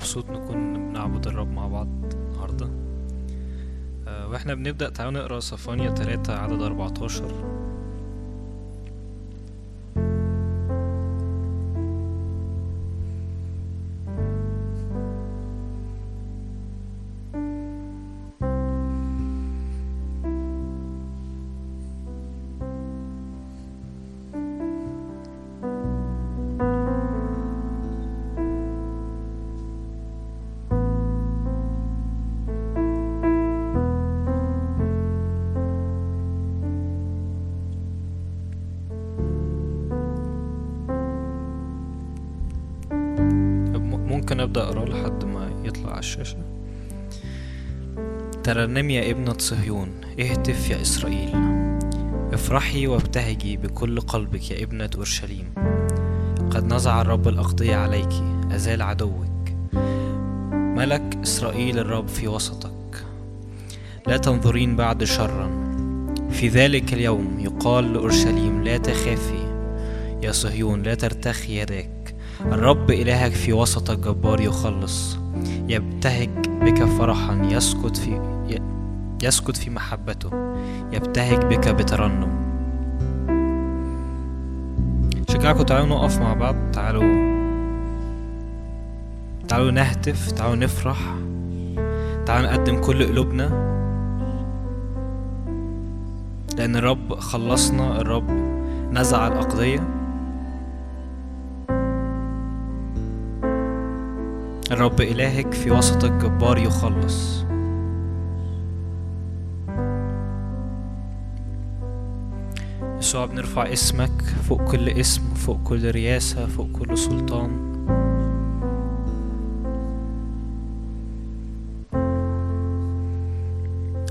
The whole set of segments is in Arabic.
مبسوط نكون بنعبد الرب مع بعض النهارده. آه، وإحنا بنبدأ تعالوا نقرا صفانيا 3 عدد 14 ترنم يا ابنة صهيون اهتف يا إسرائيل. افرحي وابتهجي بكل قلبك يا ابنة أورشليم. قد نزع الرب الأقضية عليك أزال عدوك. ملك إسرائيل الرب في وسطك. لا تنظرين بعد شرا. في ذلك اليوم يقال لأورشليم لا تخافي يا صهيون لا ترتخي يداك الرب إلهك في وسطك جبار يخلص. يبتهج بك فرحا يسكت في يسكت في محبته يبتهج بك بترنم. شجعكم تعالوا نقف مع بعض. تعالوا. تعالوا نهتف. تعالوا نفرح. تعالوا نقدم كل قلوبنا. لأن الرب خلصنا. الرب نزع الأقضية. الرب إلهك في وسطك جبار يخلص. يسوع بنرفع اسمك فوق كل اسم فوق كل رياسة فوق كل سلطان.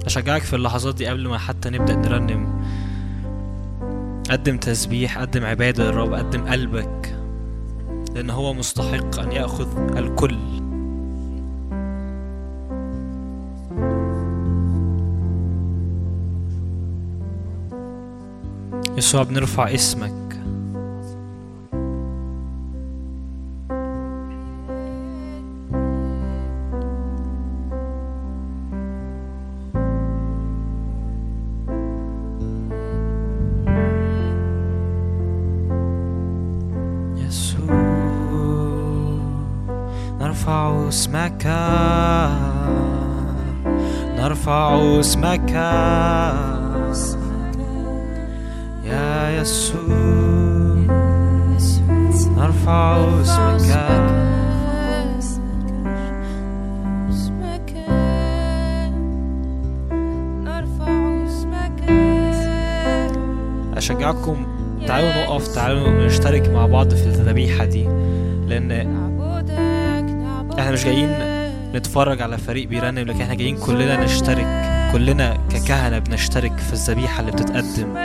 أشجعك في اللحظات دي قبل ما حتى نبدأ نرنم. قدم تسبيح قدم عبادة للرب قدم قلبك لأن هو مستحق أن يأخذ الكل. يسوع بنرفع اسمك. نتفرج على فريق بيرنم لكن إحنا جايين كلنا نشترك. كلنا ككهنة بنشترك في الذبيحة اللي بتتقدم.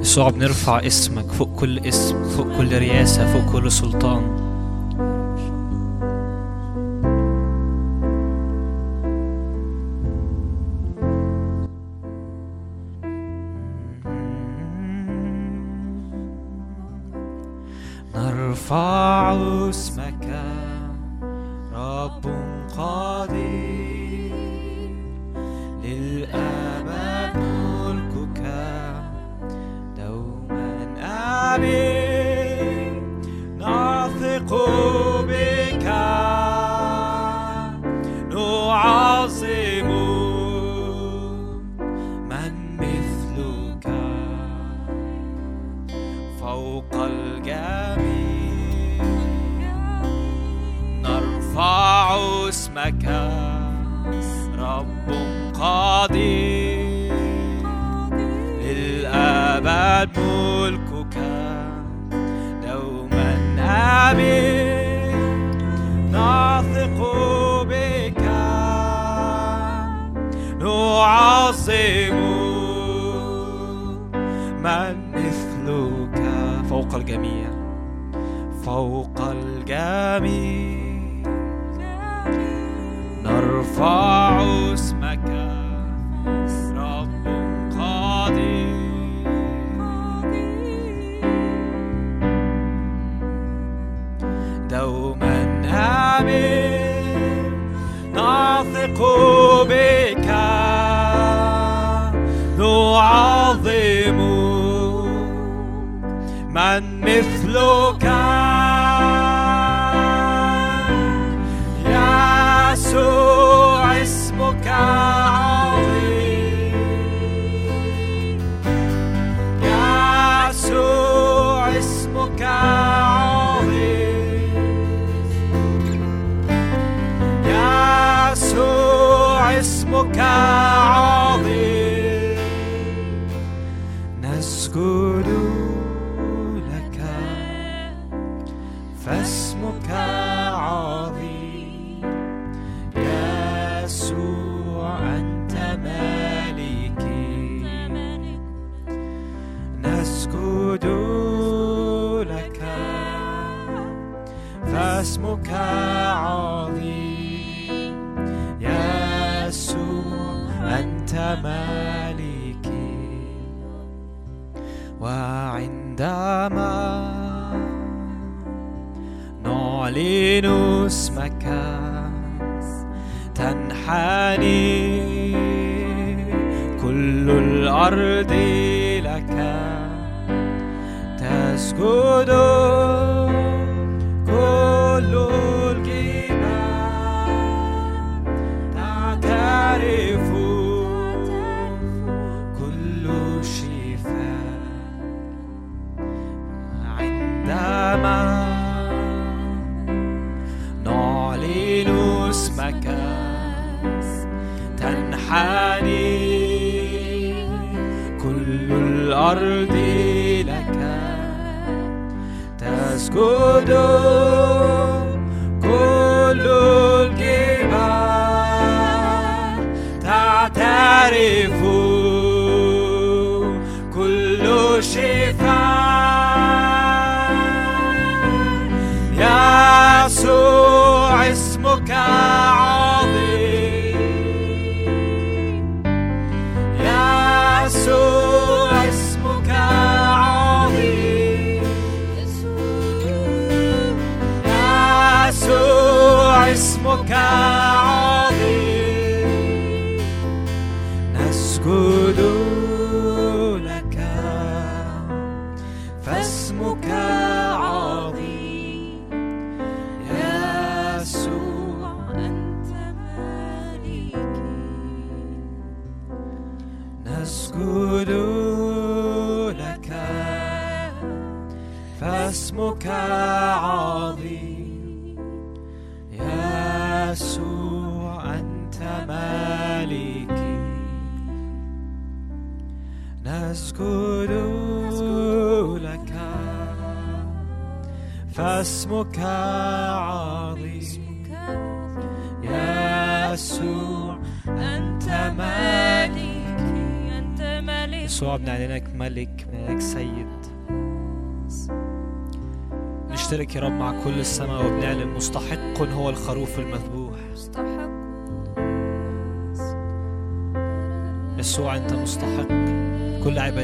يسوع بنرفع اسمك فوق كل اسم فوق كل رياسة فوق كل سلطان.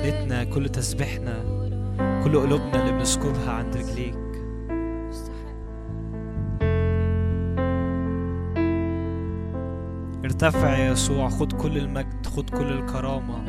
عبادتنا كل تسبيحنا كل قلوبنا اللي بنسكبها عند رجليك. ارتفع يا يسوع خد كل المجد خد كل الكرامة.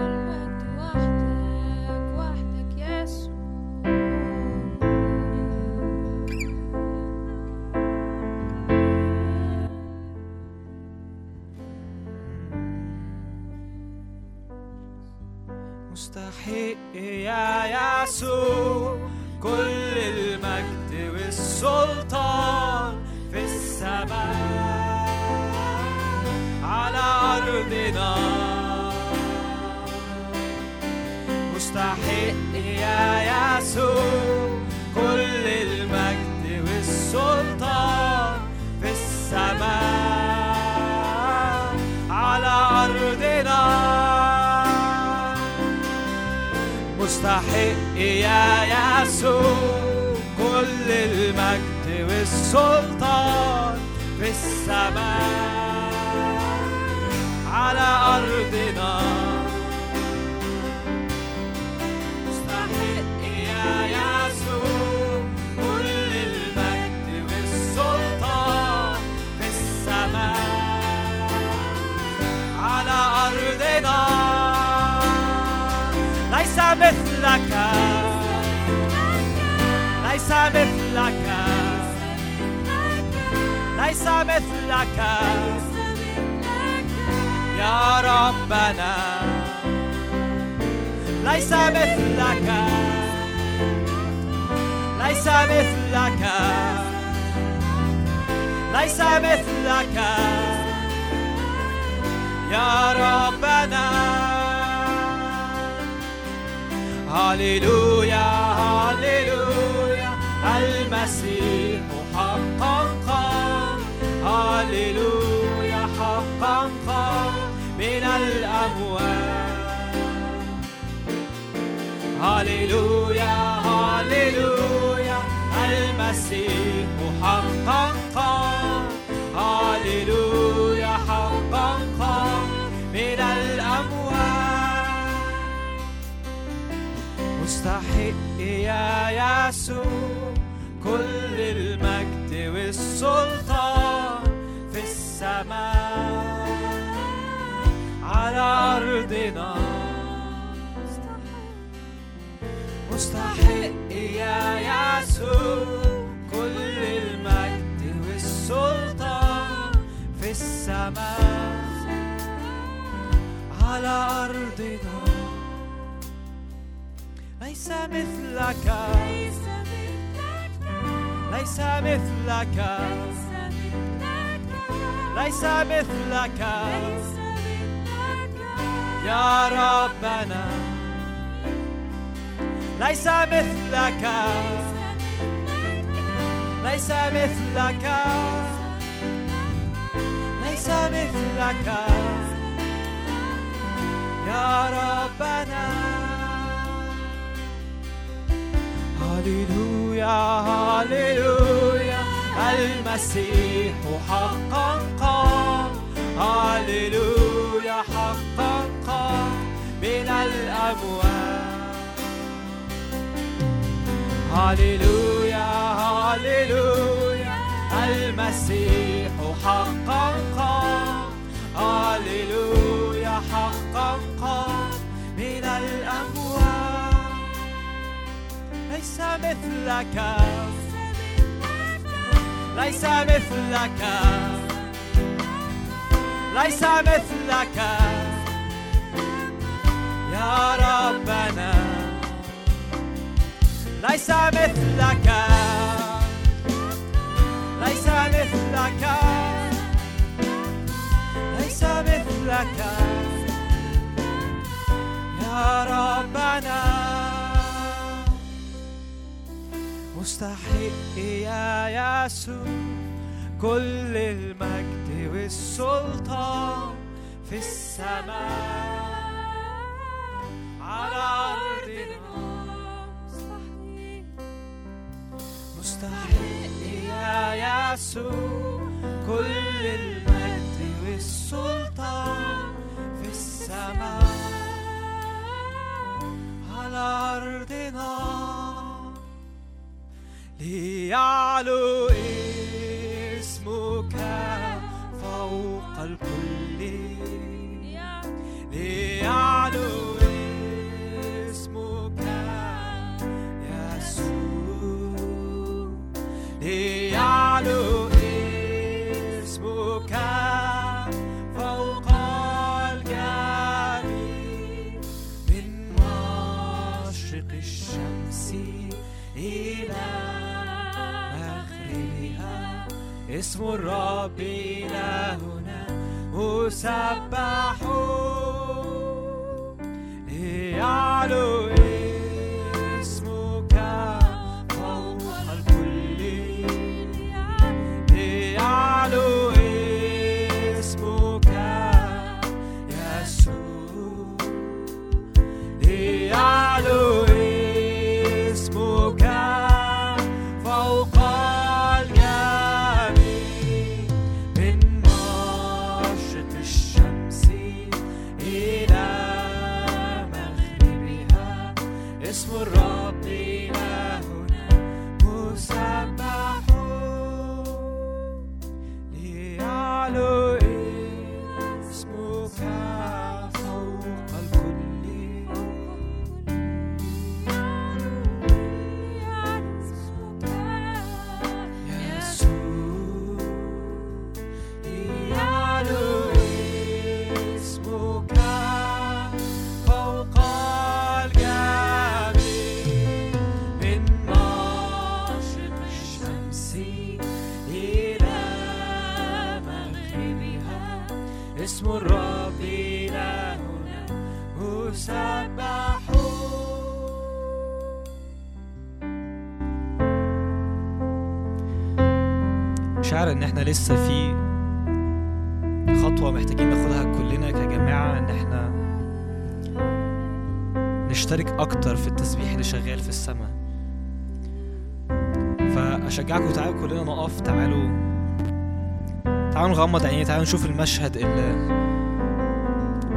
الأموات هللويا هللويا المسيح حقا قام هللويا حقا قام من الأموات مستحق يا يسوع كل المجد والسلطان في السماء. على أرضنا مستحق يا يسوع كل المجد والسلطان في السماء على أرضنا. ليس مثلك. ليس مثلك. ليس مثلك. يا ربنا ليس مثلك. ليس مثلك. ليس مثلك. يا ربنا. هللويا هللويا المسيح حقا قام. هللويا هللويا هللويا المسيح حقا قام هللويا حقا قام من الأموات ليس مثلك. ليس مثلك. ليس مثلك. يا ربنا. ليس مثلك. ليس مثلك. ليس مثلك. يا ربنا. مستحق يا يسوع. كل المجد والسلطان في السماء على أرضنا مستحق يا يسوع. كل المجد والسلطان في السماء على أرضنا. ليعلو اسمك فوق الكل. ليعلو اسمك يسوع ليعلو اسم الرب إلهنا مسبح ليعلو اسمك فوق الكل. ليعلو اسمك يسوع. ليعلو إن إحنا لسه في خطوة محتاجين ناخدها كلنا كجماعة إن إحنا نشترك أكتر في التسبيح اللي شغال في السماء. فأشجعكم تعالوا كلنا نقف تعالوا تعالوا نغمض عينينا تعالوا نشوف المشهد اللي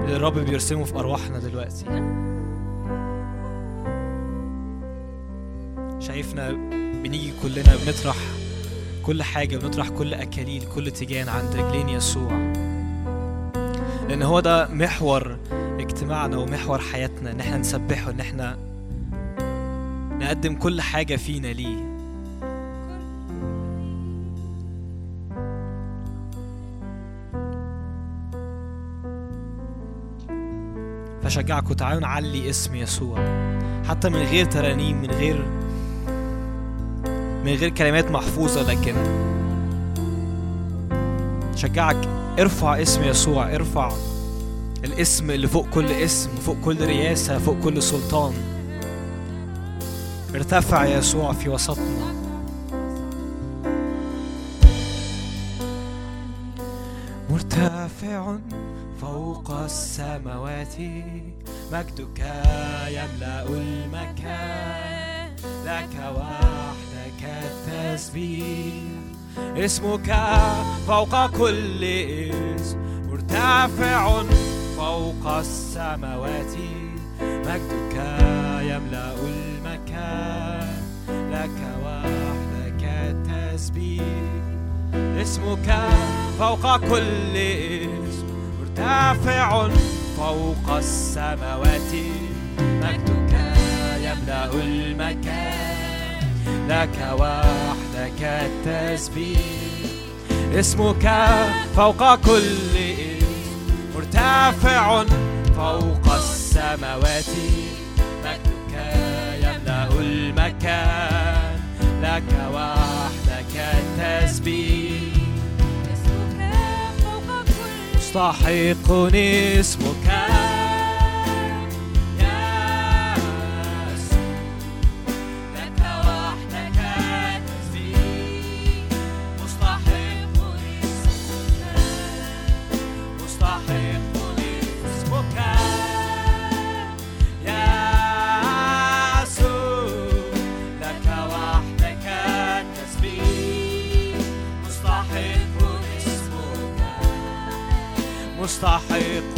اللي الرب بيرسمه في أرواحنا دلوقتي. شايفنا بنيجي كلنا بنطرح كل حاجة بنطرح كل أكاليل كل تيجان عند رجلين يسوع. لأن هو ده محور اجتماعنا ومحور حياتنا إن إحنا نسبحه إن إحنا نقدم كل حاجة فينا ليه. فشجعكم تعالوا نعلي اسم يسوع. حتى من غير ترانيم من غير من غير كلمات محفوظة لكن شجعك ارفع اسم يسوع ارفع الاسم اللي فوق كل اسم فوق كل رياسة فوق كل سلطان. ارتفع يسوع في وسطنا. مرتفع فوق السماوات مجدك يملأ المكان. لك وحدك التسبيح اسمك فوق كل اسم مرتفع فوق السماوات. مجدك يملأ المكان لك وحدك التسبيح. اسمك فوق كل اسم مرتفع فوق السماوات. مجدك يملأ المكان. لك وحدك التسبيح. اسمك فوق كل اسم مرتفع فوق السماوات. مجدك يملأ المكان لك وحدك التسبيح. اسمك فوق كل مستحق اسمك. مستحق.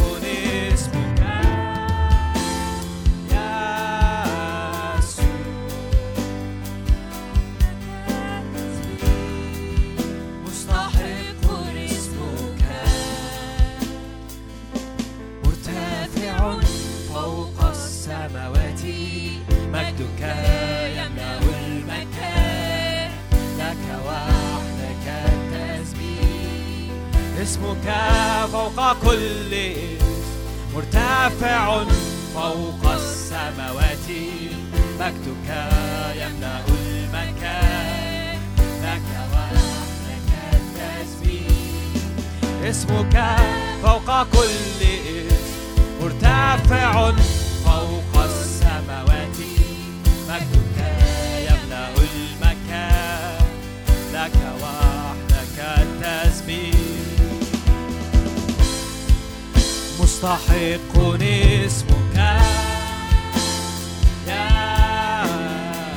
اسمك فوق كل اسم مرتفع فوق السماوات. مجدك يملأ المكان لك وحدك التسبيح. اسمك فوق كل اسم مرتفع فوق السماوات. مجدك مستحق اسمك يا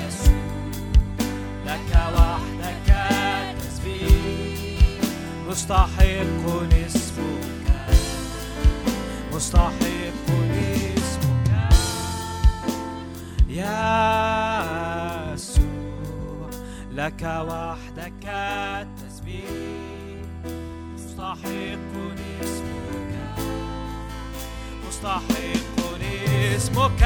يسوع لك وحدك التسبيح مستحق اسمك. مستحق اسمك يا يسوع لك وحدك التسبيح مستحق اسمك مستحق اسمك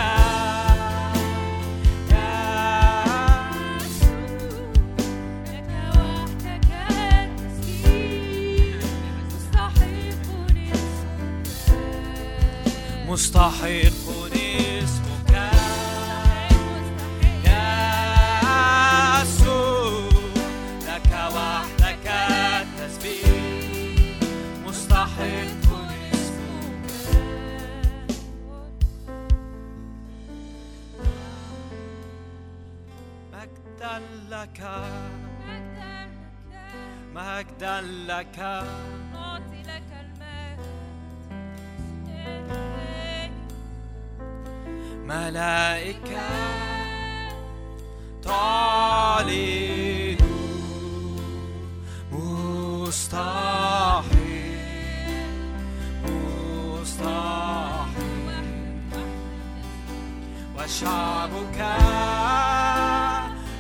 مستحق مجدا لك. مجدا لك نعطي لك. المجد ملائكة. تعلن مستحيل. مستحيل. وشعبك.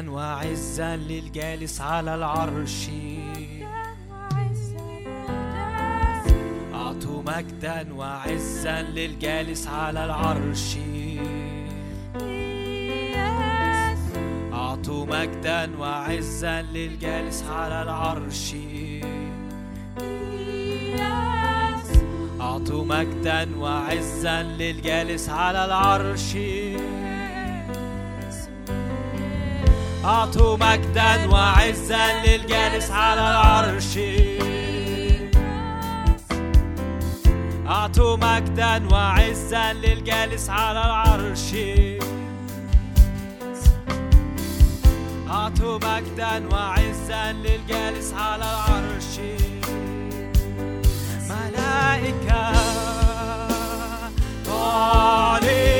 مجدا وعزا للجالس على العرش. أعطوا مجدا وعزا للجالس على العرش. أعطوا مجدا وعزا للجالس على العرش. أعطوا مجدا وعزا للجالس على العرش. أعطوا مجدا وعزا للجالس على العرش. أعطوا مجدا وعزا للجالس على العرش. أعطوا مجدا وعزا للجالس على العرش. ملائكة تعلن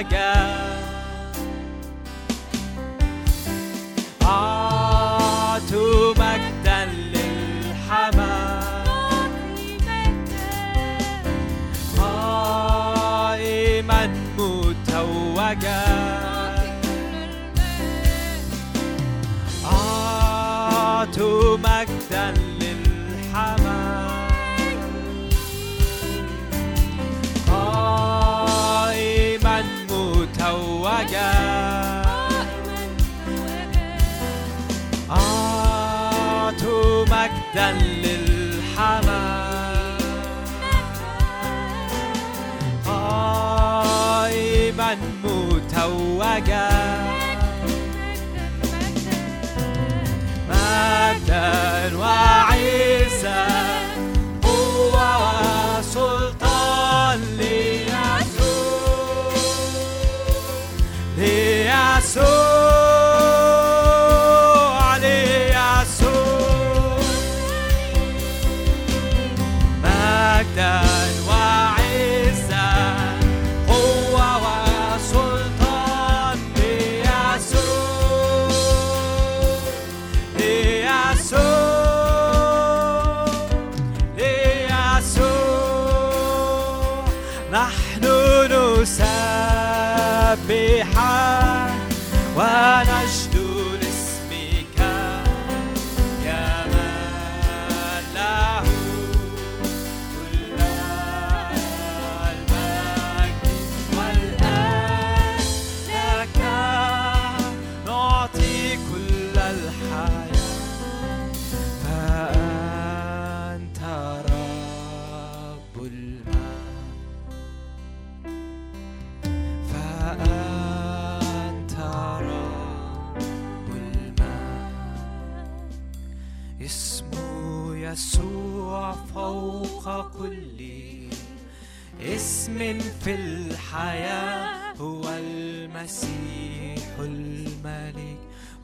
I got.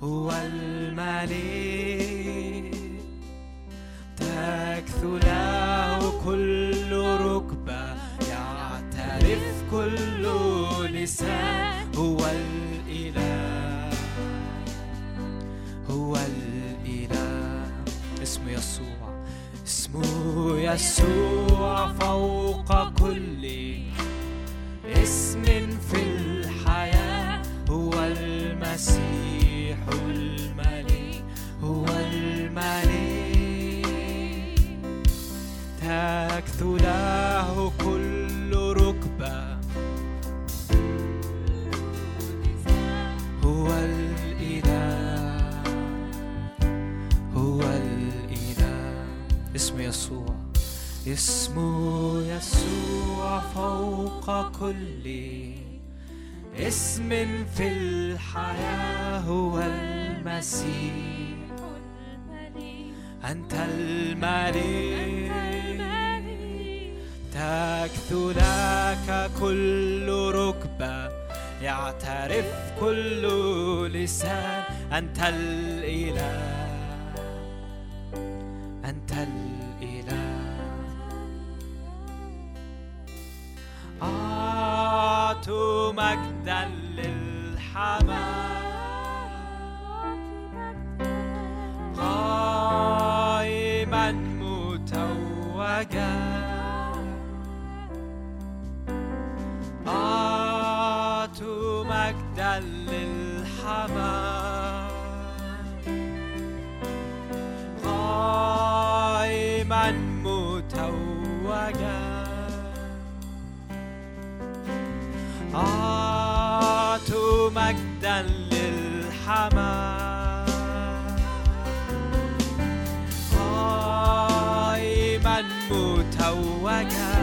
هو المليك تكثو له كل ركبة يعترف كل لسان هو الإله. هو الإله. اسمه يسوع. اسمه يسوع فوق كل اسم في الحياة هو المسيح. أنت الملك تكثو لك كل ركبة يعترف كل لسان. أنت الإله. الصلوات مجدا للحمام. قائما متوجا مجدا للحمام. مجدا للحمام. قائما متوجا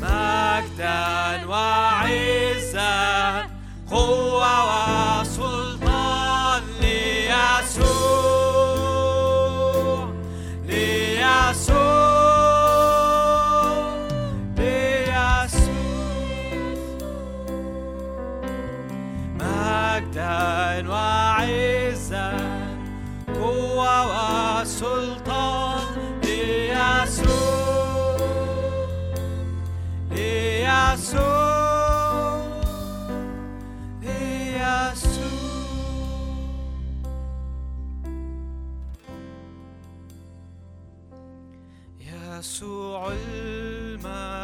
مجدا وعزا قوة وعزا قوة وسلطان. ليسوع ليسوع ليسوع. يسوع المسيح.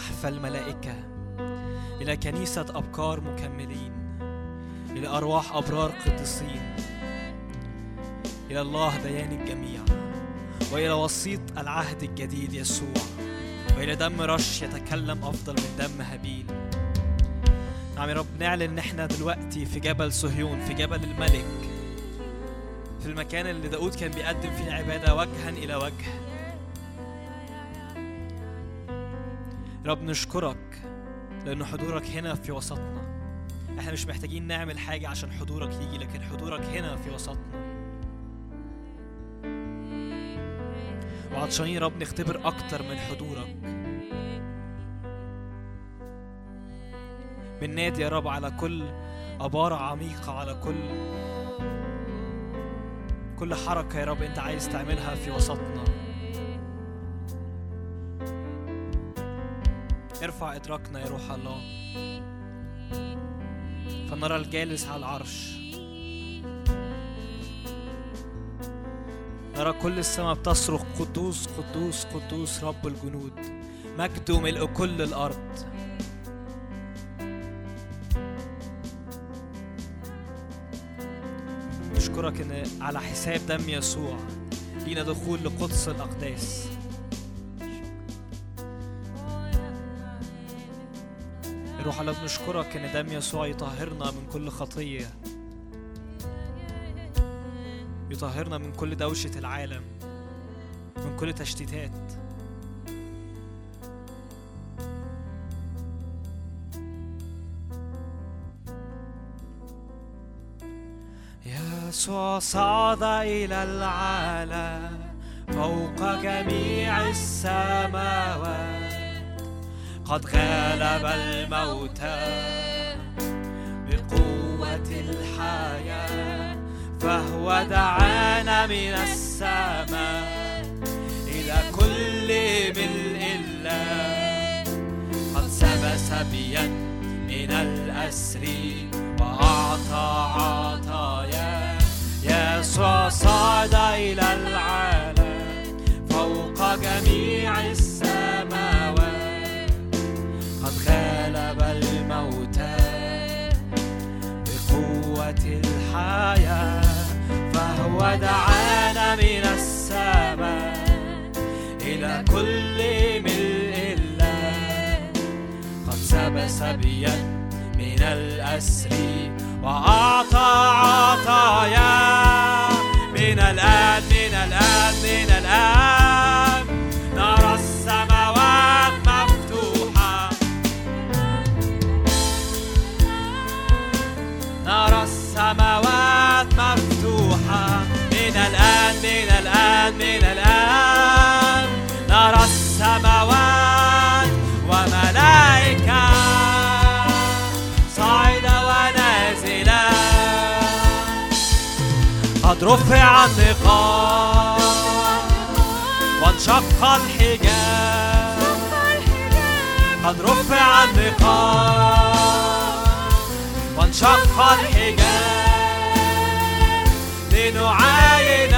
محفى الملائكة. إلى كنيسة أبكار مكملين. إلى أرواح أبرار قديسين. إلى الله ديان الجميع. وإلى وسيط العهد الجديد يسوع. وإلى دم رش يتكلم أفضل من دم هابيل. نعم يا رب نعلن إن إحنا دلوقتي في جبل صهيون في جبل الملك. في المكان اللي داود كان بيقدم فيه العبادة وجها إلى وجه. رب نشكرك لأن حضورك هنا في وسطنا. إحنا مش محتاجين نعمل حاجة عشان حضورك يجي لكن حضورك هنا في وسطنا. وعطشانين يا رب نختبر أكتر من حضورك. بننادي يا رب على كل عبارة عميقة على كل كل حركة يا رب أنت عايز تعملها في وسطنا. ارفع إدراكنا يا روح الله. فنرى الجالس على العرش. نرى كل السماء بتصرخ قدوس قدوس قدوس رب الجنود. مجده ملء كل الأرض. نشكرك إن على حساب دم يسوع لينا دخول لقدس الأقداس. روح الله بنشكرك إن دم يسوع يطهرنا من كل خطية. يطهرنا من كل دوشة العالم من كل تشتيتات. يسوع صعد إلى العالم فوق جميع السماوات. قد غلب الموتى بقوة الحياة فهو دعانا من السماء إلى كل ملء الله قد سبى سبيا من الأسر وأعطى عطايا. يسوع صعد إلى العالم فوق جميع الحياة فهو دعانا من السماء إلى كل ملء الله. قد سبى سبيا من الأسر وأعطى عطايا. من الآن من الآن من الآن. رفع النقاب. وانشق الحجاب. قد رفع النقاب. وانشق الحجاب. لنعاين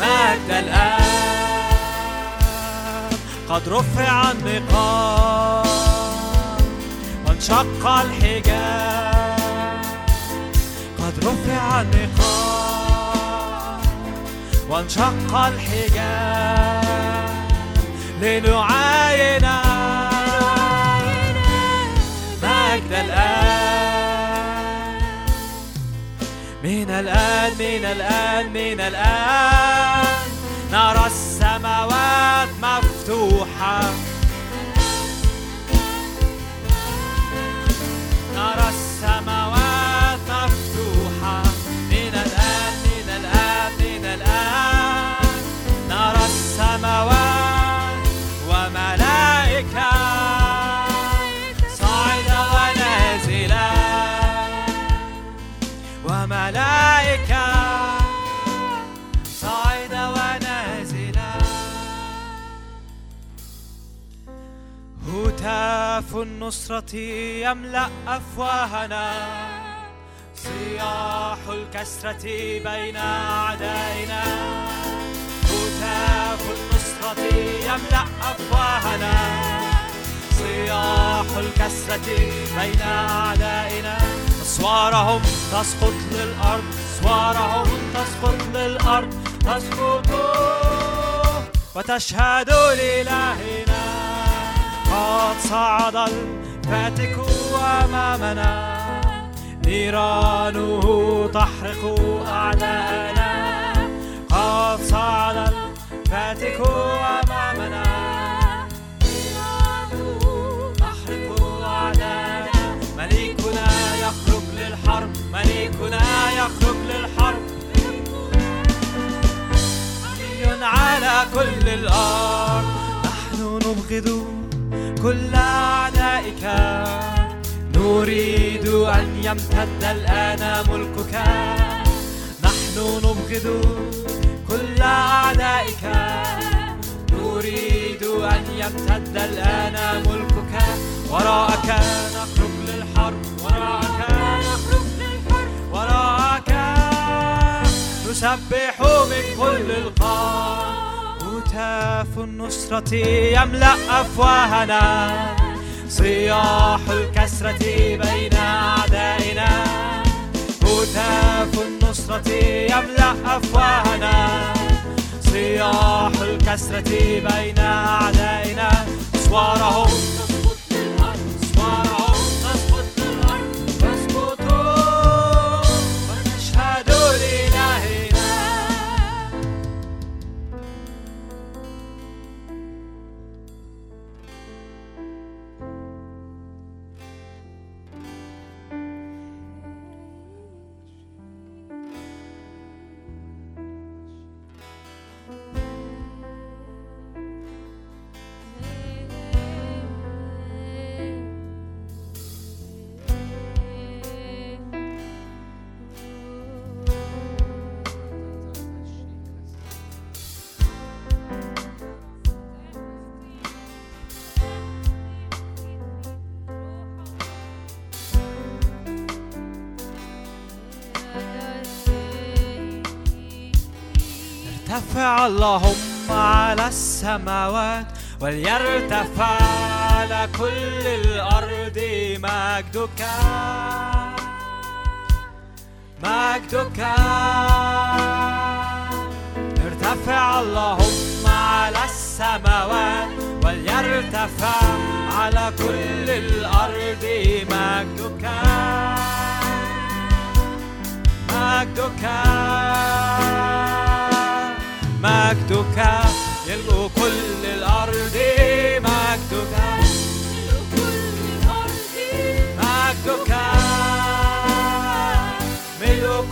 مجد الآب. قد رفع النقاب. وانشق الحجاب. رفع النقاب وانشق الحجاب لنعاين مجد الآن. من الآن من الآن من الآن. نرى السماوات مفتوحة. نرى السماوات هتاف النصرة يملأ أفواهنا؟ صياح الكسرة بين أعدائنا. هتاف النصرة يملأ أفواهنا؟ صياح الكسرة بين أعدائنا. أسوارهم تسقط للأرض أسوارهم تسقط للأرض. تسقط وتشهد لإلهنا. قد صعد الفاتك أمامنا. نيرانه تحرق أعداءنا. قد صعد الفاتك أمامنا. تحرق أعداءنا. مليكنا يخرج للحرب. مليكنا يخرج للحرب. على كل الأرض. نحن نبغض كل أعدائك. نريد أن يمتد الآن ملكك. نحن نبغض كل أعدائك. نريد أن يمتد الآن ملكك. وراءك نخرج للحرب. وراءك نخرج للحرب. وراءك نسبح من كل القاع. هتاف النصرة يملأ أفواهنا؟ صياح الكسرة بين أعدائنا. هتاف النصرة يملأ أفواهنا؟ صياح الكسرة بين أعدائنا. أسوارهم اللهم على السماوات وليرتفع على كل الأرض مجدك. مجدك. ارتفع اللهم على السماوات وليرتفع على كل الأرض مجدك. مجدك. مجدك يلقوا كل الأرض مجدك. كل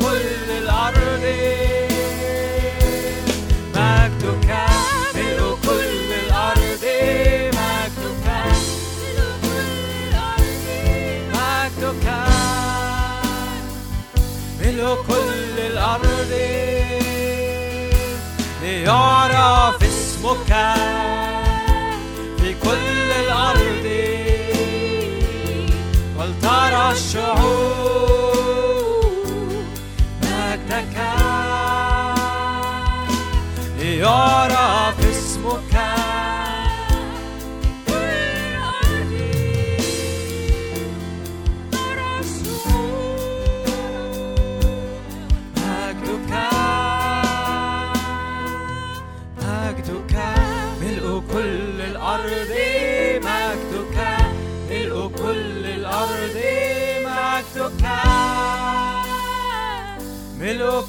كل كل الأرض. ليعرف اسمك في كل الأرض. ولترى الشعوب مجدك. ليعرف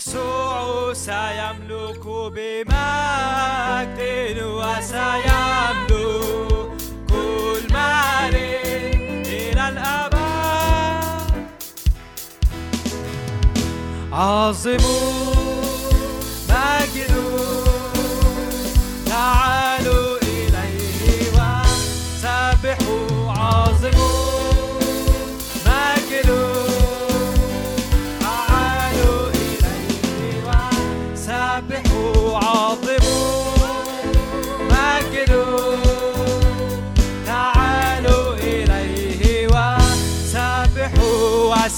يسوع سيملك بمجد وسيملك كل مالك إلى الأبد عظموا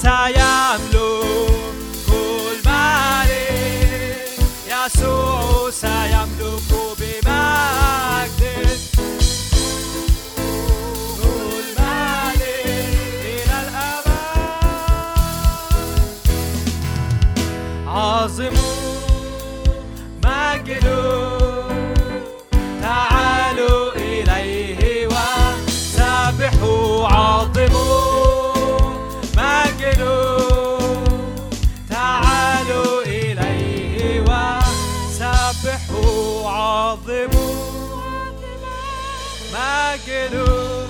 وسبحوا مجدوا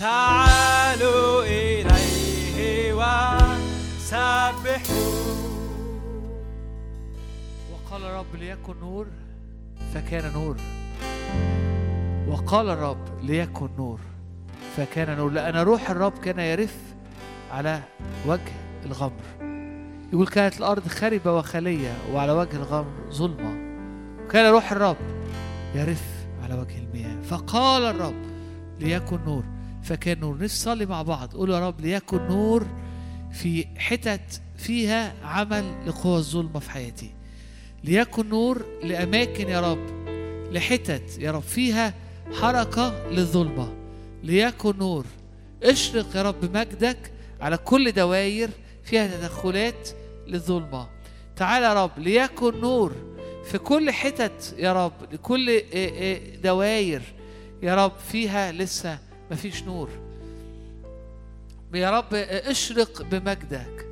تعالوا إليه وسبحوا وقال الرب ليكن نور فكان نور. وقال الرب ليكن نور فكان نور. لأن روح الرب كان يرف على وجه الغمر. يقول كانت الأرض خربة وخالية وعلى وجه الغمر ظلمة. وكان روح الرب يرف على وجه المياه. فقال الرب ليكن نور. فكان نور. نصلي مع بعض. قول يا رب ليكن نور في حتت فيها عمل لقوى الظلمة في حياتي. ليكن نور لأماكن يا رب لحتت يا رب فيها حركة للظلمة. ليكن نور. اشرق يا رب مجدك على كل دواير فيها تدخلات للظلمة. تعال يا رب ليكن نور في كل حتت يا رب لكل دواير يا رب فيها لسه مفيش نور. يا رب اشرق بمجدك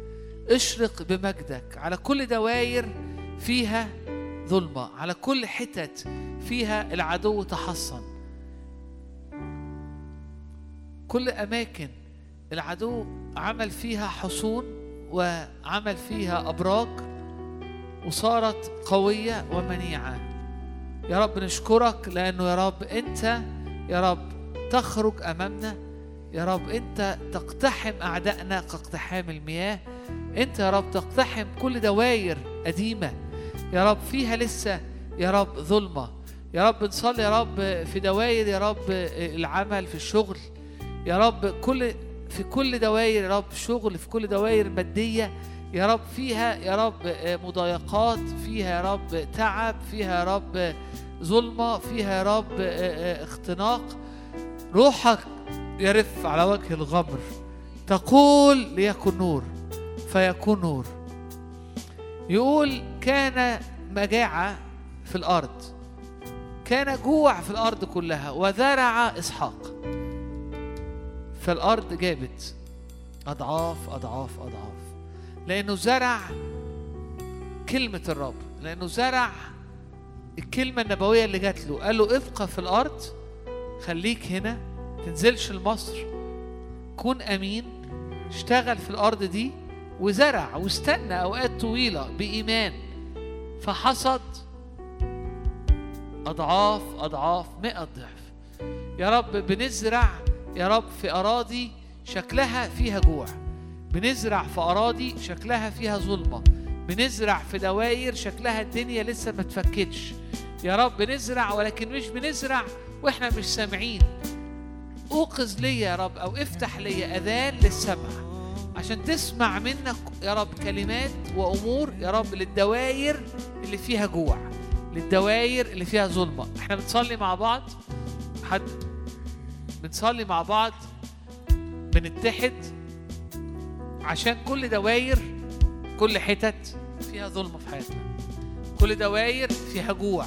اشرق بمجدك. على كل دواير فيها ظلمة على كل حتت فيها العدو تحصن. كل أماكن العدو عمل فيها حصون وعمل فيها أبراج وصارت قوية ومنيعة. يا رب نشكرك لأنه يا رب أنت يا رب تخرج أمامنا يا رب أنت تقتحم أعدائنا كاقتحام المياه أنت يا رب تقتحم كل دواير قديمة يا رب فيها لسه يا رب ظلمة يا رب نصلي يا رب في دواير يا رب العمل في الشغل يا رب كل في كل دواير يا رب شغل في كل دواير مادية يا رب فيها يا رب مضايقات فيها يا رب تعب فيها يا رب ظلمة فيها يا رب اختناق. روحك يرف على وجه الغمر. تقول ليكن نور فيكون نور. يقول كان مجاعة في الأرض كان جوع في الأرض كلها وزرع إسحاق. فالأرض جابت أضعاف أضعاف أضعاف. لأنه زرع كلمة الرب لأنه زرع الكلمة النبوية اللي جات له قال له ابقى في الأرض خليك هنا تنزلش لمصر كون أمين اشتغل في الأرض دي وزرع واستنى أوقات طويلة بإيمان. فحصد أضعاف أضعاف مئة ضعف. يا رب بنزرع يا رب في أراضي شكلها فيها جوع. بنزرع في أراضي شكلها فيها ظلمة. بنزرع في دواير شكلها الدنيا لسه ما اتفكتش يا رب بنزرع ولكن مش بنزرع وإحنا مش سامعين. أوقظ لي يا رب أو افتح لي أذان للسمع عشان تسمع منك يا رب كلمات وأمور يا رب للدواير اللي فيها جوع للدواير اللي فيها ظلمة. إحنا بنصلي مع بعض؟ حد؟ بنصلي مع بعض؟ بنتحد؟ عشان كل دواير كل حتت؟ فيها ظلمه في حياتنا. كل دواير فيها جوع.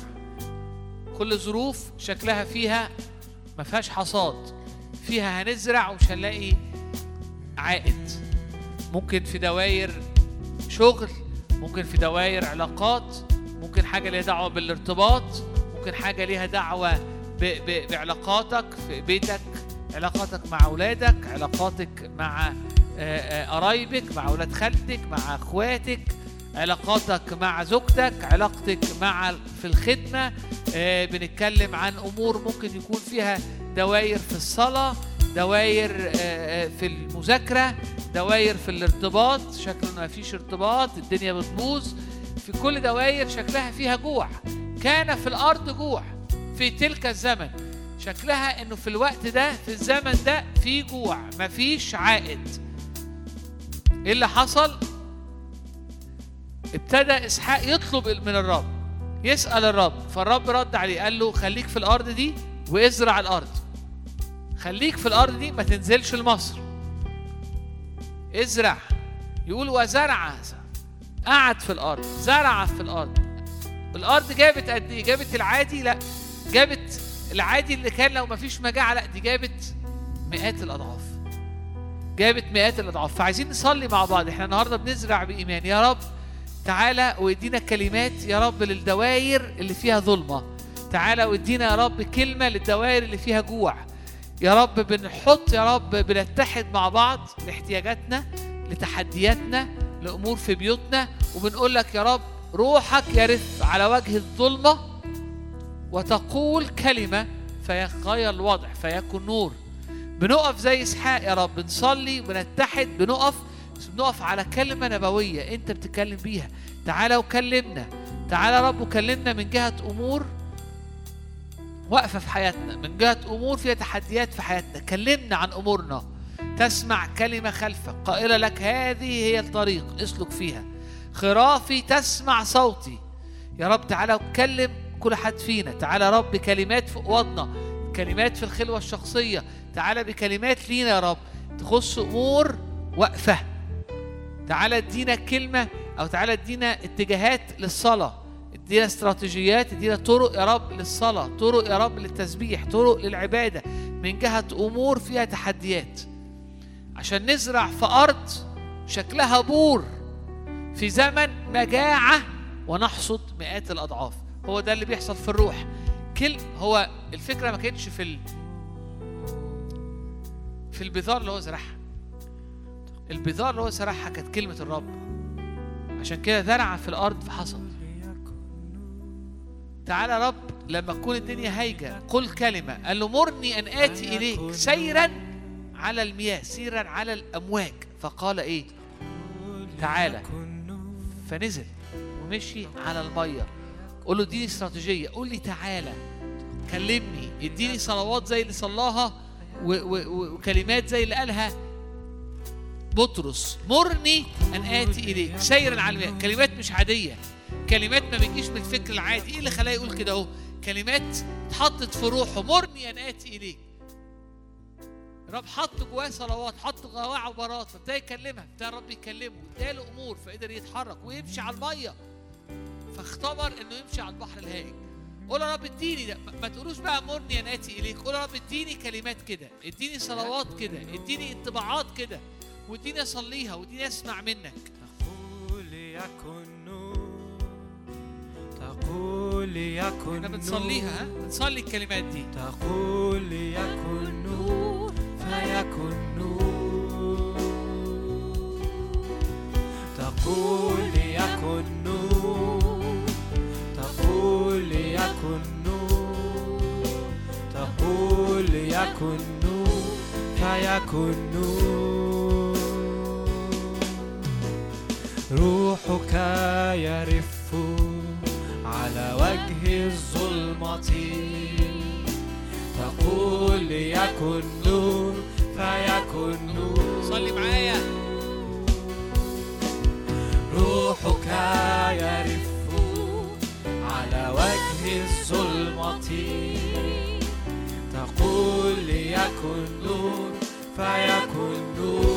كل ظروف شكلها فيها ما فيهاش حصاد. فيها هنزرع ومش هنلاقي عائد. ممكن في دواير شغل ممكن في دواير علاقات ممكن حاجة ليها دعوة بالارتباط ممكن حاجة ليها ب بعلاقاتك في بيتك علاقاتك مع أولادك علاقاتك مع آه، آه، قرايبك مع أولاد خالتك مع أخواتك. علاقاتك مع زوجتك علاقتك مع في الخدمة. آه، بنتكلم عن أمور ممكن يكون فيها دواير في الصلاة دواير آه، آه، في المذاكرة دواير في الارتباط. شكله ما فيش ارتباط الدنيا بتبوظ. في كل دواير شكلها فيها جوع. كان في الأرض جوع. في تلك الزمن شكلها إنه في الوقت ده في الزمن ده في جوع. مفيش عائد. إيه اللي حصل؟ ابتدى إسحاق يطلب من الرب يسأل الرب فالرب رد عليه قال له خليك في الأرض دي وإزرع الأرض. خليك في الأرض دي ما تنزلش لمصر. إزرع. يقول وزرع. قعد في الأرض زرع في الأرض. الأرض جابت قد إيه؟ جابت العادي لا جابت العادي اللي كان لو ما فيش مجاعة لا دي جابت مئات الأضعاف. جابت مئات الأضعاف. فعايزين نصلي مع بعض إحنا النهارده بنزرع بإيمان. يا رب تعالى وادينا كلمات يا رب للدوائر اللي فيها ظلمة. تعالى وادينا يا رب كلمة للدوائر اللي فيها جوع. يا رب بنحط يا رب بنتحد مع بعض لاحتياجاتنا لتحدياتنا لأمور في بيوتنا. وبنقول لك يا رب روحك يرف على وجه الظلمة وتقول كلمة فيغير الوضع فيكون نور. بنقف زي إسحاق يا رب بنصلي بنتحد بنقف بس بنقف على كلمة نبوية انت بتتكلم بيها. تعالى وكلمنا. تعالى رب وكلمنا من جهة أمور واقفة في حياتنا من جهة أمور فيها تحديات في حياتنا. كلمنا عن أمورنا. تسمع كلمة خلفك. قائلة لك هذه هي الطريق اسلك فيها. خرافي تسمع صوتي. يا رب تعالى وكلم كل حد فينا. تعالى رب بكلمات في أوضنا كلمات في الخلوة الشخصية. تعالى بكلمات لينا يا رب تخص أمور واقفة. تعالى ادينا كلمة أو تعالى ادينا اتجاهات للصلاة. ادينا استراتيجيات ادينا طرق يا رب للصلاة طرق يا رب للتسبيح طرق للعبادة. من جهة أمور فيها تحديات. عشان نزرع في أرض شكلها بور. في زمن مجاعة ونحصد مئات الأضعاف. هو ده اللي بيحصل في الروح. كل هو الفكرة ما كانتش في ال... في البذار اللي هو زرعها. البذار اللي هو زرعها كانت كلمة الرب. عشان كده زرع في الأرض فحصد تعالى يا رب لما تكون الدنيا هايجة قل كلمة. قال له مرني أن آتي إليك سيرا على المياه سيرا على الأمواج. فقال إيه؟ تعالى فنزل ومشي على المية. قول له اديني استراتيجية. قول لي تعالى كلمني. اديني صلوات زي اللي صلاها وكلمات زي اللي قالها. بطرس مرني أن آتي إليك. سيرا على المياه كلمات مش عادية. كلمات ما بتجيش من الفكر العادي. إيه اللي خلاه يقول كده أهو؟ كلمات اتحطت في روحه. مرني أن آتي إليك. الرب حط جواه صلوات حط جواه عبارات فابتدى يكلمها ابتدى الرب يكلمه اداله أمور فقدر يتحرك ويمشي على المية. فاختبر إنه يمشي على البحر الهائج قول يا رب اديني ده. ما تقولوش بقى مرني أنا آتي إليك. قول يا رب اديني كلمات كده اديني صلوات كده اديني انطباعات كده. واديني أصليها واديني أسمع منك. تقول يكن نور تقول يكن إحنا بنصليها ها؟ بنصلي الكلمات دي. تقول يكن نور فيكن نور تقول يكن نور تقول يكن نور تقول يكن نور فيكن نور روحك يرف على وجه الظلمة. تقول ليكن نور فيكن نور. صلي معايا. روحك يرف على وجه الظلمة. تقول ليكن نور فيكن نور.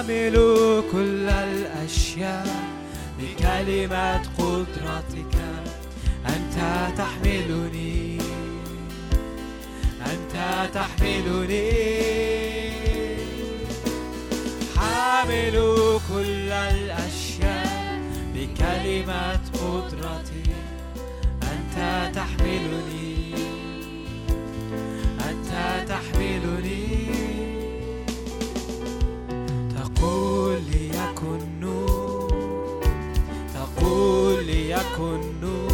حامل كل الأشياء بكلمة قدرتك. أنت تحملني. أنت تحملني. حامل كل الأشياء بكلمة قدرتي. أنت تحملني. أنت تحملني. تقول ليكن نور تقول ليكن نور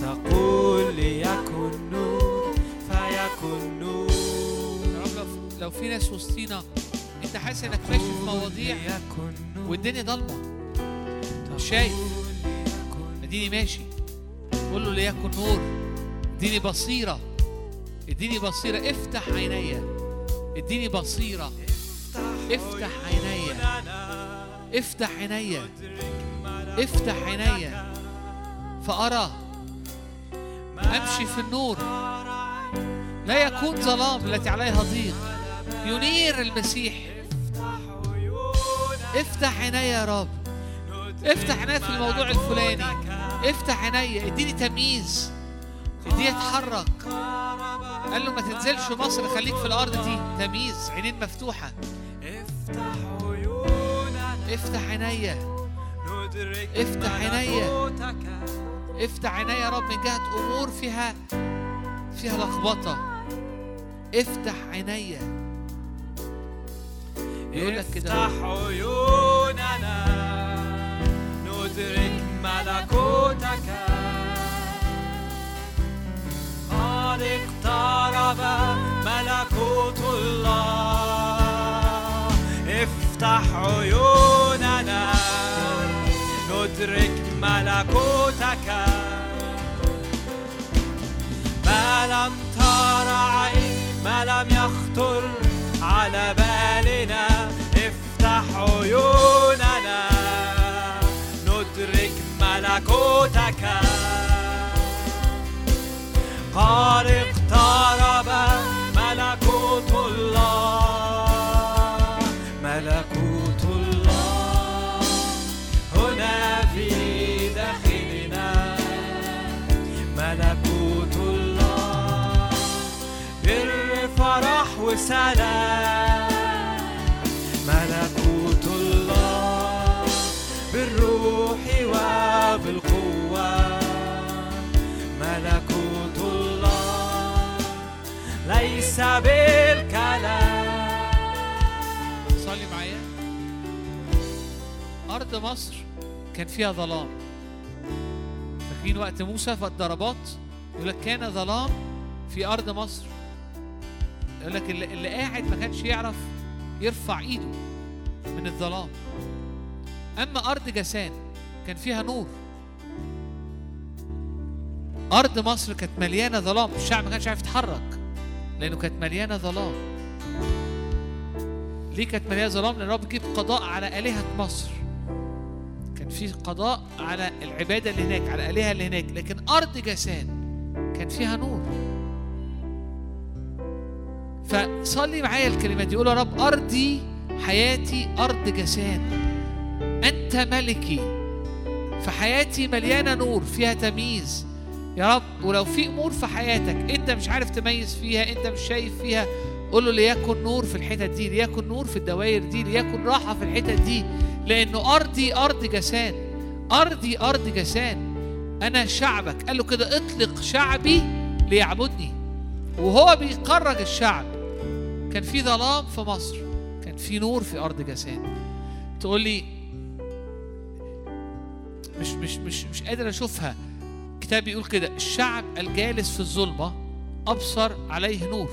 تقول ليكن نور فيكن نور. يا رب لو- في ناس وسطينا انت حاسس انك ماشي في مواضيع والدنيا ضلمة. شايف؟ اديني ماشي. قول له ليكن نور. اديني بصيرة. اديني بصيرة. افتح عينيا. اديني بصيرة. افتح عينيا. افتح عينيا. افتح عينيا. فأرى أمشي في النور. لا يكون ظلام التي عليها ضيق. ينير المسيح. افتح عينيا يا رب. افتح عينيا في الموضوع الفلاني. افتح عينيا. اديني تمييز. اديني اتحرك. قال له ما تنزلش مصر خليك في الأرض. دي تمييز. عينين مفتوحة. افتح عيوننا افتح عينيا ندرك افتح عينيا. افتح عينيا يا رب من جهه أمور فيها فيها لخبطة. افتح عينيا يقول لك كده. افتح عيوننا. ندرك ملكوتك. قد اقترب ملكوت الله. افتح عيوننا ندرك ملكوتك. ما لم تر عين ما لم يخطر على بالنا. افتح عيوننا ندرك ملكوتك. قد بالكلام. صلي معايا. أرض مصر كان فيها ظلام. فاكرين وقت موسى في الضربات يقول لك كان ظلام في أرض مصر. يقول لك اللي, قاعد ما كانش يعرف يرفع إيده من الظلام أما أرض جسان كان فيها نور أرض مصر كانت مليانة ظلام الشعب ما كانش عارف يتحرك لأنه كانت مليانة ظلام ليه كانت مليانة ظلام؟ لأن الرب جيب قضاء على آلهة مصر. كان في قضاء على العبادة اللي هناك، على الآلهة اللي هناك، لكن أرض جسان كان فيها نور. فصلي معايا الكلمات دي، قول يا رب أرضي حياتي أرض جسان. أنت ملكي. فحياتي مليانة نور فيها تمييز. يا رب ولو في أمور في حياتك أنت مش عارف تميز فيها، أنت مش شايف فيها، قول له ليكن نور في الحتت دي ليكن نور في الدوائر دي ليكن راحة في الحتت دي لأنه أرضي أرض جسان أرضي أرض جسان أنا شعبك قال له كده اطلق شعبي ليعبدني وهو بيخرج الشعب كان في ظلام في مصر كان في نور في أرض جسان تقول لي مش مش مش مش قادر أشوفها. كتاب بيقول كده الشعب الجالس في الظلمة أبصر عليه نور.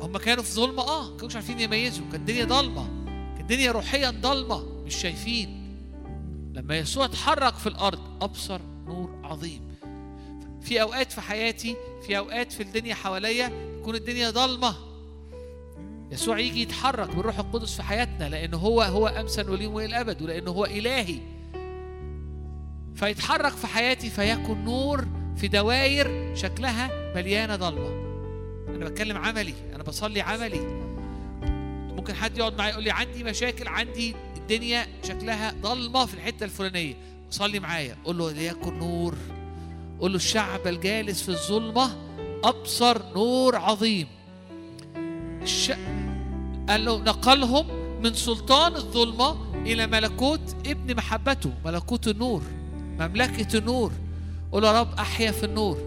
هم كانوا في ظلمة آه ما كانوش عارفين يميزوا. كانت الدنيا ضلمة كانت الدنيا روحيا ضلمة مش شايفين. لما يسوع اتحرك في الأرض أبصر نور عظيم. في أوقات في حياتي في أوقات في الدنيا حواليا تكون الدنيا ضلمة. يسوع يجي يتحرك بالروح القدس في حياتنا لأنه هو هو أمسا واليوم وإلى الأبد ولأنه هو إلهي. فيتحرك في حياتي فيكون نور في دوائر شكلها مليانة ضلمة. أنا بتكلم عملي أنا بصلي عملي. ممكن حد يقعد معايا يقول لي عندي مشاكل عندي الدنيا شكلها ضلمة في الحتة الفلانية. صلي معايا قول له ليكن نور. قول له الشعب الجالس في الظلمة أبصر نور عظيم. الش... قال له نقلهم من سلطان الظلمة إلى ملكوت ابن محبته ملكوت النور مملكة النور. قول يا رب أحيا في النور.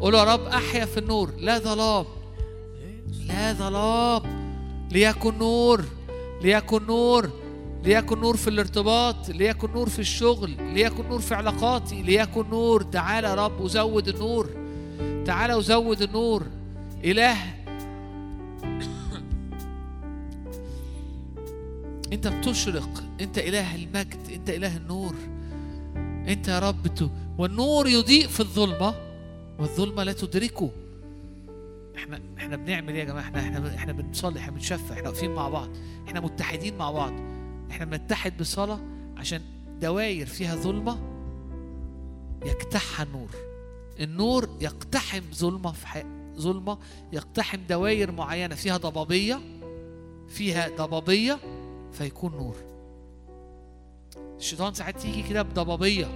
قول يا رب أحيا في النور. لا ظلام لا ظلام. ليكن نور ليكن نور ليكن نور في الارتباط ليكن نور في الشغل ليكن نور في علاقاتي ليكن نور. تعالى يا رب وزود النور. تعالى وزود النور. إله. أنت بتشرق. أنت إله المجد. أنت إله النور. أنت يا رب والنور يضيء في الظلمة. والظلمة لا تدركه. إحنا إحنا بنعمل إيه يا جماعة؟ إحنا إحنا إحنا بنصلي إحنا بنشفع إحنا واقفين مع بعض. إحنا متحدين مع بعض. إحنا بنتحد بصلاة عشان دواير فيها ظلمة يجتاحها النور. النور يقتحم ظلمة في حي... ظلمة يقتحم دواير معينة فيها ضبابية فيها ضبابية فيكون نور. الشيطان ساعات يجي كده بضبابية.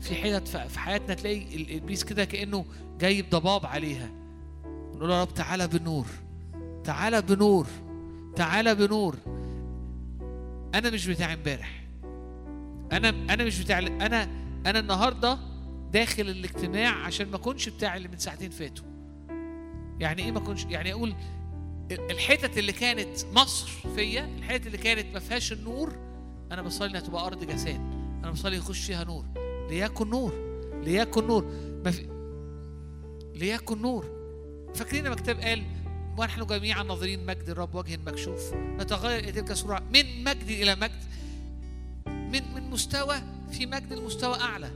في حتت في حياتنا تلاقي الإبليس كده كأنه جايب ضباب عليها. نقول يا رب تعالى بنور تعالى بنور تعالى بنور. أنا مش بتاع امبارح. أنا أنا مش بتاع أنا أنا النهارده داخل الاجتماع عشان ما اكونش بتاع اللي من ساعتين فاتوا. يعني إيه ما اكونش يعني أقول الحتت اللي كانت مصر فيا الحتت اللي كانت ما فيهاش النور أنا بصلي إنها تبقى أرض جساد. أنا بصلي يخش فيها نور. ليكن نور. ليكن نور. ما في ليكن نور. فاكرين لما الكتاب قال ونحن جميعا ناظرين مجد الرب وجه مكشوف؟ نتغير إلى تلك الصورة. من مجد إلى مجد. من من مستوى في مجد المستوى أعلى.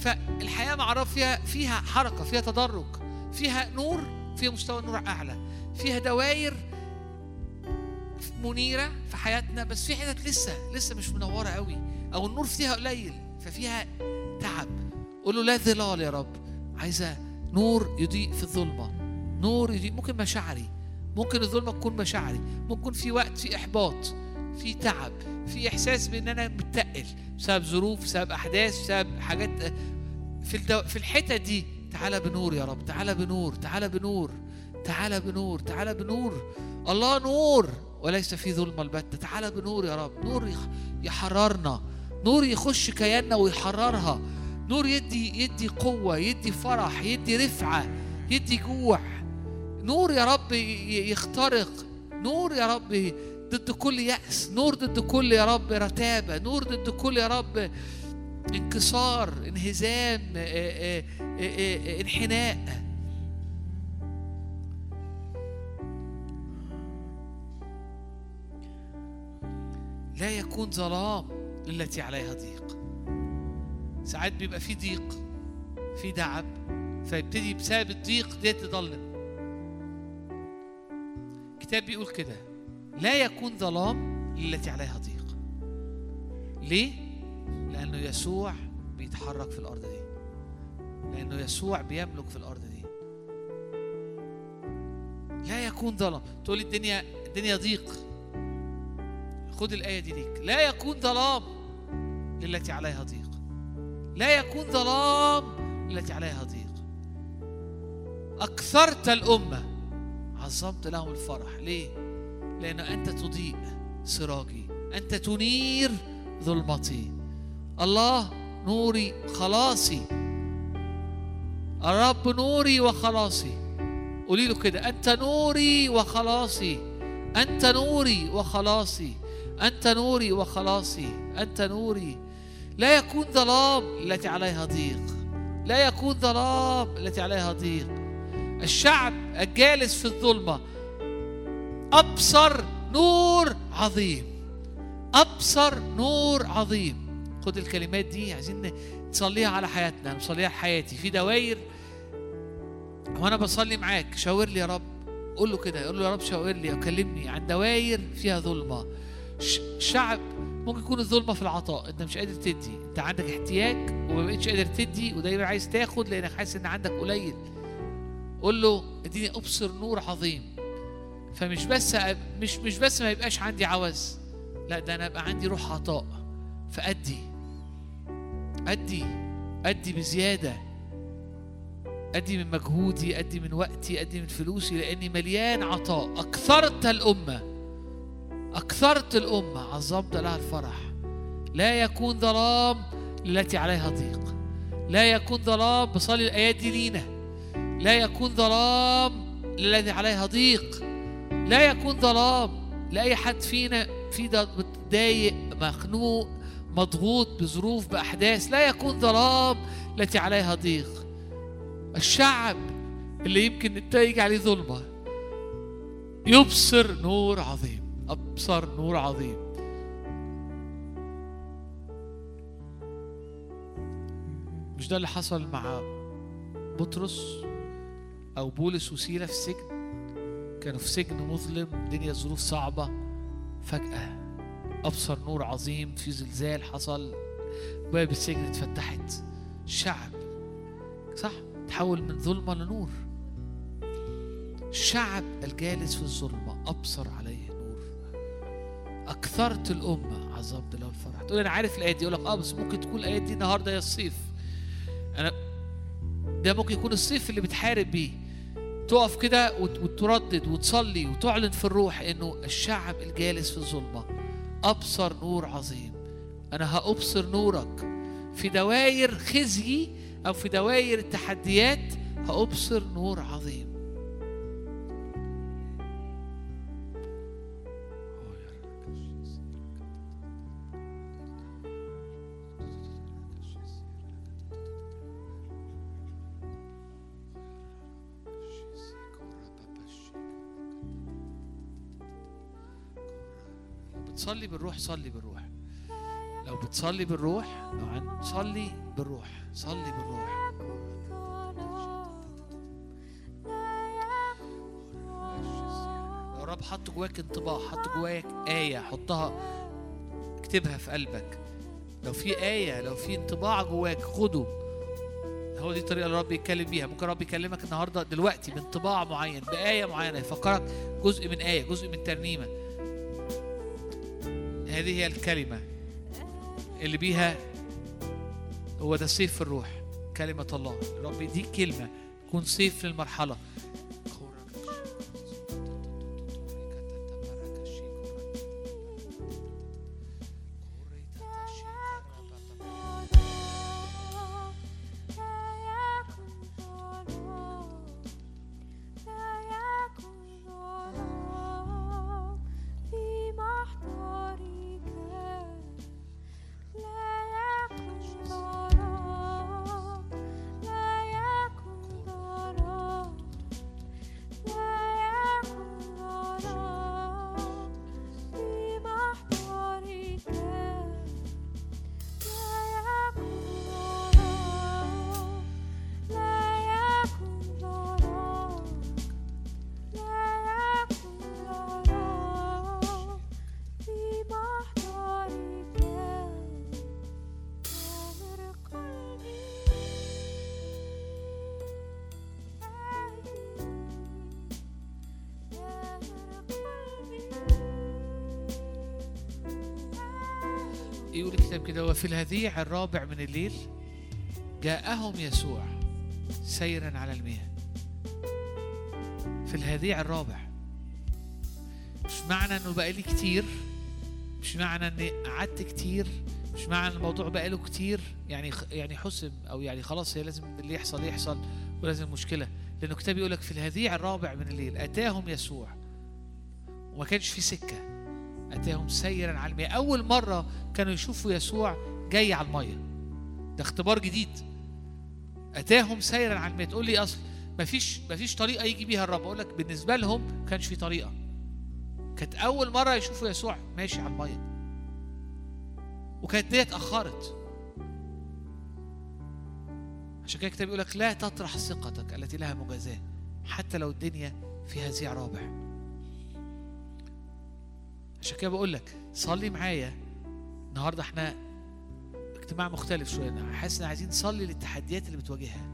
فالحياة مع الرب فيها فيها حركة فيها تدرج فيها نور فيها مستوى نور أعلى فيها دواير منيرة في حياتنا بس في حتت لسه لسه مش منورة قوي أو النور فيها قليل ففيها تعب. قول له لا ظلال يا رب. عايزة نور يضيء في الظلمة نور يضيء ممكن مشاعري ممكن الظلمة تكون مشاعري ممكن في وقت في إحباط في تعب في إحساس بإن أنا متقل. بسبب ظروف بسبب أحداث بسبب حاجات في الدو... في الحتة دي تعالى بنور يا رب تعالى بنور تعالى بنور تعالى بنور تعالى بنور. الله نور وليس في ظلمه البتة تعالى بنور يا رب نور يحررنا نور يخش كياننا ويحررها. نور يدي يدي قوة يدي فرح يدي رفعة يدي جوع. نور يا رب يخترق. نور يا رب ضد كل يأس نور ضد كل يا رب رتابة نور ضد كل يا رب انكسار انهزام آه، آه، آه، انحناء. لا يكون ظلام للتي عليها ضيق. ساعات بيبقى في ضيق في تعب فيبتدي بسبب الضيق دي تضلم الكتاب بيقول كده. لا يكون ظلام للتي عليها ضيق. ليه؟ لأنه يسوع بيتحرك في الأرض دي. لأنه يسوع بيملك في الأرض دي. لا يكون ظلام. تقول الدنيا الدنيا ضيق. خد الآية دي ليك. لا يكون ظلام للتي عليها ضيق. لا يكون ظلام للتي عليها ضيق. أكثرت الأمة عظمت لهم الفرح. ليه؟ لأن أنت تضيء سراجي أنت تنير ظلمتي. الله نوري خلاصي. الرب نوري وخلاصي. قولي له كده أنت نوري وخلاصي. أنت نوري وخلاصي. أنت نوري وخلاصي. أنت نوري. لا يكون ظلام التي عليها ضيق. لا يكون ظلام التي عليها ضيق. الشعب الجالس في الظلمة أبصر نور عظيم. أبصر نور عظيم. خد الكلمات دي عايزين نصليها على حياتنا. نصليها على حياتي. في دواير وأنا بصلي معاك. شاور لي يا رب. قول له كده. قول له يا رب شاور لي أو كلمني عن دواير فيها ظلمة. ش- شعب ممكن يكون الظلمة في العطاء. أنت مش قادر تدي. أنت عندك احتياج وما بقتش قادر تدي ودايما عايز تاخد لأنك حاسس إن عندك قليل. قول له اديني أبصر نور عظيم. فمش بس مش مش بس ما يبقاش عندي عوز لا ده أنا يبقى عندي روح عطاء. فأدي أدي أدي بزيادة. أدي من مجهودي أدي من وقتي أدي من فلوسي لأني مليان عطاء. أكثرت الأمة أكثرت الأمة عظمت لها الفرح. لا يكون ظلام التي عليها ضيق. لا يكون ظلام بصلي الايات دي لينا. لا يكون ظلام للذي عليها ضيق. لا يكون ظلام لأي حد فينا في متضايق مخنوق مضغوط بظروف بأحداث لا يكون ظلام التي عليها ضيق. الشعب اللي يمكن نتائج عليه ظلمة يبصر نور عظيم أبصر نور عظيم. مش ده اللي حصل مع بطرس أو بولس وسيلة في السجن؟ كانوا في سجن مظلم الدنيا ظروف صعبة. فجأة أبصر نور عظيم في زلزال حصل. باب السجن اتفتحت. الشعب صح؟ تحول من ظلمة لنور. الشعب الجالس في الظلمة أبصر عليه نور. أكثرت الأمة عظمت له الفرح. تقول أنا عارف الايه دي. يقول لك آه بس ممكن تكون الايه دي النهارده هي الصيف. أنا ده ممكن يكون السيف اللي بتحارب بيه. تقف كده وت- وتردد وتصلي وتعلن في الروح إنه الشعب الجالس في الظلمة. أبصر نور عظيم. أنا هأبصر نورك. في دواير خزي أو في دواير التحديات هأبصر نور عظيم. بتصلي بالروح صلي بالروح. لو بتصلي بالروح لو عن صلي بالروح صلي بالروح. الرب حط جواك انطباع حط جواك آية حطها اكتبها في قلبك. لو في آية لو في انطباع جواك خده. هو دي الطريقة اللي الرب يتكلم بيها. ممكن الرب يكلمك النهاردة دلوقتي بانطباع معين بآية معينة يفكرك جزء من آية جزء من ترنيمة. هذه هي الكلمة اللي بيها هو ده سيف الروح كلمة الله. الرب يديك كلمة تكون سيف للمرحلة. وفي الهذيع الرابع من الليل جاءهم يسوع سيرا على المياه. في الهذيع الرابع مش معنى إنه بقى لي كتير مش معنى إني قعدت كتير مش معنى الموضوع بقى له كتير يعني يعني حسم أو يعني خلاص هي لازم اللي يحصل يحصل ولازم مشكلة. لأنه الكتاب يقول لك في الهذيع الرابع من الليل أتاهم يسوع. وما كانش في سكة أتاهم سيرا على المياه. أول مرة كانوا يشوفوا يسوع جاي على المية. ده اختبار جديد. أتاهم سيرا على المياه تقول لي أصل مفيش مفيش طريقة يجي بيها الرب. أقول لك بالنسبة لهم ما كانش في طريقة. كانت أول مرة يشوفوا يسوع ماشي على المية. وكانت دي اتاخرت عشان كده الكتاب يقول لك لا تطرح ثقتك التي لها مجازاة حتى لو الدنيا في هزيع رابع. عشان كده بقول لك صلي معايا. النهارده إحنا اجتماع مختلف شوية. أنا حاسس إن عايزين نصلي للتحديات اللي بتواجهها.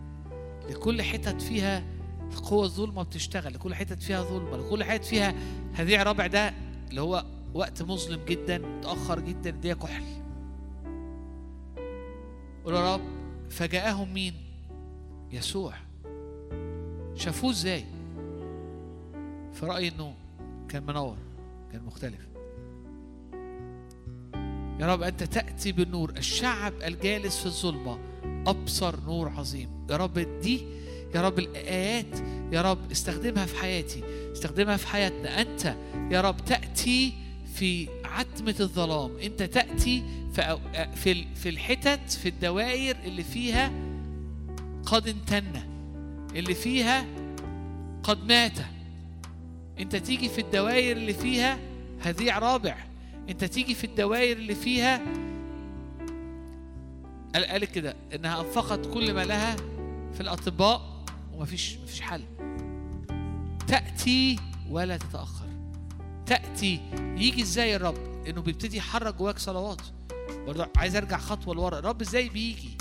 لكل حتت فيها قوة الظلمة بتشتغل لكل حتت فيها ظلمة لكل حتت فيها هذيع رابع ده اللي هو وقت مظلم جدا متأخر جدا دي كحل. قول يا رب فجاءهم مين؟ يسوع. شافوه إزاي؟ في رأيي إنه كان منور كان مختلف. يا رب أنت تأتي بالنور. الشعب الجالس في الظلمة أبصر نور عظيم. يا رب دي يا رب الآيات يا رب استخدمها في حياتي استخدمها في حياتنا. أنت يا رب تأتي في عتمة الظلام. أنت تأتي في في ال- في الحتت في الدوائر اللي فيها قد انتنى اللي فيها قد مات. أنت تيجي في الدوائر اللي فيها هذيع رابع انت تيجي في الدوائر اللي فيها قال قال كده انها انفقت كل ما لها في الأطباء ومفيش مفيش حل. تأتي ولا تتأخر. تأتي. يجي إزاي الرب انه بيبتدي يحرك جواك صلوات. برضه عايز ارجع خطوة لورا. الرب إزاي بيجي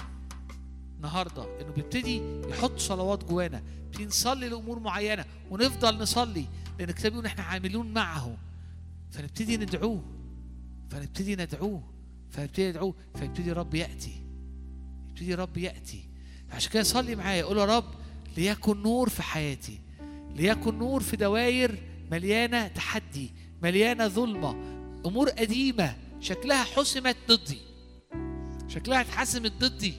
النهارده؟ انه بيبتدي يحط صلوات جوانا. بنبتدي نصلي لأمور معينة ونفضل نصلي لأن الكتاب بيقول إحنا عاملون معه. فنبتدي ندعوه. فنبتدي ندعوه فنبتدي ندعوه فيبتدي الرب يأتي. يبتدي الرب يأتي. عشان كده صلي معايا قول يا رب ليكن نور في حياتي ليكن نور في دوائر مليانة تحدي مليانة ظلمة أمور قديمة شكلها حسمت ضدي شكلها اتحسمت ضدي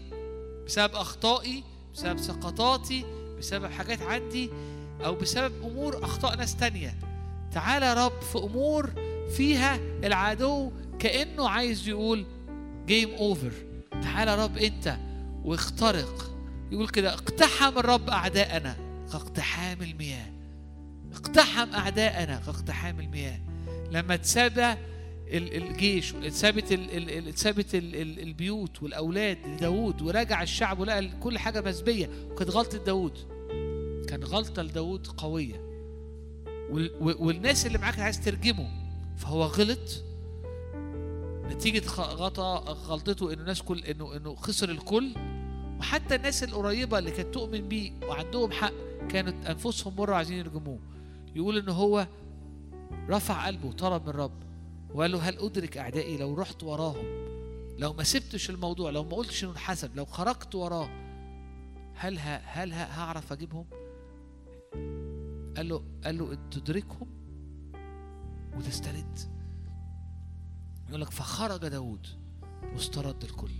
بسبب أخطائي بسبب سقطاتي بسبب حاجات عندي أو بسبب أمور أخطاء ناس تانية. تعالى يا رب في أمور فيها العدو كأنه عايز يقول game over تعالى يا رب أنت واخترق. يقول كده اقتحم الرب أعداءنا. كاقتحام المياه. اقتحم أعداءنا. كاقتحام المياه. لما اتساب ال- الجيش ال- ال- البيوت والأولاد لداود ورجع الشعب ولقى كل حاجة مسبيه وكانت غلطة داود كان غلطة لداود قوية. والناس اللي معاك عايز ترجمه فهو غلط. نتيجة خ- غطا غلطته إنه الناس كل انه إنه خسر الكل. وحتى الناس القريبة اللي كانت تؤمن بيه وعندهم حق كانت أنفسهم مرة عايزين يرجموه. يقول ان هو رفع قلبه وطلب من الرب وقال له هل أدرك أعدائي لو رحت وراهم؟ لو ما سبتش الموضوع لو ما قلتش إنه انحسب لو خرجت وراه هل ه... هل ه... هعرف أجيبهم؟ قال له قال له تدركهم وتسترد. يقول لك فخرج داود واسترد الكل.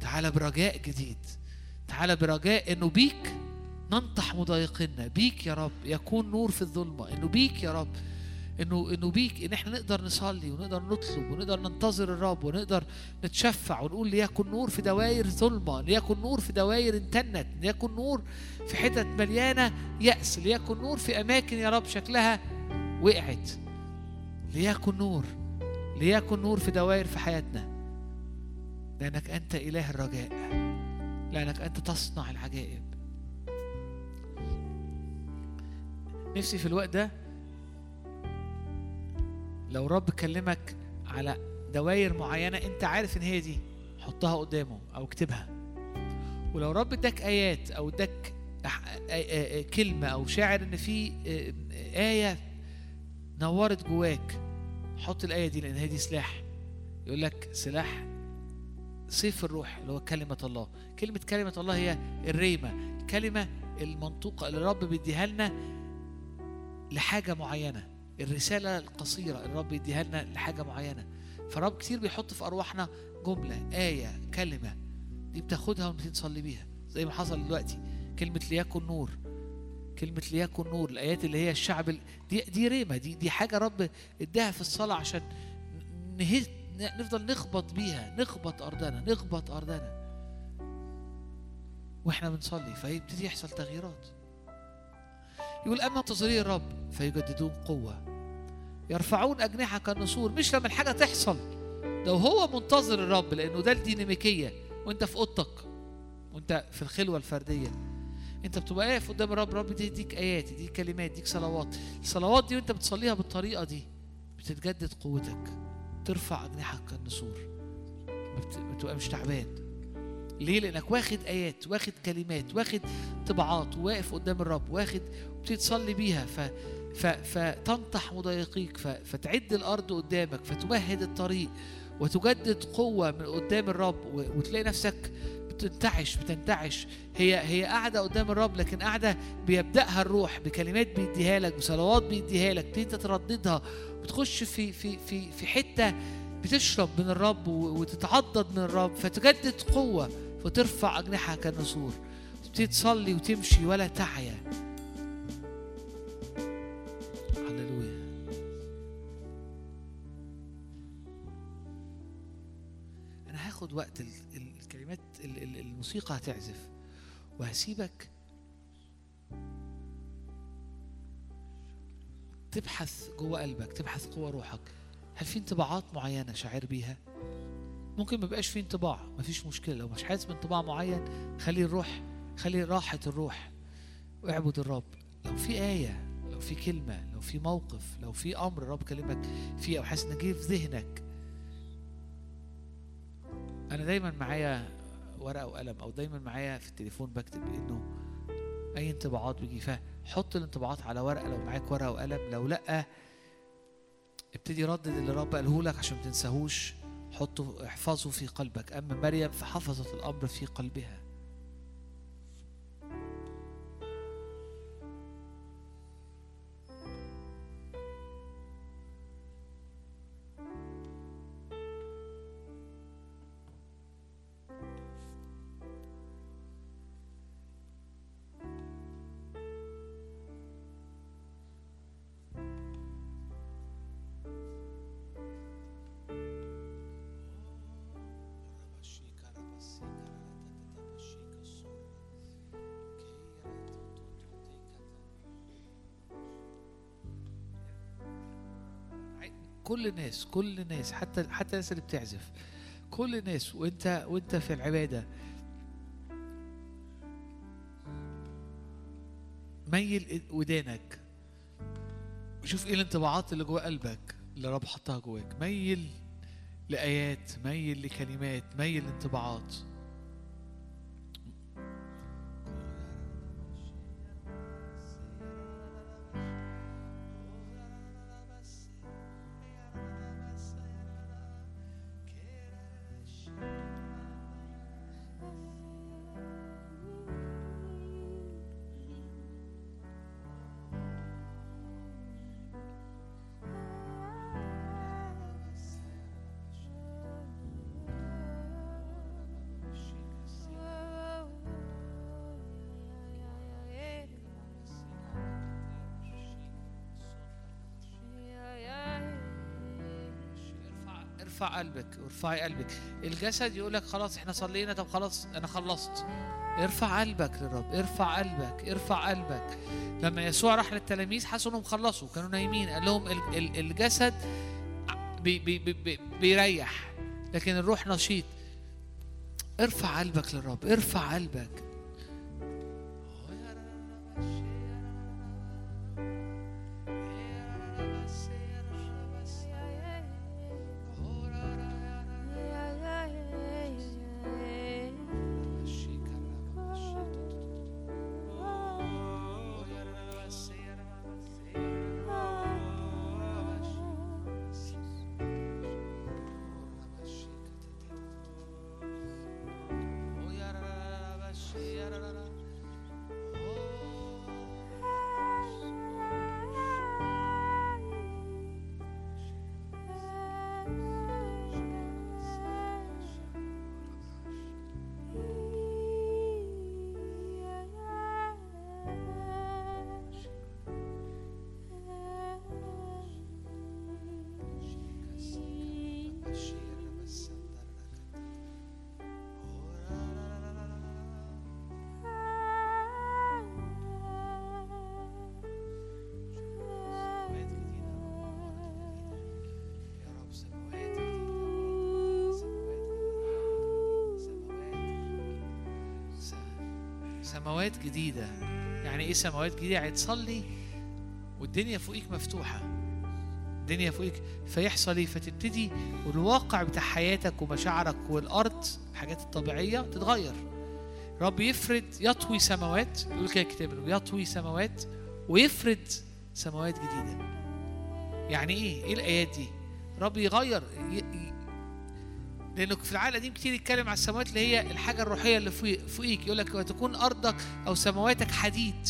تعالى برجاء جديد. تعالى برجاء إنه بيك ننطح مضايقنا بيك يا رب يكون نور في الظلمة. إنه بيك يا رب إنه إنه بيك إن إحنا نقدر نصلي ونقدر نطلب ونقدر ننتظر الرب ونقدر نتشفع ونقول ليكن نور في دوائر ظلمة ليكن نور في دوائر انتنت ليكن نور في حتت مليانة يأس ليكن نور في أماكن يا رب شكلها وقعت. ليكن نور ليكن نور في دوائر في حياتنا. لأنك أنت إله الرجاء. لأنك أنت تصنع العجائب. نفسي في الوقت ده لو رب كلمك على دوائر معينة أنت عارف إن هي دي حطها قدامه أو اكتبها. ولو رب اداك آيات أو اداك كلمة أو شاعر إن في آ- آية نورت جواك. حط الآية دي لأن هي دي سلاح. يقول لك سلاح سيف الروح اللي هو كلمة الله. كلمة كلمة الله هي الريمة الكلمة المنطوقة اللي الرب بيديها لنا لحاجة معينة. الرسالة القصيرة الرب يديها لنا لحاجة معينة. فالرب كتير بيحط في أرواحنا جملة آية كلمة دي بتاخدها ونبتدي نصلي بيها. زي ما حصل دلوقتي كلمة ليكن نور. كلمة ليكن نور الآيات اللي هي الشعب ال- دي دي ريمة دي دي حاجة رب اداها في الصلاة عشان نهز نفضل نخبط بيها نخبط أرضنا نخبط أرضنا. وإحنا بنصلي فيبتدي يحصل تغييرات. يقول أما منتظري الرب فيجددون قوة. يرفعون أجنحة كالنسور مش لما الحاجة تحصل. ده هو منتظر الرب لأنه ده الديناميكية. وأنت في أوضتك. وأنت في الخلوة الفردية. انت بتبقى واقف قدام الرب الرب دي يديك آيات يديك كلمات يديك صلوات الصلوات دي وانت بتصليها بالطريقة دي بتتجدد قوتك ترفع أجنحك كالنسور بت- بتبقى مش تعبان ليه؟ لأنك واخد آيات، واخد كلمات، واخد طبعات، وواقف قدام الرب، واخد وبتبتدي تصلي بيها ف فتنطح مضايقيك. فتعد الأرض قدامك فتمهد الطريق وتجدد قوة من قدام الرب. وتلاقي نفسك بتنتعش بتنتعش. هي هي قاعدة قدام الرب لكن قاعدة بيبدأها الروح بكلمات بيديها لك بصلوات بيديها لك تبتدي ترددها بتخش في في في في حتة بتشرب من الرب وتتعضد من الرب فتجدد قوة فترفع أجنحة كالنسور. تبتدي تصلي وتمشي ولا تعيا. هللويا. أنا هاخد وقت ال- الموسيقى هتعزف. وهسيبك تبحث جوه قلبك تبحث جوه روحك. هل في انطباعات معينة شاعر بيها؟ ممكن ما يبقاش في انطباع مفيش مشكلة. لو مش حاسس بانطباع معين خلي الروح خلي راحة الروح. واعبد الرب. لو في آية لو في كلمة لو في موقف لو في أمر الرب كلمك فيه أو حاسس ان جه في ذهنك. أنا دايما معايا ورقة وقلم أو دايما معايا في التليفون بكتب إنه أي انطباعات بيجي. فيها حط الانطباعات على ورقة لو معاك ورقة وقلم. لو لأ ابتدي ردد اللي الرب قاله لك عشان ما تنساهوش. حطه احفظه في قلبك. أما مريم فحفظت الأمر في قلبها. كل الناس كل الناس حتى حتى الناس اللي بتعزف. كل الناس وانت وانت في العبادة. ميل ودانك. شوف إيه الانطباعات اللي جوه قلبك اللي رب حطها جواك. ميل لآيات ميل لكلمات ميل لانطباعات. قلبك وارفعي قلبك. الجسد يقول لك خلاص إحنا صلينا طب خلاص أنا خلصت. ارفع قلبك للرب ارفع قلبك ارفع قلبك. لما يسوع راح للتلاميذ حسوا إنهم خلصوا كانوا نايمين. قال لهم ال- ال- الجسد بي بي بي بيريح لكن الروح نشيط. ارفع قلبك للرب ارفع قلبك. جديدة. يعني إيه سماوات جديدة؟ يعني تصلي والدنيا فوقيك مفتوحة. الدنيا فوقيك. فيحصل إيه؟ فتبتدي والواقع بتاع حياتك ومشاعرك والأرض الحاجات الطبيعية تتغير. رب يفرد يطوي سماوات. يقول كده الكتاب يطوي سماوات ويفرد سماوات جديدة. يعني إيه؟ إيه الآيات دي؟ رب يغير لأنه في العهد القديم كتير يتكلم على السماوات اللي هي الحاجة الروحية اللي فوق- فوقيك. يقول لك وتكون أرضك أو سماواتك حديد.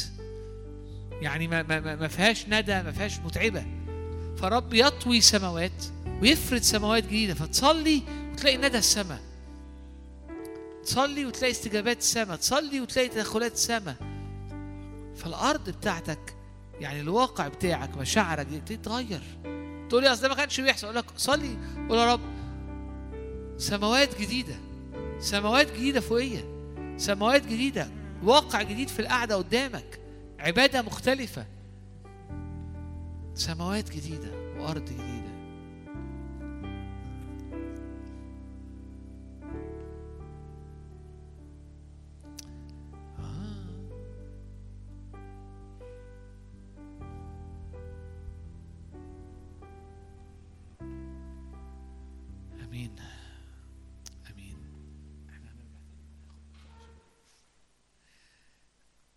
يعني ما ما ما- فيهاش ندى ما فيهاش متعبة. فرب يطوي سماوات ويفرد سماوات جديدة. فتصلي وتلاقي ندى السماء. تصلي وتلاقي استجابات السماء. تصلي وتلاقي تدخلات السماء. فالأرض بتاعتك يعني الواقع بتاعك مشاعرك دي تتغير تقول لي أصل ده ما كانش بيحصل. أقول لك صلي. قول يا رب سماوات جديدة. سماوات جديدة فوقية. سماوات جديدة. واقع جديد في القعدة قدامك. عبادة مختلفة. سماوات جديدة. وأرض جديدة.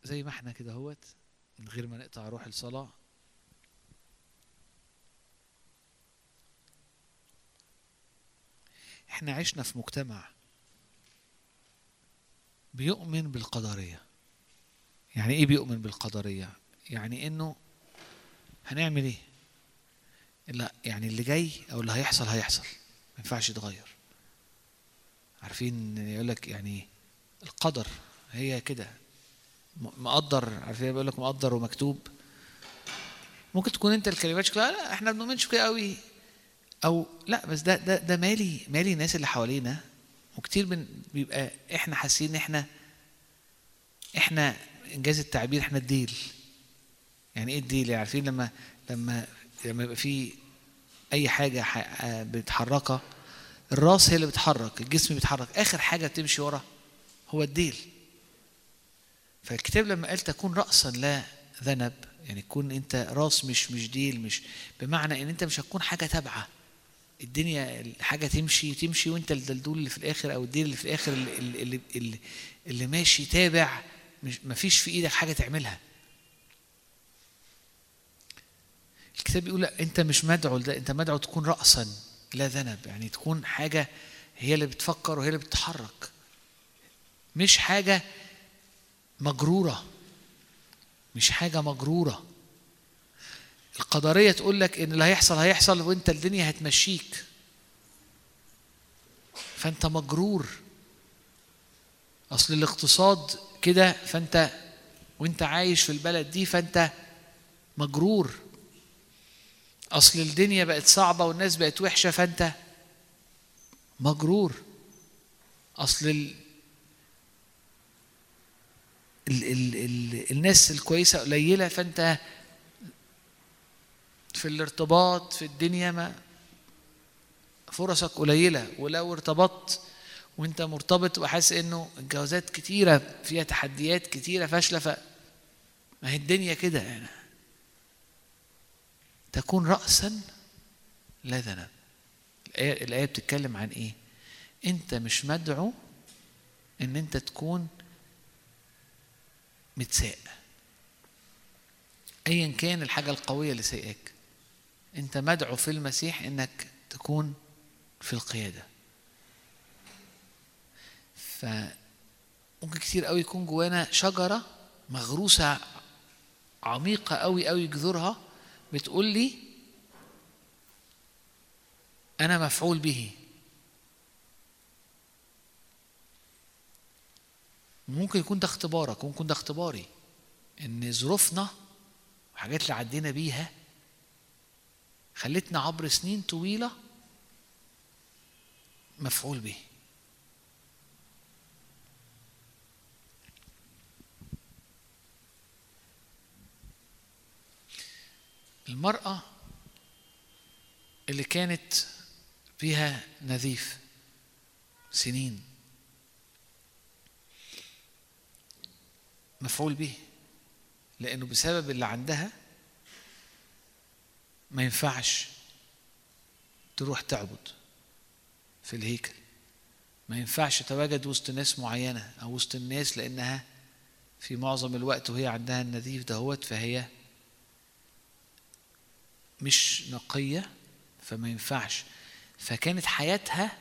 زي ما إحنا كده اهوت من غير ما نقطع روح الصلاة. إحنا عشنا في مجتمع بيؤمن بالقدرية. يعني إيه بيؤمن بالقدرية؟ يعني انه هنعمل إيه؟ لا يعني اللي جاي أو اللي هيحصل هيحصل. ما ينفعش يتغير. عارفين يقول لك يعني القدر هي كده. مقدر عارفين بيقول لك مقدر ومكتوب. ممكن تكون انت الكلمات شكلها لا إحنا ما بنؤمنش كده قوي. أو لا بس ده ده ده مالي مالي الناس اللي حوالينا. وكتير من بيبقى إحنا حاسين إحنا إحنا انجاز التعبير إحنا الديل. يعني إيه الديل؟ يعني عارفين لما لما لما يبقى في اي حاجة بتحركها الراس هي اللي بتحرك الجسم بيتحرك. اخر حاجة بتمشي ورا هو الديل. فالكتاب لما قال تكون راسا لا ذنب يعني تكون أنت راس مش مش ديل مش بمعنى إن أنت مش هتكون حاجة تابعة. الدنيا حاجة تمشي تمشي وأنت الدلدول اللي في الآخر أو الديل اللي في الآخر اللي, اللي, اللي, اللي ماشي تابع مش مفيش في إيدك حاجة تعملها. الكتاب بيقول لا أنت مش مدعو لده أنت مدعو تكون راسا لا ذنب يعني تكون حاجة هي اللي بتفكر وهي اللي بتتحرك. مش حاجة مجرورة. مش حاجة مجرورة. القدرية تقول لك إن اللي هيحصل هيحصل وأنت الدنيا هتمشيك. فأنت مجرور. أصل الاقتصاد كده فأنت وأنت عايش في البلد دي فأنت مجرور. أصل الدنيا بقت صعبة والناس بقت وحشة فأنت مجرور. أصل ال... ال... ال... ال... الناس الكويسة قليلة فأنت في الارتباط في الدنيا ما فرصك قليلة. ولو ارتبطت وأنت مرتبط وحاسس إنه الجوازات كتيرة فيها تحديات كتيرة فاشلة ف ما هي الدنيا كده يعني. تكون رأسا لا ذنب. الآية, الآية بتتكلم عن إيه؟ أنت مش مدعو إن أنت تكون متساء. أيا كان الحاجة القوية اللي سايقاك أنت مدعو في المسيح إنك تكون في القيادة. فممكن كتير قوي يكون جوانا شجرة مغروسة عميقة قوي قوي جذورها بتقول لي أنا مفعول به. ممكن يكون ده اختبارك وممكن ده اختباري. إن ظروفنا وحاجات اللي عدينا بيها خلتنا عبر سنين طويلة مفعول به المرأة اللي كانت فيها نزيف سنين مفعول به لأنه بسبب اللي عندها ما ينفعش تروح تعبد في الهيكل. ما ينفعش تواجد وسط ناس معينة أو وسط الناس لأنها في معظم الوقت وهي عندها النزيف دهوت فهي مش نقية فما ينفعش. فكانت حياتها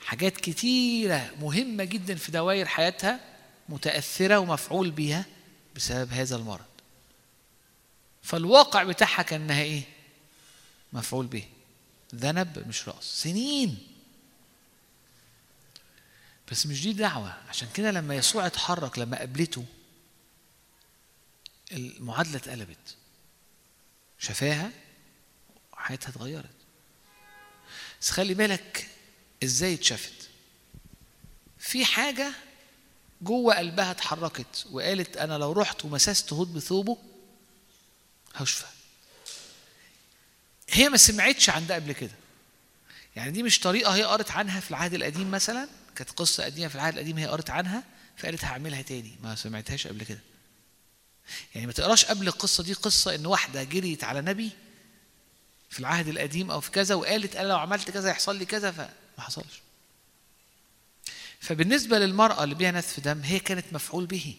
حاجات كتيرة مهمة جدا في دوائر حياتها متأثرة ومفعول بيها بسبب هذا المرض. فالواقع بتاعها كان انها إيه؟ مفعول به. ذنب مش رأس. سنين. بس مش دي دعوة عشان كده لما يسوع اتحرك لما قابلته المعادلة اتقلبت. شفاها وحياتها اتغيرت. بس خلي بالك إزاي اتشافت؟ في حاجة جوه قلبها اتحركت وقالت أنا لو رحت ومسست هود بثوبه هشفى. هي ما سمعتش عن ده قبل كده. يعني دي مش طريقة هي قرت عنها في العهد القديم مثلا؟ كانت قصة قديمة في العهد القديم هي قرت عنها؟ فقالت هعملها تاني. ما سمعتهاش قبل كده. يعني ما تقراش قبل القصة دي قصة إن واحدة جريت على نبي في العهد القديم أو في كذا وقالت أنا لو عملت كذا يحصل لي كذا فما حصلش. فبالنسبة للمرأة اللي بيها نتف دم هي كانت مفعول به.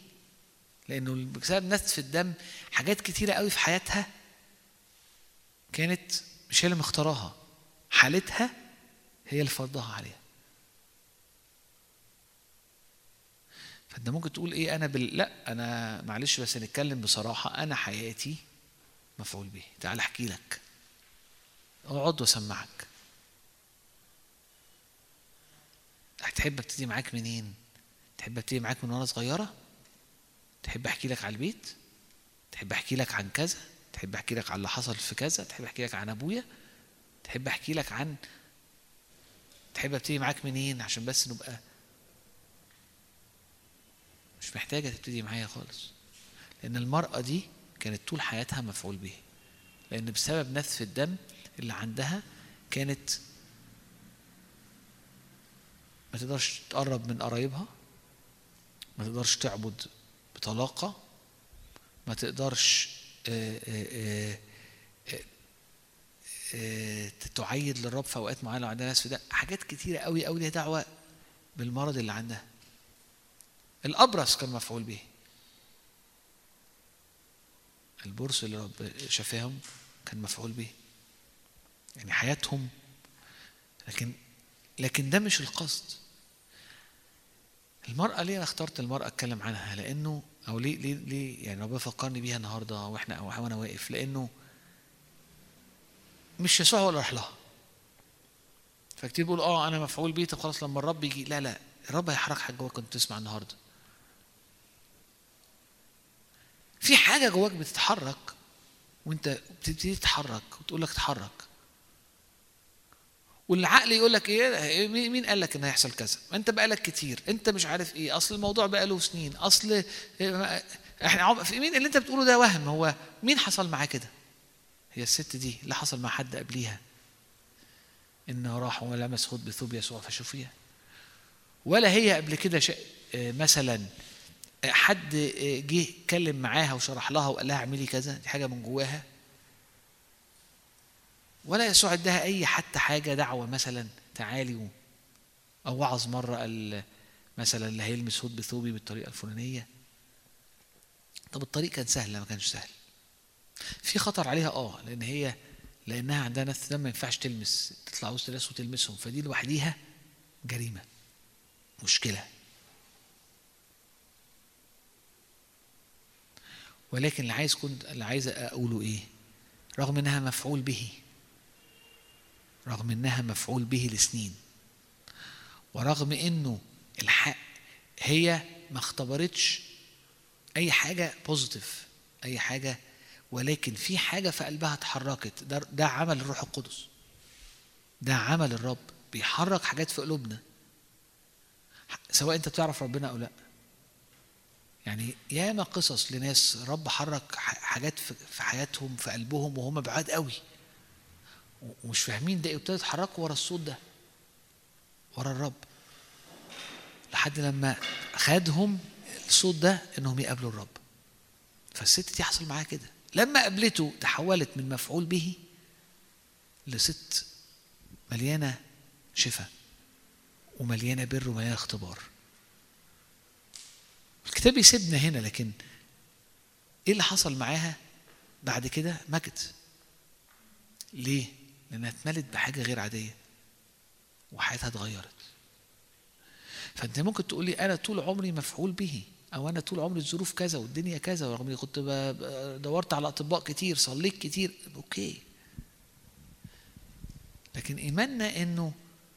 لأنه بسبب نتف الدم حاجات كتيرة قوي في حياتها كانت مش هي اللي مختاراها. حالتها هي اللي فرضها عليها. فأنت ممكن تقول إيه أنا بال... لأ أنا معلش بس نتكلم بصراحة أنا حياتي مفعول به. تعال أحكي لك. أقعد وأسمعك. هتحب ابتدي معاك منين؟ تحب ابتدي معاك من وأنا صغيرة؟ تحب أحكي لك على البيت؟ تحب أحكي لك عن كذا؟ تحب أحكي لك عن اللي حصل في كذا؟ تحب أحكي لك عن أبويا؟ تحب أحكي لك عن تحب ابتدي معاك منين؟ عشان بس نبقى مش محتاجة تبتدي معايا خالص. لأن المرأة دي كانت طول حياتها مفعول به لأن بسبب نثف الدم اللي عندها كانت ما تقدرش تقرب من قرايبها ما تقدرش تعبد بطلاقة ما تقدرش آه، آه، آه، تعيد للرب في أوقات معينة لو عندها ناس في ده. حاجات كتيرة قوي قوي ليها دعوة بالمرض اللي عندها. الأبرص كان مفعول به. البرص اللي رب شفاهم كان مفعول به. يعني حياتهم. لكن لكن ده مش القصد. المرأة ليه أنا اخترت المرأة أتكلم عنها؟ لأنه أو ليه ليه ليه يعني ربنا فكرني بيها النهاردة وإحنا أو وأنا واقف؟ لأنه مش يسوع هو اللي راح لها. فكتير بيقول آه أنا مفعول بيه طب خلاص لما الرب يجي لا لا الرب هيحرك حاجة جواك كنت تسمع النهارده. في حاجة جواك بتتحرك وأنت بتبتدي تتحرك وتقول لك اتحرك والعقل يقول لك إيه؟ مين قال لك ان هيحصل كذا؟ ما أنت بقالك كتير. أنت مش عارف إيه. أصل الموضوع بقى له سنين. أصل إحنا في مين اللي أنت بتقوله ده وهم؟ هو مين حصل معاه كده؟ هي الست دي اللي حصل مع حد قبليها. إنه راح ولمس خد بثوب يسوع. فشفيها ولا هي قبل كده مثلا حد جه اتكلم معاها وشرح لها وقال لها اعملي كذا؟ دي حاجة من جواها. ولا يسوع اداها أي حتى حاجة دعوة مثلا تعالي. أو وعظ مرة قال مثلا اللي هيلمس هود بثوبي بالطريقة الفلانية. طب الطريق كان سهل ما كانش سهل. في خطر عليها آه لأن هي لأنها عندها دم ما ينفعش تلمس تطلع وسط الناس وتلمسهم. فدي لوحديها جريمة مشكلة. ولكن اللي عايز كنت اللي عايز أقوله إيه؟ رغم إنها مفعول به. رغم إنها مفعول به لسنين. ورغم إنه الحق هي ما اختبرتش أي حاجة بوزيتيف أي حاجة ولكن في حاجة في قلبها اتحركت. ده, ده عمل الروح القدس. ده عمل الرب. بيحرك حاجات في قلوبنا. سواء أنت بتعرف ربنا أو لأ. يعني ياما قصص لناس رب حرك حاجات في حياتهم في قلبهم وهم بعاد قوي. ومش فاهمين ده إيه، وابتدوا يتحركوا ورا الصوت ده ورا الرب. لحد لما خدهم الصوت ده إنهم يقابلوا الرب. فالست دي حصل معاها كده. لما قابلته تحولت من مفعول به لست مليانة شفاء ومليانة بر ومليانة اختبار. الكتاب يسيبنا هنا لكن إيه اللي حصل معاها بعد كده؟ مجد. ليه؟ لانها اتملت بحاجة غير عادية وحياتها اتغيرت. فانت ممكن تقولي أنا طول عمري مفعول به أو أنا طول عمري الظروف كذا والدنيا كذا ورغم إني كنت دورت على أطباء كتير صليت كتير okay. لكن إيماننا إنه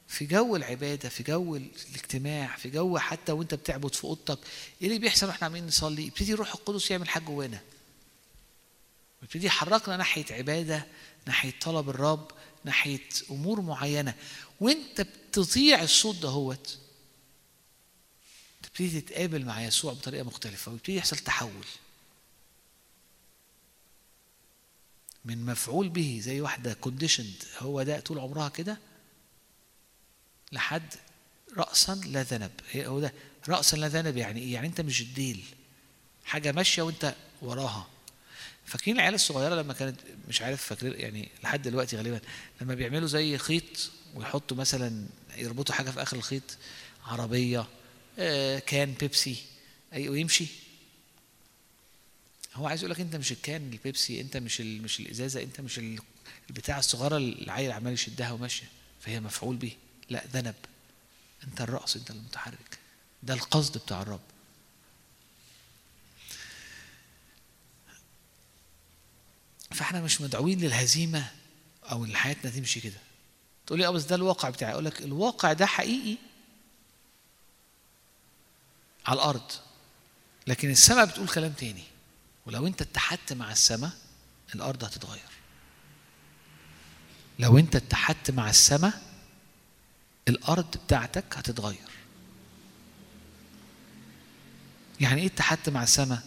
في جو العبادة في جو الاجتماع في جو حتى وأنت بتعبد في أوضتك إيه اللي بيحصل وإحنا عمالين نصلي؟ يبتدي الروح القدس يعمل حاجة جوانا. ويبتدي يحركنا ناحية عبادة ناحية طلب الرب ناحية أمور معينة. وأنت بتطيع الصوت دهوت تبتدي تتقابل مع يسوع بطريقة مختلفة ويبتدي يحصل تحول. من مفعول به زي واحدة كونديشند هو ده طول عمرها كده لحد رأسا لا ذنب. هي- هو ده؟ رأسا لا ذنب يعني إيه؟ يعني أنت مش الديل. حاجة ماشية وأنت وراها. فاكرين العيال الصغيرة لما كانت مش عارف فاكرين يعني لحد دلوقتي غالبا لما بيعملوا زي خيط ويحطوا مثلا يربطوا حاجة في آخر الخيط عربية آه، كان بيبسي أي ويمشي. هو عايز يقول لك أنت مش الكان البيبسي أنت مش مش الإزازة أنت مش ال- البتاع الصغيرة اللي العيل عمال يشدها وماشية فهي مفعول به لا ذنب. أنت الرأس أنت المتحرك. ده القصد بتاع الرب. فاحنا مش مدعوين للهزيمة أو إن حياتنا تمشي كده. تقول لي آه بس ده الواقع بتاعي. أقول لك الواقع ده حقيقي على الأرض. لكن السماء بتقول كلام تاني. ولو أنت اتحدت مع السماء الأرض هتتغير. لو أنت اتحدت مع السماء الأرض بتاعتك هتتغير. يعني إيه اتحدت مع السماء؟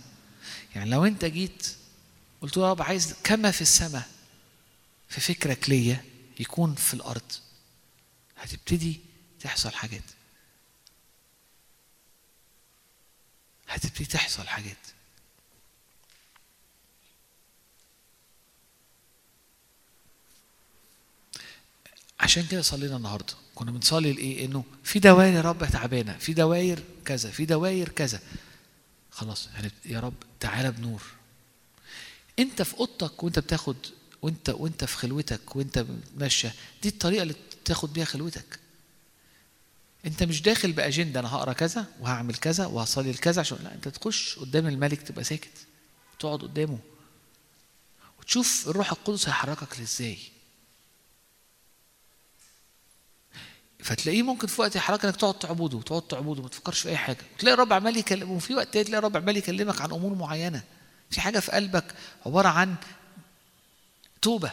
يعني لو أنت جيت قلت له يا رب عايز كما في السماء. في فكرك ليا يكون في الأرض. هتبتدي تحصل حاجات. هتبتدي تحصل حاجات. عشان كده صلينا النهارده. كنا بنصلي لإيه؟ إنه في دوائر يا رب تعبانة. في دوائر كذا في دوائر كذا. خلاص هنبت... يا رب تعالى بنور. انت في اوضتك وانت بتاخد وانت وانت في خلوتك وانت ماشية دي الطريقة اللي تاخد بيها خلوتك. انت مش داخل بأجندة أنا هقرأ كذا وهعمل كذا وهصلي لكذا عشان لا انت تخش قدام الملك تبقى ساكت. تقعد قدامه. وتشوف الروح القدس هيحركك إزاي فتلاقيه ممكن في وقت يحركك انك تقعد تعبده وتقعد تعبده ما تفكرش في أي حاجة. وتلاقي الرب عمال يكلم وفي وقت تاني تلاقي الرب عمال يكلمك عن أمور معينة. في حاجة في قلبك عبارة عن توبة.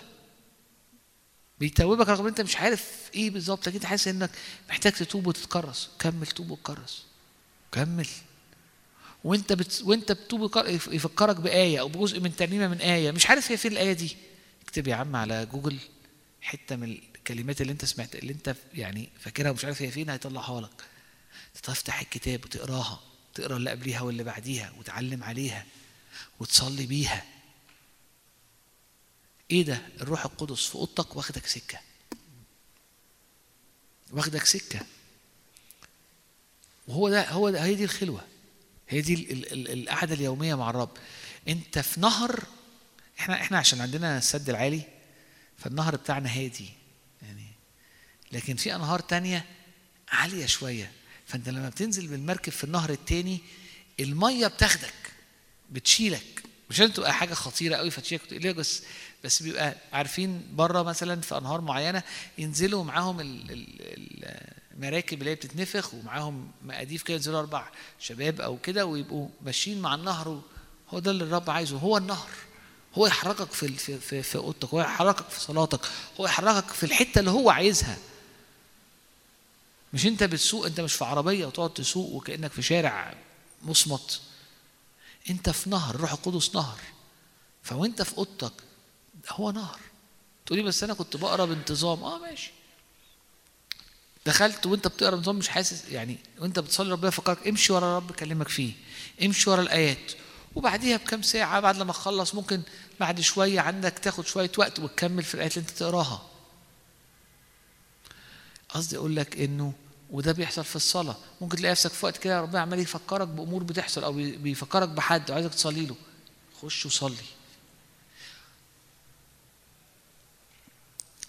بيتوبك رغم إن أنت مش عارف إيه بالظبط لكن أنت حاسس إنك محتاج تتوب وتتكرس. كمل توب وتكرس. كمل. وأنت بت... وأنت بتوب يفكرك بآية أو بجزء من ترنيمة من آية. مش عارف هي فين الآية دي. اكتب يا عم على جوجل حتة من الكلمات اللي أنت سمعت اللي أنت يعني فاكرها ومش عارف هي فين هيطلعها لك. تفتح الكتاب وتقراها تقرأ اللي قبليها واللي بعديها وتعلم عليها. وتصلي بيها. إيه ده؟ الروح القدس في اوضتك واخدك سكة. واخدك سكة. وهو ده هو ده هي دي الخلوة. هي دي ال- ال- ال- القعدة اليومية مع الرب. أنت في نهر إحنا إحنا عشان عندنا السد العالي فالنهر بتاعنا هادي يعني. لكن في أنهار تانية عالية شوية. فأنت لما بتنزل بالمركب في النهر التاني المية بتاخدك. بتشيلك. مش لازم تبقى حاجة خطيرة قوي فتشيلك. وتقلقك بس بس بيبقى عارفين بره مثلا في أنهار معينة ينزلوا معاهم ال- ال- المراكب اللي هي بتتنفخ ومعاهم مقاديف كده ينزلوا أربع شباب أو كده ويبقوا ماشيين مع النهر هو ده اللي الرب عايزه. هو النهر. هو يحركك في في, في أوضتك هو يحركك في صلاتك هو يحركك في الحتة اللي هو عايزها. مش أنت بتسوق أنت مش في عربية وتقعد تسوق وكأنك في شارع مصمت. انت في نهر الروح القدس نهر. فوانت في اوضتك هو نهر. تقولي بس أنا كنت بقرا بانتظام. آه ماشي. دخلت وانت بتقرا بانتظام مش حاسس يعني وانت بتصلي ربنا يفكرك امشي ورا الرب كلمك فيه. امشي ورا الآيات. وبعديها بكام ساعة بعد لما تخلص ممكن بعد شوية عندك تاخد شوية وقت وتكمل في الآيات اللي انت تقراها. قصدي أقول لك إنه وده بيحصل في الصلاة. ممكن تلاقي نفسك في وقت كده ربنا عمال يفكرك بأمور بتحصل أو بي- بيفكرك بحد وعايزك تصلي له. خش وصلي.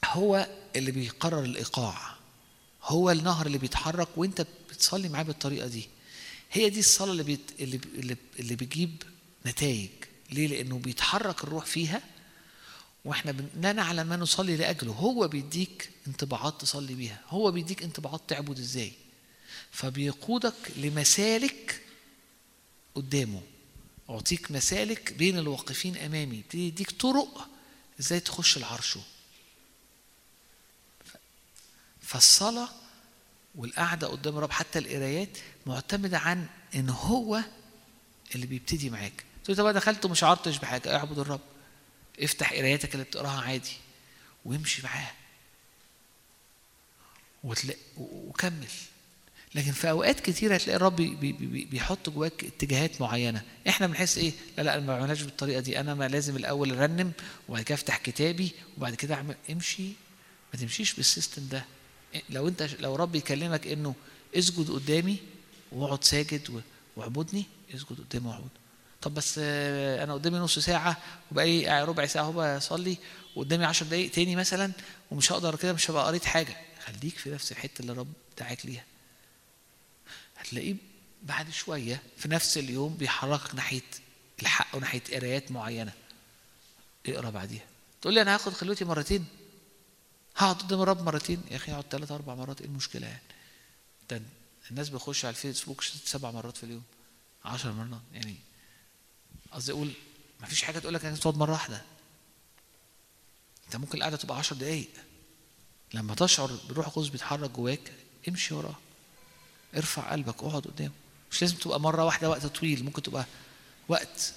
هو اللي بيقرر الإيقاع. هو النهر اللي بيتحرك وانت بتصلي معاه بالطريقة دي. هي دي الصلاة اللي بيت... اللي, اللي بتجيب نتائج. ليه؟ لأنه بيتحرك الروح فيها وإحنا. لا نعلم ما نصلي لأجله. هو بيديك انطباعات تصلي بيها. هو بيديك انطباعات تعبد إزاي. فبيقودك لمسالك قدامه. أعطيك مسالك بين الواقفين أمامي. يبتدي يديك طرق إزاي تخش لعرشه فالصلاة والقعدة قدام الرب حتى القرايات معتمدة عن إن هو اللي بيبتدي معاك. تقول طب دخلت ومش عرضتش بحاجة. اعبد الرب. افتح قراياتك اللي بتقراها عادي وامشي معاه وكمل. لكن في أوقات كتيرة هتلاقي الرب بي بي بي بيحط جواك اتجاهات معينة. إحنا بنحس إيه؟ لا لا ما بعملهاش بالطريقة دي. أنا ما لازم الأول أرنم وبعد كده أفتح كتابي وبعد كده أعمل. امشي. ما تمشيش بال system ده. لو أنت لو رب يكلمك إنه اسجد قدامي واقعد ساجد واعبدني اسجد قدامي واعبد. طب بس آه، أنا قدامي نص ساعة وبقى ربع ساعة أهو بصلي وقدامي عشر دقايق تاني مثلا ومش هقدر كده مش هبقى قريت حاجة. خليك في نفس الحتة اللي الرب دعاك ليها. هتلاقيه بعد شوية في نفس اليوم بيحركك ناحية الحق وناحية قرايات معينة. اقرأ بعديها. تقول لي أنا هاخد خلوتي مرتين. هقعد قدام الرب مرتين. يا أخي اقعد ثلاث أربع مرات إيه المشكلة يعني؟ ده الناس بيخش على الفيسبوك سبع مرات في اليوم. عشر مرات يعني قصدي أقول ما فيش حاجة تقول لك إنك تقعد مرة واحدة. أنت ممكن القعدة تبقى عشر دقايق. لما تشعر بروح القدس بيتحرك جواك امشي وراه. ارفع قلبك اقعد قدامه. مش لازم تبقى مرة واحدة وقت طويل ممكن تبقى وقت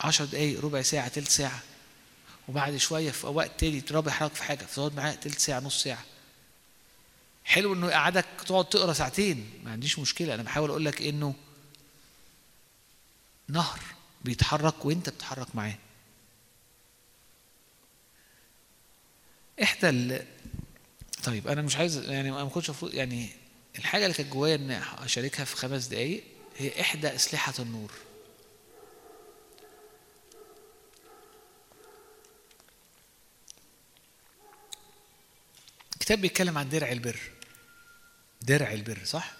عشر دقايق ربع ساعة تلت ساعة. وبعد شوية في وقت تاني ترابي يحرك في حاجة فتقعد معاه تلت ساعة نص ساعة. حلو إنه يقعدك تقعد تقرأ ساعتين. ما عنديش مشكلة. أنا بحاول أقول لك إنه نهر. بيتحرك وانت بتتحرك معاه. احدى ال... طيب أنا مش عايز يعني ما كنتش يعني الحاجة اللي كانت جوايا إن أشاركها في خمس دقائق هي إحدى أسلحة النور. الكتاب بيتكلم عن درع البر. درع البر صح؟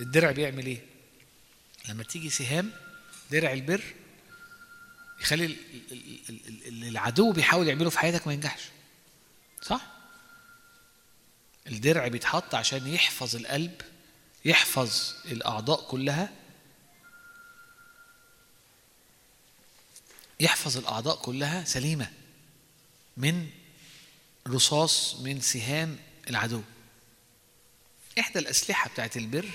الدرع بيعمل إيه؟ لما تيجي سهام درع البر يخلي ال- ال- ال- ال- اللي العدو بيحاول يعمله في حياتك ما ينجحش. صح؟ الدرع بيتحط عشان يحفظ القلب يحفظ الأعضاء كلها. يحفظ الأعضاء كلها سليمة من رصاص من سهام العدو. إحدى الأسلحة بتاعت البر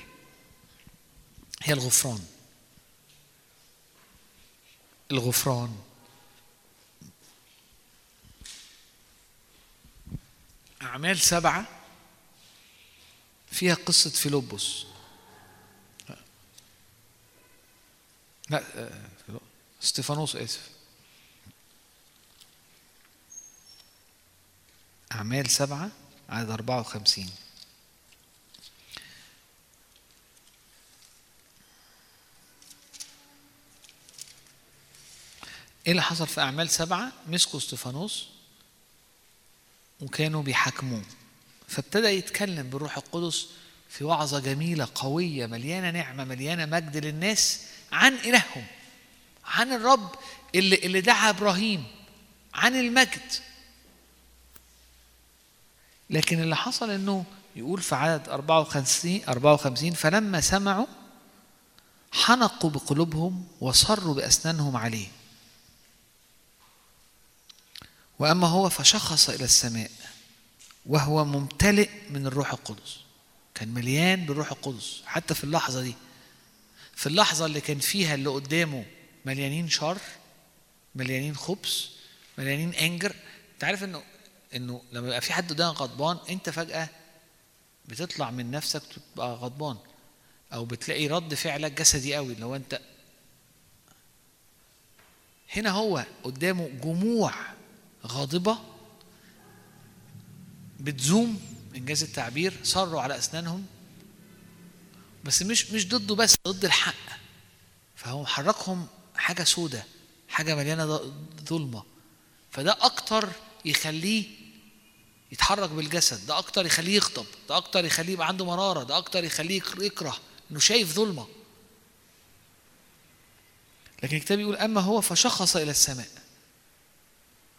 هي الغفران. الغفران. أعمال سبعة فيها قصة فيلبس. لا استيفانوس آسف. أعمال سبعة عدد 54 إيه اللي حصل في أعمال سبعة؟ مسكوا استفانوس وكانوا بيحاكموه. فابتدى يتكلم بالروح القدس في وعظة جميلة قوية مليانة نعمة مليانة مجد للناس عن إلههم عن الرب اللي, اللي دعا إبراهيم عن المجد. لكن اللي حصل إنه يقول في عدد 54 54 فلما سمعوا حنقوا بقلوبهم وصروا بأسنانهم عليه. وأما هو فشخص إلى السماء وهو ممتلئ من الروح القدس. كان مليان بالروح القدس حتى في اللحظة دي. في اللحظة اللي كان فيها اللي قدامه مليانين شر مليانين خبث مليانين أنجر. أنت عارف انه إنه لما يبقى في حد قدامك غضبان أنت فجأة بتطلع من نفسك تبقى غضبان. أو بتلاقي رد فعلك جسدي قوي اللي هو انت هنا هو قدامه جموع غاضبة بتزوم إنجاز التعبير صروا على أسنانهم بس مش مش ضده بس ضد الحق. فهو محركهم حاجة سودة حاجة مليانة ظلمة. فده أكتر يخليه يتحرك بالجسد ده أكتر يخليه يغضب ده أكتر يخليه يبقى عنده مرارة ده أكتر يخليه يكر- يكره إنه شايف ظلمة. لكن الكتاب يقول أما هو فشخص إلى السماء.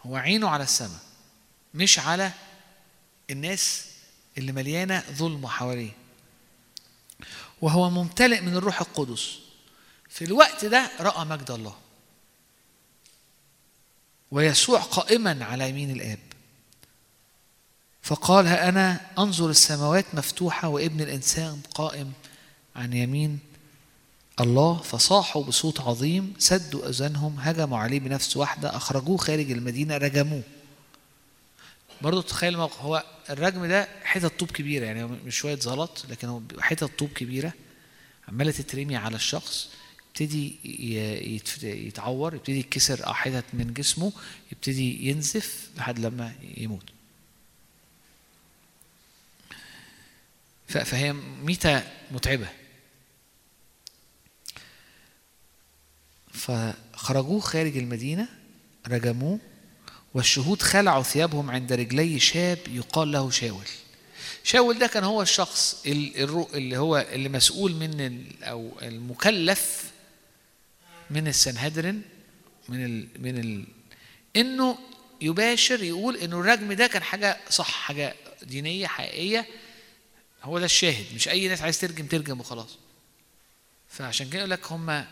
هو عينه على السماء مش على الناس اللي مليانة ظلمه حواليه. وهو ممتلئ من الروح القدس. في الوقت ده رأى مجد الله. ويسوع قائما على يمين الآب. فقال ها أنا أنظر السماوات مفتوحة وابن الإنسان قائم عن يمين الله فصاحوا بصوت عظيم سدوا أذانهم هجموا عليه بنفس واحدة أخرجوه خارج المدينة رجموه. برضه تخيل الموقف هو الرجم ده حتت طوب كبيرة يعني مش شوية زلط لكن هو حتت طوب كبيرة عمالة تترمي على الشخص يبتدي يتعور يبتدي يتكسر حتت من جسمه يبتدي ينزف لحد لما يموت. فهي ميتة متعبة. فخرجوه خارج المدينة رجموه والشهود خلعوا ثيابهم عند رجلي شاب يقال له شاول. شاول ده كان هو الشخص اللي هو اللي مسؤول من أو المكلف من السنهدرين من ال من ال إنه يباشر يقول إنه الرجم ده كان حاجة صح حاجة دينية حقيقية. هو ده الشاهد مش أي ناس عايز ترجم ترجم وخلاص. فعشان كده يقول لك هم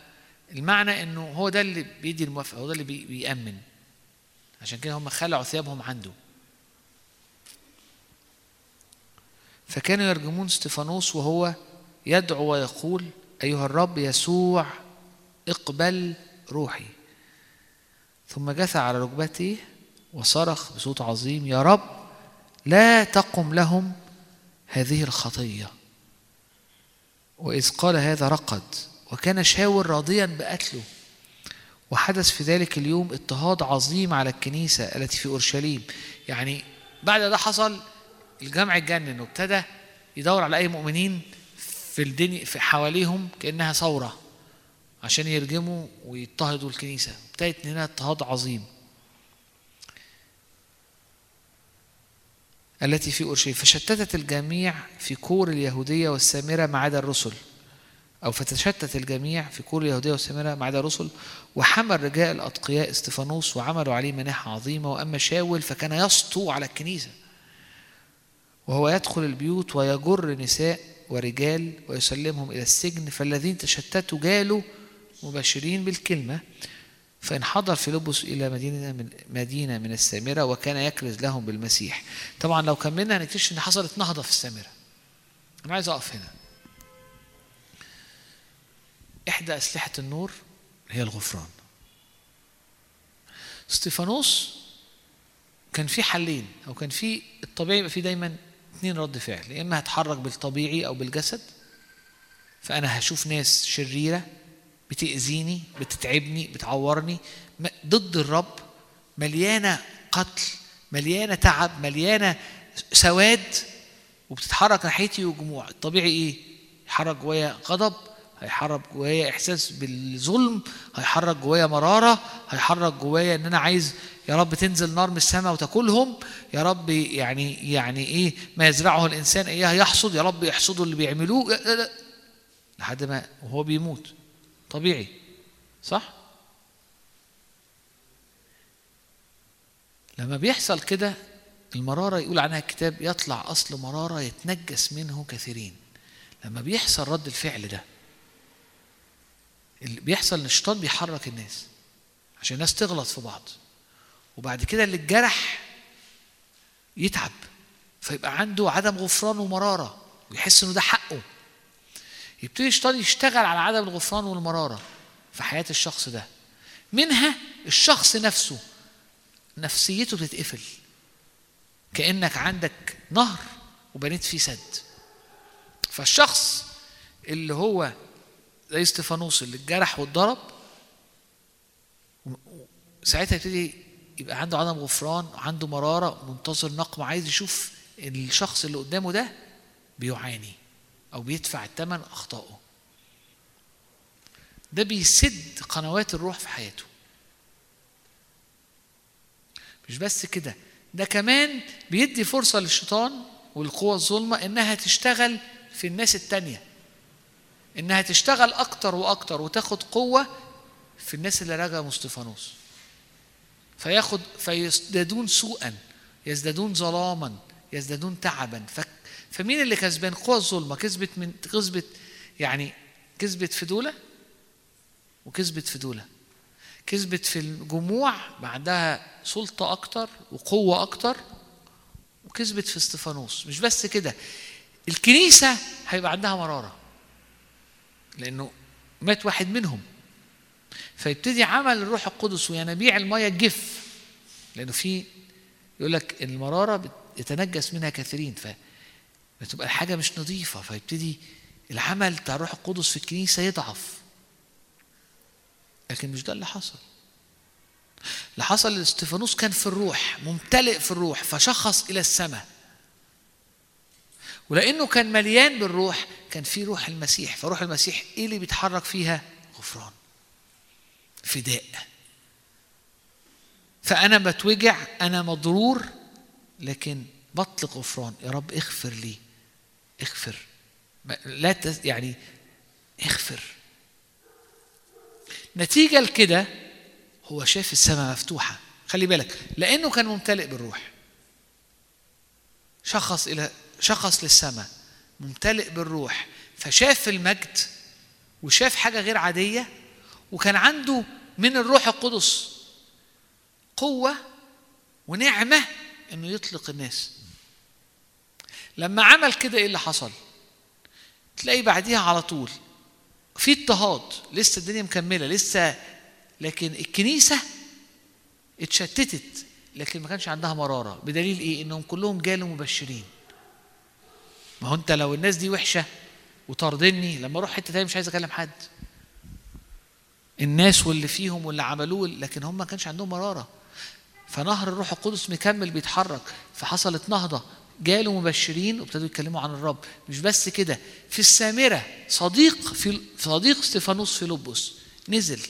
المعنى إنه هو ده اللي بيدي الموافقة هو ده اللي بي- بيأمن. عشان كده هم خلعوا ثيابهم عنده. فكانوا يرجمون استفانوس وهو يدعو ويقول أيها الرب يسوع اقبل روحي. ثم جثى على ركبته وصرخ بصوت عظيم يا رب لا تقم لهم هذه الخطية. وإذ قال هذا رقد. وكان شاور راضيا بقتله. وحدث في ذلك اليوم اضطهاد عظيم على الكنيسة التي في أورشليم. يعني بعد ده حصل الجمع اتجنن وابتدى يدور على أي مؤمنين في الدنيا في حواليهم كأنها ثورة عشان يرجموا ويضطهدوا الكنيسة. ابتدت هنا اضطهاد عظيم. التي في أورشليم فشتتت الجميع في كور اليهودية والسامرة ما عدا الرسل. أو فتشتت الجميع في كل اليهودية والسامرة ما عدا الرسل وحمى الرجال الأتقياء استفانوس وعملوا عليه مناحة عظيمة وأما شاول فكان يسطو على الكنيسة. وهو يدخل البيوت ويجر نساء ورجال ويسلمهم إلى السجن فالذين تشتتوا جالوا مباشرين بالكلمة. فانحدر فيلبس إلى مدينة من مدينة من السامرة وكان يكرز لهم بالمسيح. طبعا لو كملنا هنكتشف إن حصلت نهضة في السامرة. أنا عايز أقف هنا. إحدى أسلحة النور هي الغفران. استيفانوس كان في حلين أو كان في الطبيعي يبقى في دايما اثنين رد فعل يا إما هتحرك بالطبيعي أو بالجسد فأنا هشوف ناس شريرة بتأذيني بتتعبني بتعورني ضد الرب مليانة قتل مليانة تعب مليانة سواد وبتتحرك ناحيتي وجموع. الطبيعي إيه؟ يحرك جوايا غضب هيحرك جوايا إحساس بالظلم هيحرك جوايا مرارة هيحرك جوايا إن أنا عايز يا رب تنزل نار من السماء وتاكلهم يا رب يعني يعني إيه ما يزرعه الإنسان اياه يحصد يا رب يحصدوا اللي بيعملوه. لحد ما وهو بيموت. طبيعي. صح؟ لما بيحصل كده المرارة يقول عنها الكتاب يطلع أصل مرارة يتنجس منه كثيرين. لما بيحصل رد الفعل ده اللي بيحصل إن الشيطان بيحرك الناس عشان الناس تغلط في بعض. وبعد كده اللي اتجرح يتعب فيبقى عنده عدم غفران ومرارة ويحس إنه ده حقه. يبتدي الشيطان يشتغل على عدم الغفران والمرارة في حياة الشخص ده. منها الشخص نفسه نفسيته بتتقفل كأنك عندك نهر وبنيت فيه سد. فالشخص اللي هو زي استفانوس اللي اتجرح واتضرب ساعتها يبتدي يبقى عنده عدم غفران عنده مرارة منتظر نقم عايز يشوف الشخص اللي قدامه ده بيعاني أو بيدفع الثمن أخطائه. ده بيسد قنوات الروح في حياته. مش بس كده ده كمان بيدي فرصة للشيطان والقوى الظلمة إنها تشتغل في الناس التانية. إنها تشتغل أكتر وأكتر وتاخد قوة في الناس اللي رجموا استفانوس فياخد فيزدادون سوءا يزدادون ظلاما يزدادون تعبا. ف... فمين اللي كسبان؟ قوى الظلمة. كسبت من كسبت يعني كسبت في دولة وكسبت في دولة. كسبت في الجموع بعدها سلطة أكتر وقوة أكتر وكسبت في استفانوس مش بس كده الكنيسة هيبقى عندها مرارة. لأنه مات واحد منهم. فيبتدي عمل الروح القدس وينابيع المية تجف لأنه في يقول لك المرارة يتنجس منها كثيرين فبتبقى الحاجة مش نظيفة. فيبتدي العمل بتاع الروح القدس في الكنيسة يضعف. لكن مش ده اللي حصل. اللي حصل استفانوس كان في الروح ممتلئ في الروح فشخص إلى السماء. ولأنه كان مليان بالروح كان في روح المسيح فروح المسيح إيه اللي بيتحرك فيها؟ غفران فداء. فأنا بتوجع أنا مضرور لكن بطلق غفران. يا رب اغفر لي اغفر. لا تز... يعني اغفر. نتيجة لكده هو شاف السماء مفتوحة. خلي بالك لأنه كان ممتلئ بالروح. شخص إلى شخص للسماء ممتلئ بالروح فشاف المجد وشاف حاجة غير عادية وكان عنده من الروح القدس قوة ونعمة إنه يطلق الناس. لما عمل كده إيه اللي حصل؟ تلاقي بعديها على طول في اضطهاد لسه الدنيا مكملة لسه لكن الكنيسة اتشتتت لكن ما كانش عندها مرارة. بدليل إيه؟ إنهم كلهم جالوا مبشرين. ما هو انت لو الناس دي وحشة وطاردني لما أروح حتة تانية مش عايز اكلم حد. الناس واللي فيهم واللي عملوه لكن هم ما كانش عندهم مرارة. فنهر الروح القدس مكمل بيتحرك. فحصلت نهضة. جالوا مبشرين وابتدوا يتكلموا عن الرب. مش بس كده. في السامرة صديق في صديق استفانوس فيلبس نزل.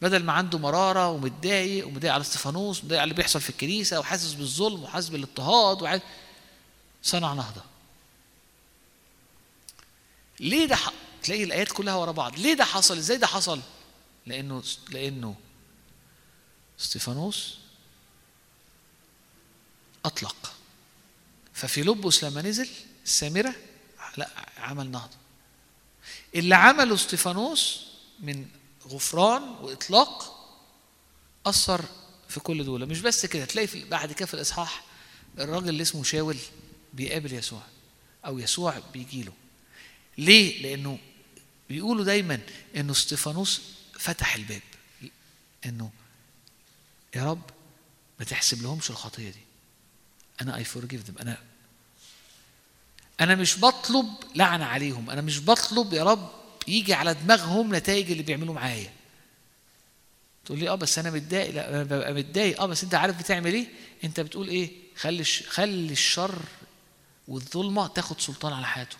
بدل ما عنده مرارة ومتضايق ومتضايق على استفانوس ومتضايق على اللي بيحصل في الكنيسة وحاسس بالظلم وحاسس بالإضطهاد وعايز صنع نهضة. ليه ده. تلاقي الآيات كلها ورا بعض. ليه ده حصل؟ إزاي ده حصل؟ لأنه لأنه استفانوس أطلق. ففيلبس لما نزل السامرة لا عمل نهضة. اللي عمله استفانوس من غفران وإطلاق أثر في كل دول. مش بس كده تلاقي في بعد كده في الإصحاح الراجل اللي اسمه شاول بيقابل يسوع أو يسوع بيجي له ليه؟ لأنه بيقولوا دايما إنه استفانوس فتح الباب. إنه يا رب ما تحسب لهمش الخطية دي. أنا اي فورجيف ذم أنا أنا مش بطلب لعنه عليهم. أنا مش بطلب يا رب يجي على دماغهم نتائج اللي بيعملوا معايا. تقول لي آه بس أنا متضايق. لا أنا ببقى متضايق. آه بس أنت عارف بتعمل إيه؟ أنت بتقول إيه؟ خلي خلي الشر والظلمة تاخد سلطان على حياته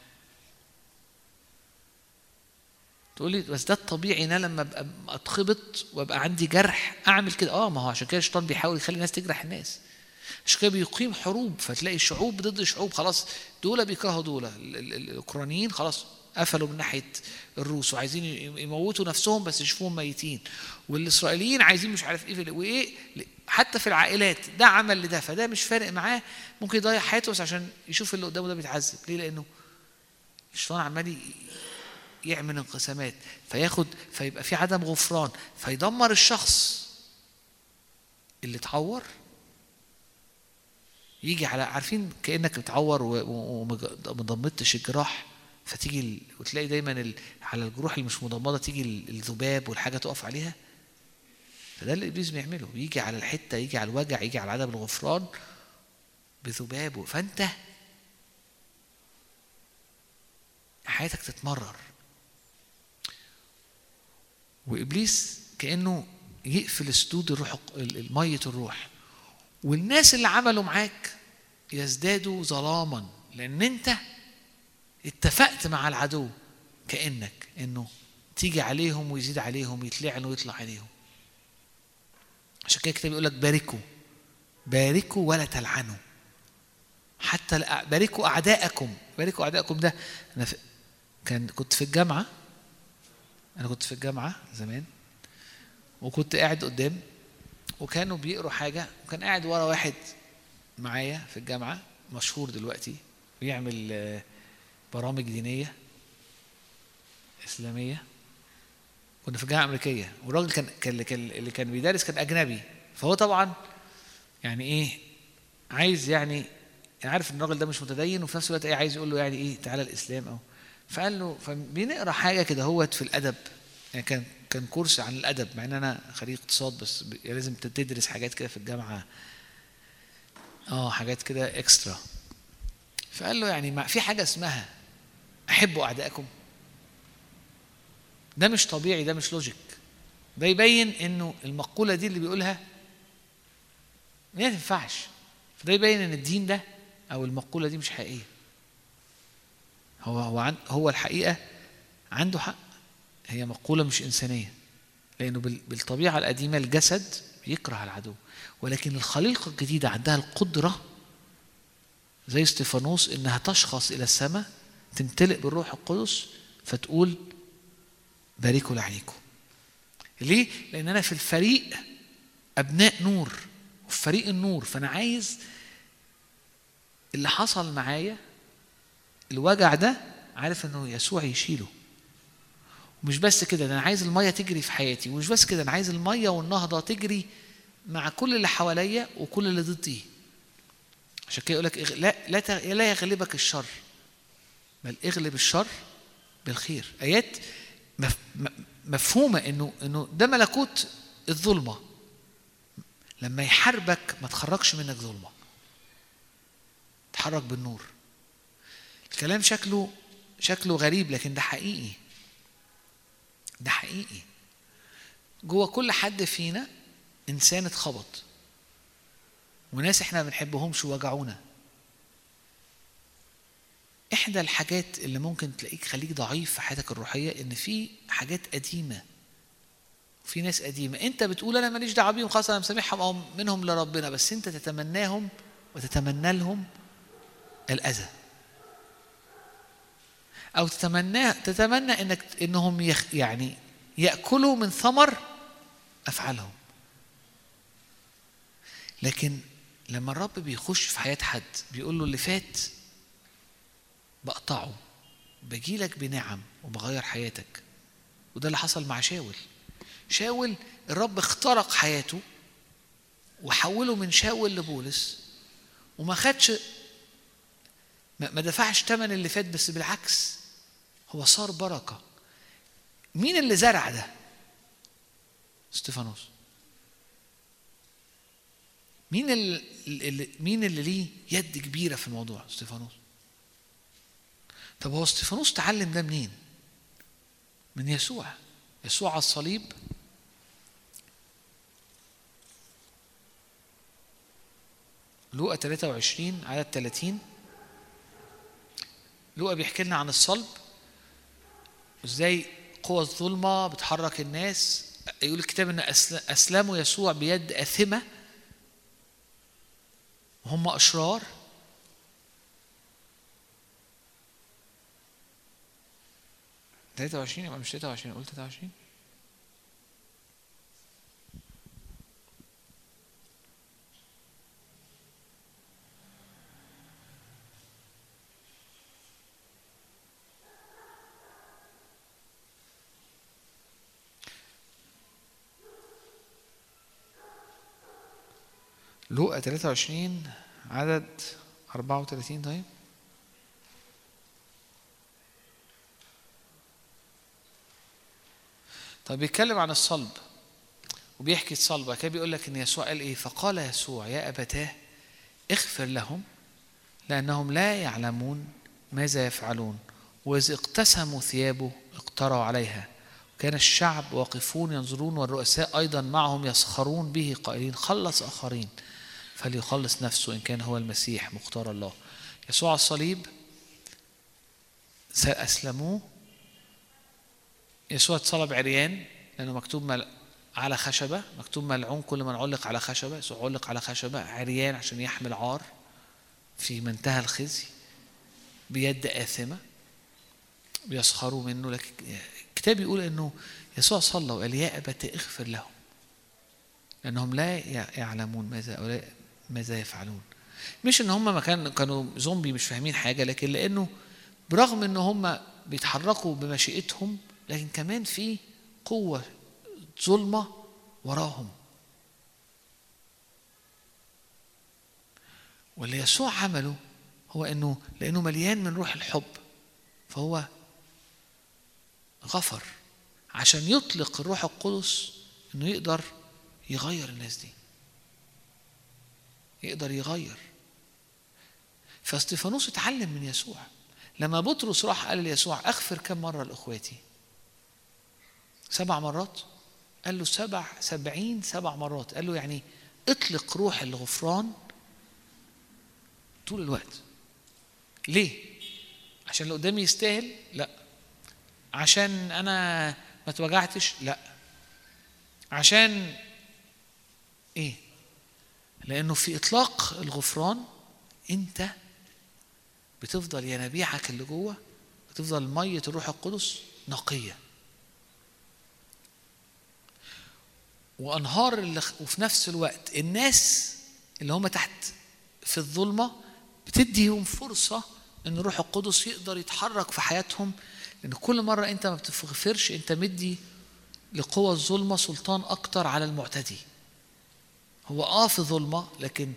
تقول لي بس ده الطبيعي إن أنا لما أبقى أتخبط وأبقى عندي جرح أعمل كده. آه ما هو عشان كده الشيطان بيحاول يخلي الناس تجرح الناس. عشان كده بيقيم حروب فتلاقي شعوب ضد شعوب خلاص دول بيكرهوا دول. الأوكرانيين خلاص قفلوا من ناحية الروس وعايزين يموتوا نفسهم بس يشوفوهم ميتين. والإسرائيليين عايزين مش عارف إيه وإيه حتى في العائلات ده عمل لده فده مش فارق معاه. ممكن يضيع حياته بس عشان يشوف اللي قدامه ده بيتعذب. ليه؟ لأنه الشيطان عمال يعمل انقسامات فياخد فيبقى في عدم غفران فيدمر الشخص اللي اتعور. يجي على عارفين كأنك بتعور وما ضمتش الجراح فتيجي وتلاقي دايما. على الجروح اللي مش مضمده تيجي الذباب والحاجة تقف عليها. فده اللي إبليس بيعمله يجي على الحتة يجي على الوجع يجي على عدم الغفران بذبابه. فأنت حياتك تتمرر. وإبليس كأنه يقفل سدود الروح الميه الروح. والناس اللي عملوا معاك يزدادوا ظلاما لأن أنت اتفقت مع العدو كأنك إنه تيجي عليهم ويزيد عليهم يتلعنوا ويطلع عليهم. عشان كده الكتاب يقول لك باركوا باركوا ولا تلعنوا. حتى باركوا أعداءكم. باركوا أعداءكم ده أنا كان كنت في الجامعة أنا كنت في الجامعة زمان وكنت قاعد قدام وكانوا بيقروا حاجة وكان قاعد ورا واحد معايا في الجامعة مشهور دلوقتي بيعمل آه، برامج دينية إسلامية. كنا في الجامعة الأمريكية والراجل كان كان اللي كان بيدرس كان أجنبي. فهو طبعا يعني إيه عايز يعني يعني عارف إن الراجل ده مش متدين وفي نفس الوقت إيه عايز يقول له يعني إيه تعالى الإسلام أو فقال له فبنقرأ حاجة كده هوت في الأدب. يعني كان كان كورس عن الأدب مع إن أنا خريج اقتصاد بس لازم تدرس حاجات كده في الجامعة. آه حاجات كده اكسترا فقال له يعني ما في حاجة اسمها أحبوا أعدائكم. ده مش طبيعي ده مش لوجيك ده يبين إنه المقولة دي اللي بيقولها ما تنفعش فده يبين إن الدين ده أو المقولة دي مش حقيقية. هو هو هو الحقيقة عنده حق. هي مقولة مش إنسانية. لأنه بال- بالطبيعة القديمة الجسد بيكره العدو. ولكن الخليقة الجديدة عندها القدرة زي استيفانوس إنها تشخص إلى السماء تمتلئ بالروح القدس فتقول باركوا لعينيكم. ليه؟ لأن أنا في الفريق أبناء نور. وفي فريق النور. فأنا عايز اللي حصل معايا الوجع ده عارف إنه يسوع يشيله. ومش بس كده ده أنا عايز المية تجري في حياتي ومش بس كده أنا عايز المية والنهضة تجري مع كل اللي حواليا وكل اللي ضدي. عشان كده يقول لك لا لا لا يغلبك الشر بل اغلب الشر بالخير. آيات مفهومة إنه إنه ده ملكوت الظلمة. لما يحاربك ما تخرجش منك ظلمة. تحرك بالنور. الكلام شكله شكله غريب لكن ده حقيقي. ده حقيقي. جوه كل حد فينا إنسان اتخبط. وناس إحنا ما بنحبهمش وجعونا إحدى الحاجات اللي ممكن تلاقيك خليك ضعيف في حياتك الروحية إن في حاجات قديمة. في ناس قديمة. أنت بتقول أنا ماليش دعوة بيهم خلاص أنا مسامحهم أو منهم لربنا بس أنت تتمناهم وتتمنى لهم الأذى. أو تتمنى تتمنى إنك إنهم يخ يعني يأكلوا من ثمر أفعالهم. لكن لما الرب بيخش في حياة حد بيقول له اللي فات بقطعه بجيلك بنعم وبغير حياتك. وده اللي حصل مع شاول. شاول الرب اخترق حياته وحوله من شاول لبولس وما خدش ما دفعش ثمن اللي فات بس بالعكس. هو صار بركة. مين اللي زرع ده؟ استفانوس مين اللي, مين اللي ليه يد كبيرة في الموضوع؟ استفانوس طب هو استفانوس تعلم ده منين؟ من يسوع. يسوع على الصليب. لوقا 23 عدد 30 لوقا بيحكي لنا عن الصلب. وازاي قوى الظلمة بتحرك الناس؟ يقول الكتاب إن أسلموا يسوع بيد آثمة. وهم أشرار. تلاتة وعشرين يبقى مش تلاتة وعشرين قلت تلاتة وعشرين. لوقا 23 عدد 34 طيب. طب بيتكلم عن الصلب وبيحكي الصلب. بعد كده بيقول لك إن يسوع قال إيه؟ فقال يسوع يا أبتاه اغفر لهم لأنهم لا يعلمون ماذا يفعلون وإذ اقتسموا ثيابه اقتروا عليها. وكان الشعب واقفون ينظرون والرؤساء أيضا معهم يسخرون به قائلين خلص آخرين. فليخلص نفسه إن كان هو المسيح مختار الله. يسوع على الصليب اسلموه يسوع اتصلب عريان لأنه مكتوب مل... على خشبة مكتوب ملعون كل من علق على خشبة. يسوع علق على خشبة عريان عشان يحمل عار في منتهى الخزي بيد آثمة بيسخروا منه. لكن الكتاب يقول إنه يسوع صلى وقال يا أبت اغفر لهم لأنهم لا يعلمون ماذا ماذا يفعلون؟ مش إن هم كانوا زومبي مش فاهمين حاجة لكن لأنه برغم إن هم بيتحركوا بمشيئتهم لكن كمان في قوة ظلمة وراهم. واللي يسوع عمله هو إنه لأنه مليان من روح الحب فهو غفر عشان يطلق الروح القدس إنه يقدر يغير الناس دي. يقدر يغير. فاستيفانوس اتعلم من يسوع. لما بطرس راح قال ليسوع أغفر كم مرة لأخواتي؟ سبع مرات. قال له سبع سبعين سبع مرات. قال له يعني اطلق روح الغفران طول الوقت. ليه؟ عشان اللي قدامي يستاهل؟ لا. عشان أنا ما اتوجعتش لا. عشان إيه؟ لأنه في إطلاق الغفران أنت بتفضل ينابيعك اللي جوه بتفضل مية الروح القدس نقية. وأنهار اللي وفي نفس الوقت الناس اللي هم تحت في الظلمة بتديهم فرصة إن الروح القدس يقدر يتحرك في حياتهم لأن كل مرة أنت ما بتغفرش أنت مدي لقوى الظلمة سلطان أكتر على المعتدي. هو آه في ظلمة لكن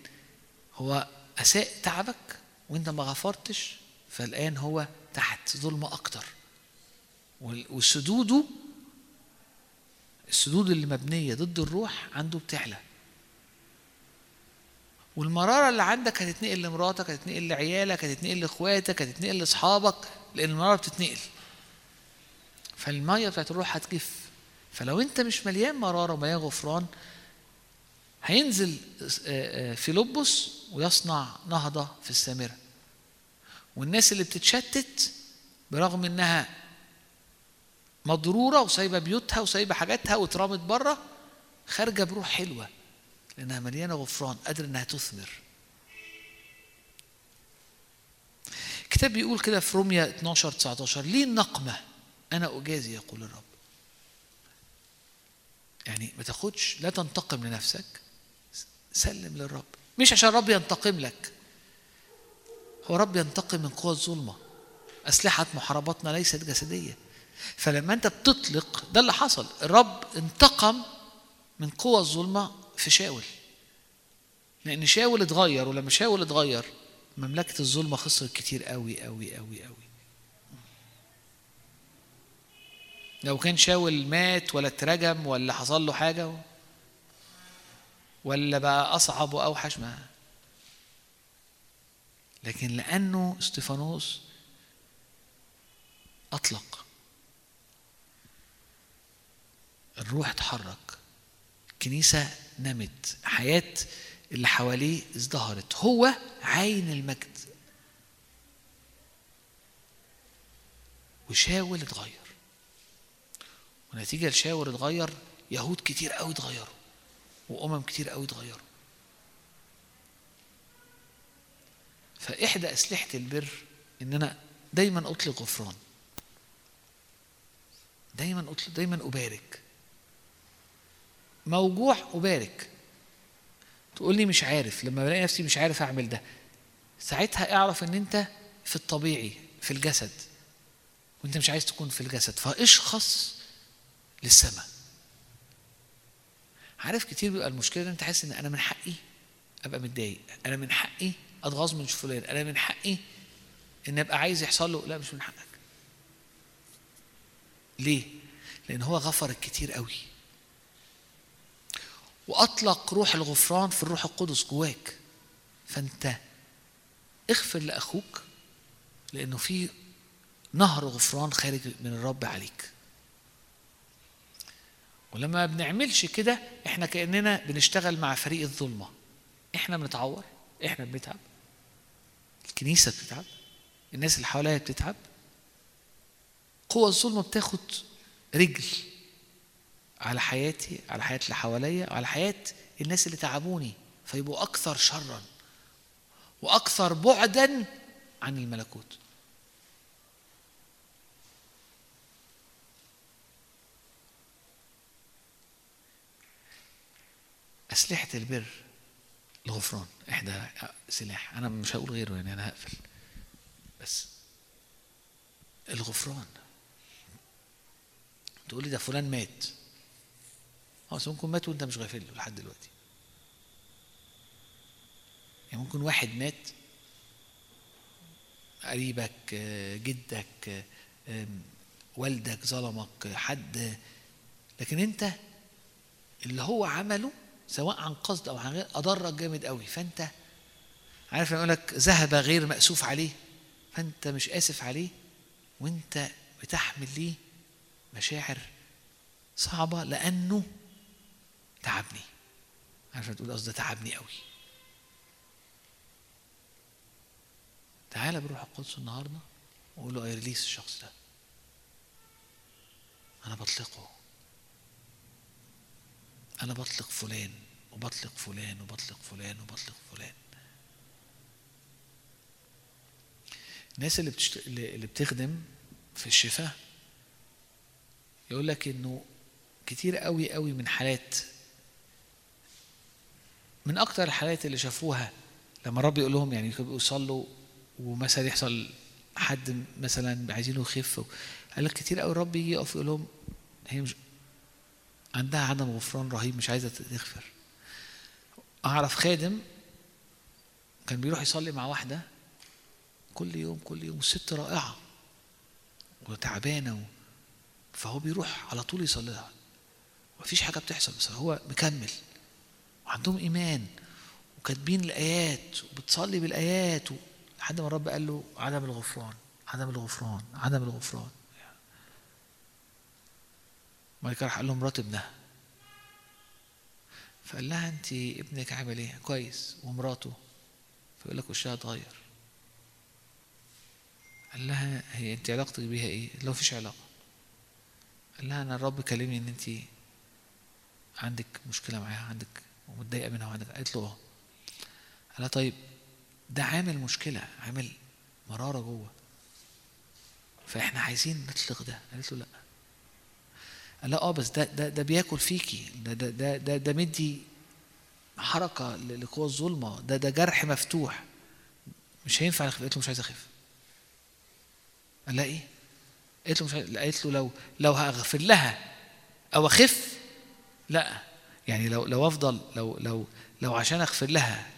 هو أساء تعبك وانت ما غفرتش فالآن هو تحت ظلمة أكتر. وسدوده السدود اللي مبنية ضد الروح عنده بتعلى. والمرارة اللي عندك هتتنقل لمراتك هتتنقل لعيالك هتتنقل لإخواتك هتتنقل لأصحابك لأن المرارة بتتنقل. فالمية بتاعت الروح هتجف. فلو أنت مش مليان مرارة ومليان غفران هينزل آه، آه، فيلبس ويصنع نهضة في السامرة. والناس اللي بتتشتت برغم إنها مضرورة وسايبة بيوتها وسايبة حاجاتها واترمت بره خارجة بروح حلوة لأنها مليانة غفران قادرة إنها تثمر. الكتاب بيقول كده في روميا 12 19 ليه النقمة؟ أنا أجازي يقول الرب. يعني ما تاخدش لا تنتقم لنفسك. سلم للرب. مش عشان الرب ينتقم لك. هو رب ينتقم من قوى الظلمه أسلحة محاربتنا ليست جسدية. فلما أنت بتطلق ده اللي حصل. الرب انتقم من قوى الظلمة في شاول. لأن شاول اتغير ولما شاول اتغير مملكة الظلمة خسرت كتير قوي قوي قوي قوي لو كان شاول مات ولا اترجم ولا حصل له حاجة ولا بقى أصعب واوحش ما لكن لأنه استفانوس أطلق. الروح اتحرك. الكنيسة نمت. حياة اللي حواليه ازدهرت. هو عين المجد. وشاول اتغير. ونتيجة لشاول اتغير يهود كتير قوي اتغيروا. وأمم كتير قوي اتغيروا. فإحدى أسلحة البر إن أنا دايما أطلق غفران. دايما أطلق دايما أبارك. موجوع أبارك. تقول لي مش عارف لما بلاقي نفسي مش عارف أعمل ده ساعتها أعرف إن أنت في الطبيعي في الجسد وأنت مش عايز تكون في الجسد. فأشخص للسماء. عارف كتير بيبقى المشكلة إن أنت حاسس إن أنا من حقي أبقى متضايق أنا من حقي أتغاظ من فلان أنا من حقي إن أبقى عايز يحصل له لا مش من حقك. ليه؟ لأن هو غفر الكتير قوي. وأطلق روح الغفران في الروح القدس جواك. فأنت اغفر لأخوك لأنه في نهر غفران خارج من الرب عليك. ولما ما بنعملش كده إحنا كأننا بنشتغل مع فريق الظلمة. إحنا بنتعور إحنا بنتعب. الكنيسة بتتعب الناس اللي حواليها بتتعب. قوى الظلمة بتاخد رجل على حياتي على حياة اللي حواليا وعلى حياة الناس اللي تعبوني فيبقوا أكثر شرا وأكثر بعدا عن الملكوت. أسلحة البر الغفران إحدى سلاح. أنا مش هقول غيره يعني أنا هقفل. بس الغفران. تقول لي ده فلان مات. آه ممكن مات وأنت مش غافل له لحد دلوقتي. يعني ممكن واحد مات. قريبك جدك والدك ظلمك حد. لكن أنت اللي هو عمله سواء عن قصد أو عن غير أضرك جامد قوي فأنت عارف لما يقول لك ذهب غير مأسوف عليه فأنت مش آسف عليه وأنت بتحمل ليه مشاعر صعبة لأنه تعبني. عارف تقول قصدي تعبني قوي تعالى بروح القدس النهارده وقول له ايرليس الشخص ده. أنا بطلقه. أنا بطلق فلان وبطلق فلان وبطلق فلان وبطلق فلان. الناس اللي بتشت... اللي بتخدم في الشفاء يقول لك إنه كتير قوي قوي من حالات من أكتر الحالات اللي شافوها لما الرب يقول لهم يعني يصلوا ومثلا يحصل حد مثلا عايزينه يخف قال لك كتير قوي الرب يجي يقف يقول لهم هي مش عندها عدم غفران رهيب مش عايزة تغفر أعرف خادم كان بيروح يصلي مع واحدة كل يوم كل يوم ست رائعة وتعبانة. فهو بيروح على طول يصلي لها مفيش حاجة بتحصل بس هو مكمل وعندهم إيمان وكاتبين الآيات وبتصلي بالآيات. لحد ما الرب قال له عدم الغفران عدم الغفران عدم الغفران كده راح قال له مرات ابنها. فقال لها أنت ابنك عامل إيه؟ كويس. ومراته. فيقول لك وشها اتغير. قال لها هي أنت علاقتك بيها إيه؟ لو فيش علاقة. قال لها أنا الرب كلمني إن أنت عندك مشكلة معاها عندك ومتضايقة منها وعندك. قالت له آه. قال لها طيب ده عامل مشكلة عامل مرارة جوه. فإحنا عايزين نطلق ده. قالت له لأ. قال لها آه بس ده ده ده بياكل فيكي. ده ده ده ده, ده مدي حركة لقوى الظلمة. ده ده جرح مفتوح. مش هينفع أخف. قالت له مش عايز أخف. قال لها إيه؟ قالت له مش عايز... قالت له لو لو هغفر لها أو أخف لا. يعني لو لو أفضل لو لو لو عشان أغفر لها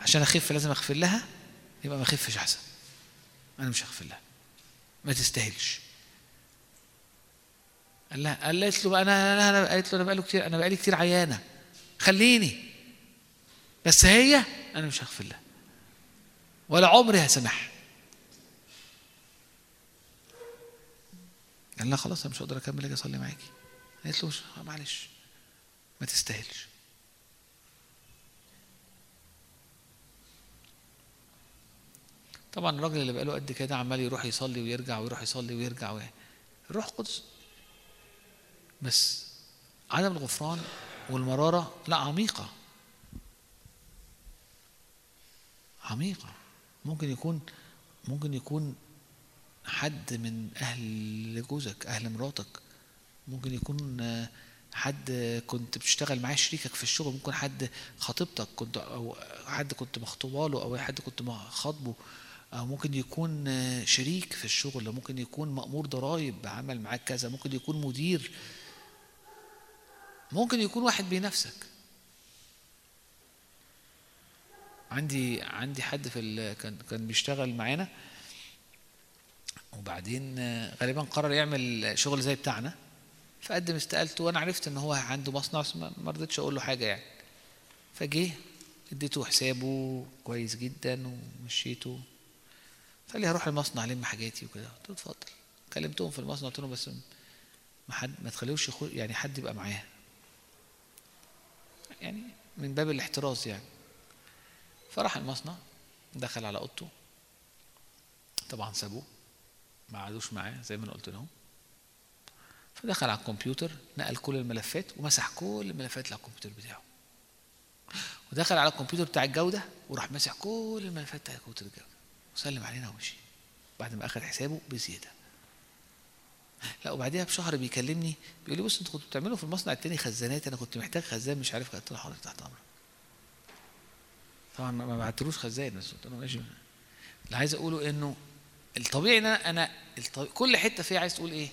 عشان أخف لازم أغفر لها يبقى ما أخفش أحسن. أنا مش هغفر لها. ما تستاهلش. قال لها قالت له أنا أنا أنا قالت له أنا بقالي كتير أنا بقالي كتير عيانة. خليني. بس هي أنا مش هغفر لها. ولا عمري هسامحها. قال لها خلاص أنا مش هقدر أكمل أجي أصلي معاكي. قالت له معلش. ما تستاهلش. طبعا الراجل اللي بقاله قد كده عمال يروح يصلي ويرجع ويروح يصلي ويرجع و... الروح القدس بس عدم الغفران والمرارة لا عميقة. عميقة. ممكن يكون ممكن يكون حد من أهل جوزك أهل مراتك. ممكن يكون حد كنت بتشتغل معاه شريكك في الشغل. ممكن حد خطيبتك كنت أو حد كنت مخطوبة له أو حد كنت خاطبه. أو ممكن يكون شريك في الشغل. ممكن يكون مأمور ضرائب عمل معاك كذا. ممكن يكون مدير. ممكن يكون واحد بينافسك. عندي عندي حد في. كان كان بيشتغل معانا وبعدين غالبا قرر يعمل شغل زي بتاعنا فقدم استقالته وأنا عرفت إن هو عنده مصنع ما رضيتش أقول له حاجة يعني. فجه اديته حسابه كويس جدا ومشيته. فقال لي هروح المصنع ألم حاجاتي وكده. قلت له اتفضل. كلمتهم في المصنع قلت لهم بس ما حد ما تخليوش يخو يعني حد يبقى معاه. يعني من باب الاحتراز يعني. فراح المصنع دخل على أوضته. طبعا سابوه ما قعدوش معاه زي ما أنا قلت لهم. فدخل على الكمبيوتر نقل كل الملفات ومسح كل الملفات على الكمبيوتر بتاعه. ودخل على الكمبيوتر بتاع الجودة وراح مسح كل الملفات بتاع الكمبيوتر الجودة وسلم علينا ومشي. بعد ما أخذ حسابه بزيادة. لا وبعديها بشهر بيكلمني بيقول لي بص أنتوا كنتوا بتعملوا في المصنع التاني خزانات أنا كنت محتاج خزان مش عارف قلت له حضرتك تحت أمرك. طبعا ما بعتلوش خزان بس قلت له ماشي. اللي عايز أقوله إنه الطبيعي إن أنا أنا الطبيعي كل حتة فيها عايز تقول إيه؟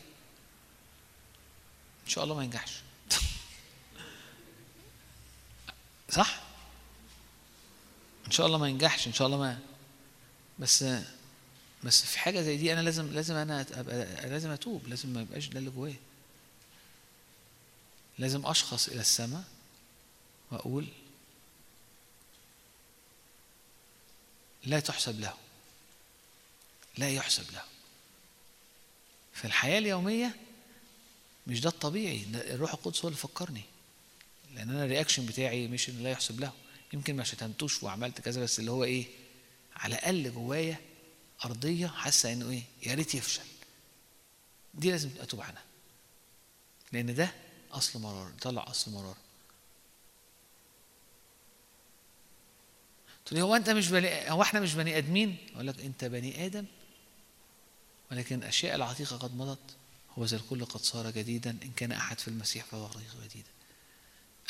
إن شاء الله ما ينجحش. صح؟ إن شاء الله ما ينجحش إن شاء الله ما بس بس في حاجة زي دي أنا لازم لازم أنا أبقى لازم أتوب لازم ما يبقاش ده اللي جوايا. لازم أشخص إلى السماء وأقول لا تحسب له. لا يحسب له. في الحياة اليومية مش ده الطبيعي. ده الروح القدس هو اللي فكرني. لأن أنا الرياكشن بتاعي مش إن لا يحسب له. يمكن ما شتمتوش وعملت كذا بس اللي هو إيه؟ على الأقل جوايا أرضية حاسة إنه إيه؟ يا ريت يفشل. دي لازم أتوب عنها. لأن ده أصل مرار طلع أصل مرار. تقول هو أنت مش بني هو إحنا مش بني آدمين؟ أقول لك أنت بني آدم. ولكن الأشياء العتيقة قد مضت. هو ذا الكل قد صار جديدا. إن كان أحد في المسيح فهو خليقه جديده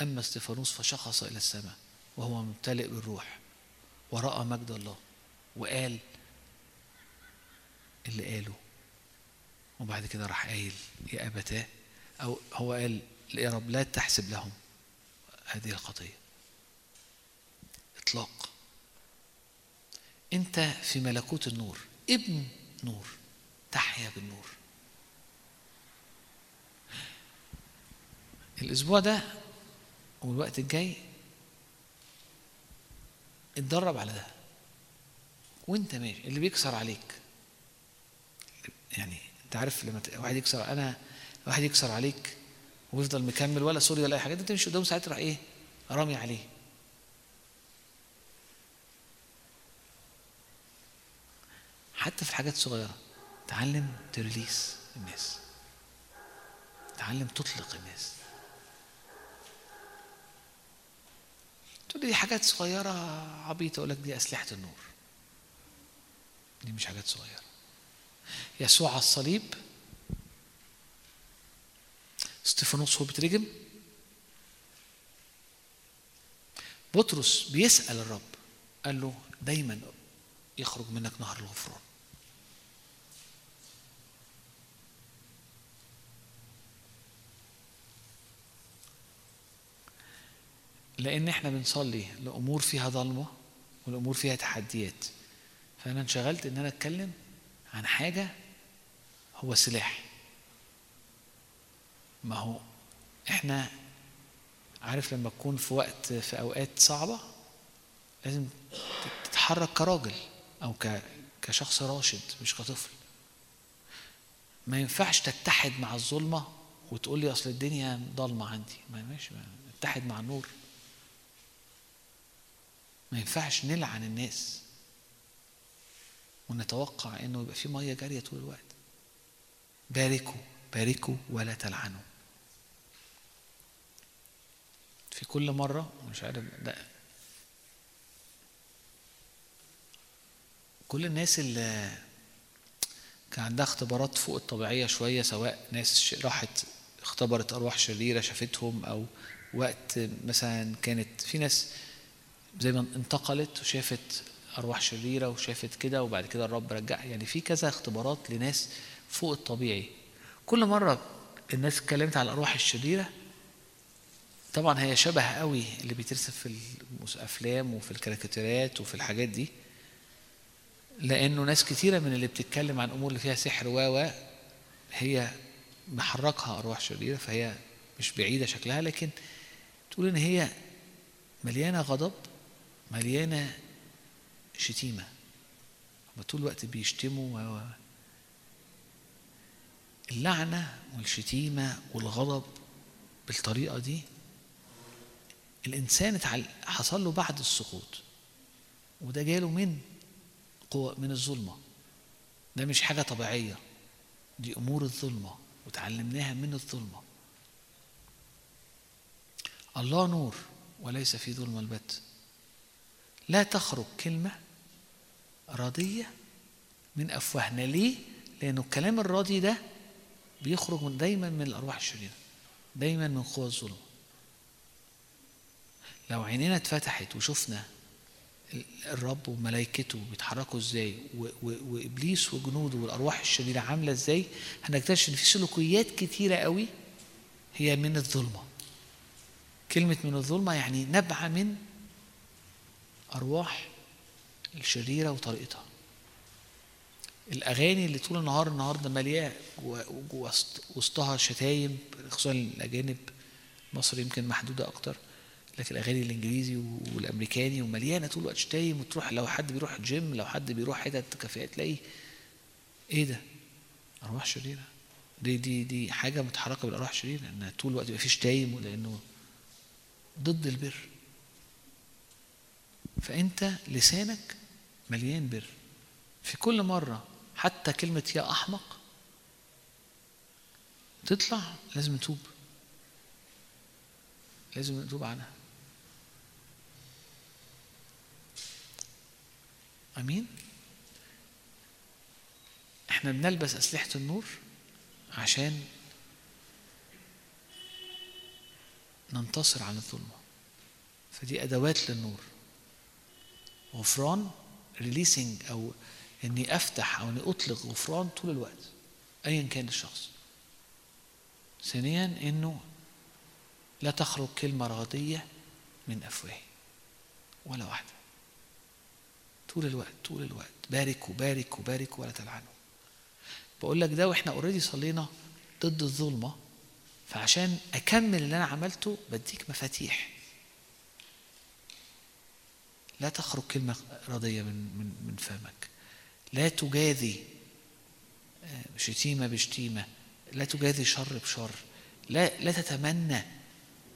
أما استفانوس فشخص إلى السماء وهو ممتلئ بالروح. ورأى مجد الله وقال اللي قاله. وبعد كده راح قايل يا أبتاه أو هو قال يا رب لا تحسب لهم هذه الخطية. إطلاق. أنت في ملكوت النور ابن نور تحيا بالنور. الأسبوع ده والوقت الجاي اتدرب على ده. وأنت ماشي اللي بيكسر عليك. يعني انت عارف لما واحد يكسر أنا واحد يكسر عليك ويفضل مكمل ولا سوري ولا أي حاجة انت تمشي قدامه ساعتها تروح إيه؟ رامي عليه. حتى في الحاجات الصغيره تعلم تريليس الناس. تعلم تطلق الناس. تقول دي حاجات صغيرة عبيطة أقول لك دي أسلحة النور. دي مش حاجات صغيرة. يسوع على الصليب. استفانوس هو بيترجم. بطرس بيسأل الرب قال له دايما يخرج منك نهر الغفران. لأن إحنا بنصلي لأمور فيها ظلمة والأمور فيها تحديات. فأنا انشغلت إن أنا أتكلم عن حاجة هو سلاح ما هو إحنا عارف لما تكون في وقت في أوقات صعبة لازم تتحرك كراجل أو كشخص راشد مش كطفل. ما ينفعش تتحد مع الظلمة وتقول لي أصل الدنيا ضلمة عندي. ما ماشي ما- نتحد مع النور. ما ينفعش نلعن الناس. ونتوقع إنه يبقى في مية جارية طول الوقت. باركوا باركوا ولا تلعنوا. في كل مرة مش عارف ده كل الناس اللي كان عندها اختبارات فوق الطبيعية شوية سواء ناس راحت اختبرت أرواح شريرة شافتهم أو وقت مثلا كانت في ناس زي ما انتقلت وشافت أرواح شريرة وشافت كده وبعد كده الرب رجع. يعني في كذا اختبارات لناس فوق الطبيعي. كل مرة الناس اتكلمت على الأرواح الشريرة طبعا هي شبه قوي اللي بيترسم في الأفلام وفي الكاريكاتيرات وفي الحاجات دي لأنه ناس كتيرة من اللي بتتكلم عن أمور اللي فيها سحر و هي محركها أرواح شريرة فهي مش بعيدة شكلها لكن تقول إن هي مليانة غضب مليانة شتيمة. هما طول الوقت بيشتموا و و اللعنة والشتيمة والغضب بالطريقة دي. الإنسان اتعل- حصل له بعد السقوط وده جاله من قوة من الظلمة. ده مش حاجة طبيعية. دي أمور الظلمة وتعلمناها من الظلمة. الله نور وليس في ظلمة البت. لا تخرج كلمة راضية من أفواهنا. ليه؟ لأنه الكلام الراضي ده بيخرج من دايما من الأرواح الشريرة دايما من قوى الظلم. لو عينينا اتفتحت وشفنا الرب وملائكته بيتحركوا إزاي وإبليس وجنوده والأرواح الشريرة عاملة إزاي هنكتشف إن في سلوكيات كتيرة قوي هي من الظلمة. كلمة من الظلمة يعني نبعه من أرواح الشريرة وطريقتها. الأغاني اللي طول النهار جوا وسط- وسطها شتايم خصوصا الأجانب. مصر يمكن محدودة أكتر لكن الأغاني الإنجليزي والأمريكاني ومليانة طول الوقت شتايم. وتروح لو حد بيروح جيم لو حد بيروح حتت كافيهات تلاقي إيه ده؟ أرواح شريرة. دي دي دي حاجة متحركة بالأرواح الشريرة انها طول الوقت يبقى في شتايم لأنه ضد البر. فأنت لسانك مليان بر. في كل مرة حتى كلمة يا أحمق تطلع لازم نتوب لازم نتوب عنها. أمين؟ إحنا بنلبس أسلحة النور عشان ننتصر على الظلمة. فدي أدوات للنور. غفران releasing أو إني أفتح أو إني أطلق غفران طول الوقت ايا كان الشخص. ثانيا إنه لا تخرج كلمة ردية من افواهي ولا واحدة. طول الوقت طول الوقت. بارك وبارك وبارك ولا تلعنوا بقول لك ده وإحنا already صلينا ضد الظلمة فعشان أكمل اللي أنا عملته بديك مفاتيح. لا تخرج كلمة راضيه من من من فمك. لا تجاذي آه، شتيمة بشتيمة. لا تجاذي شر بشر. لا لا تتمنى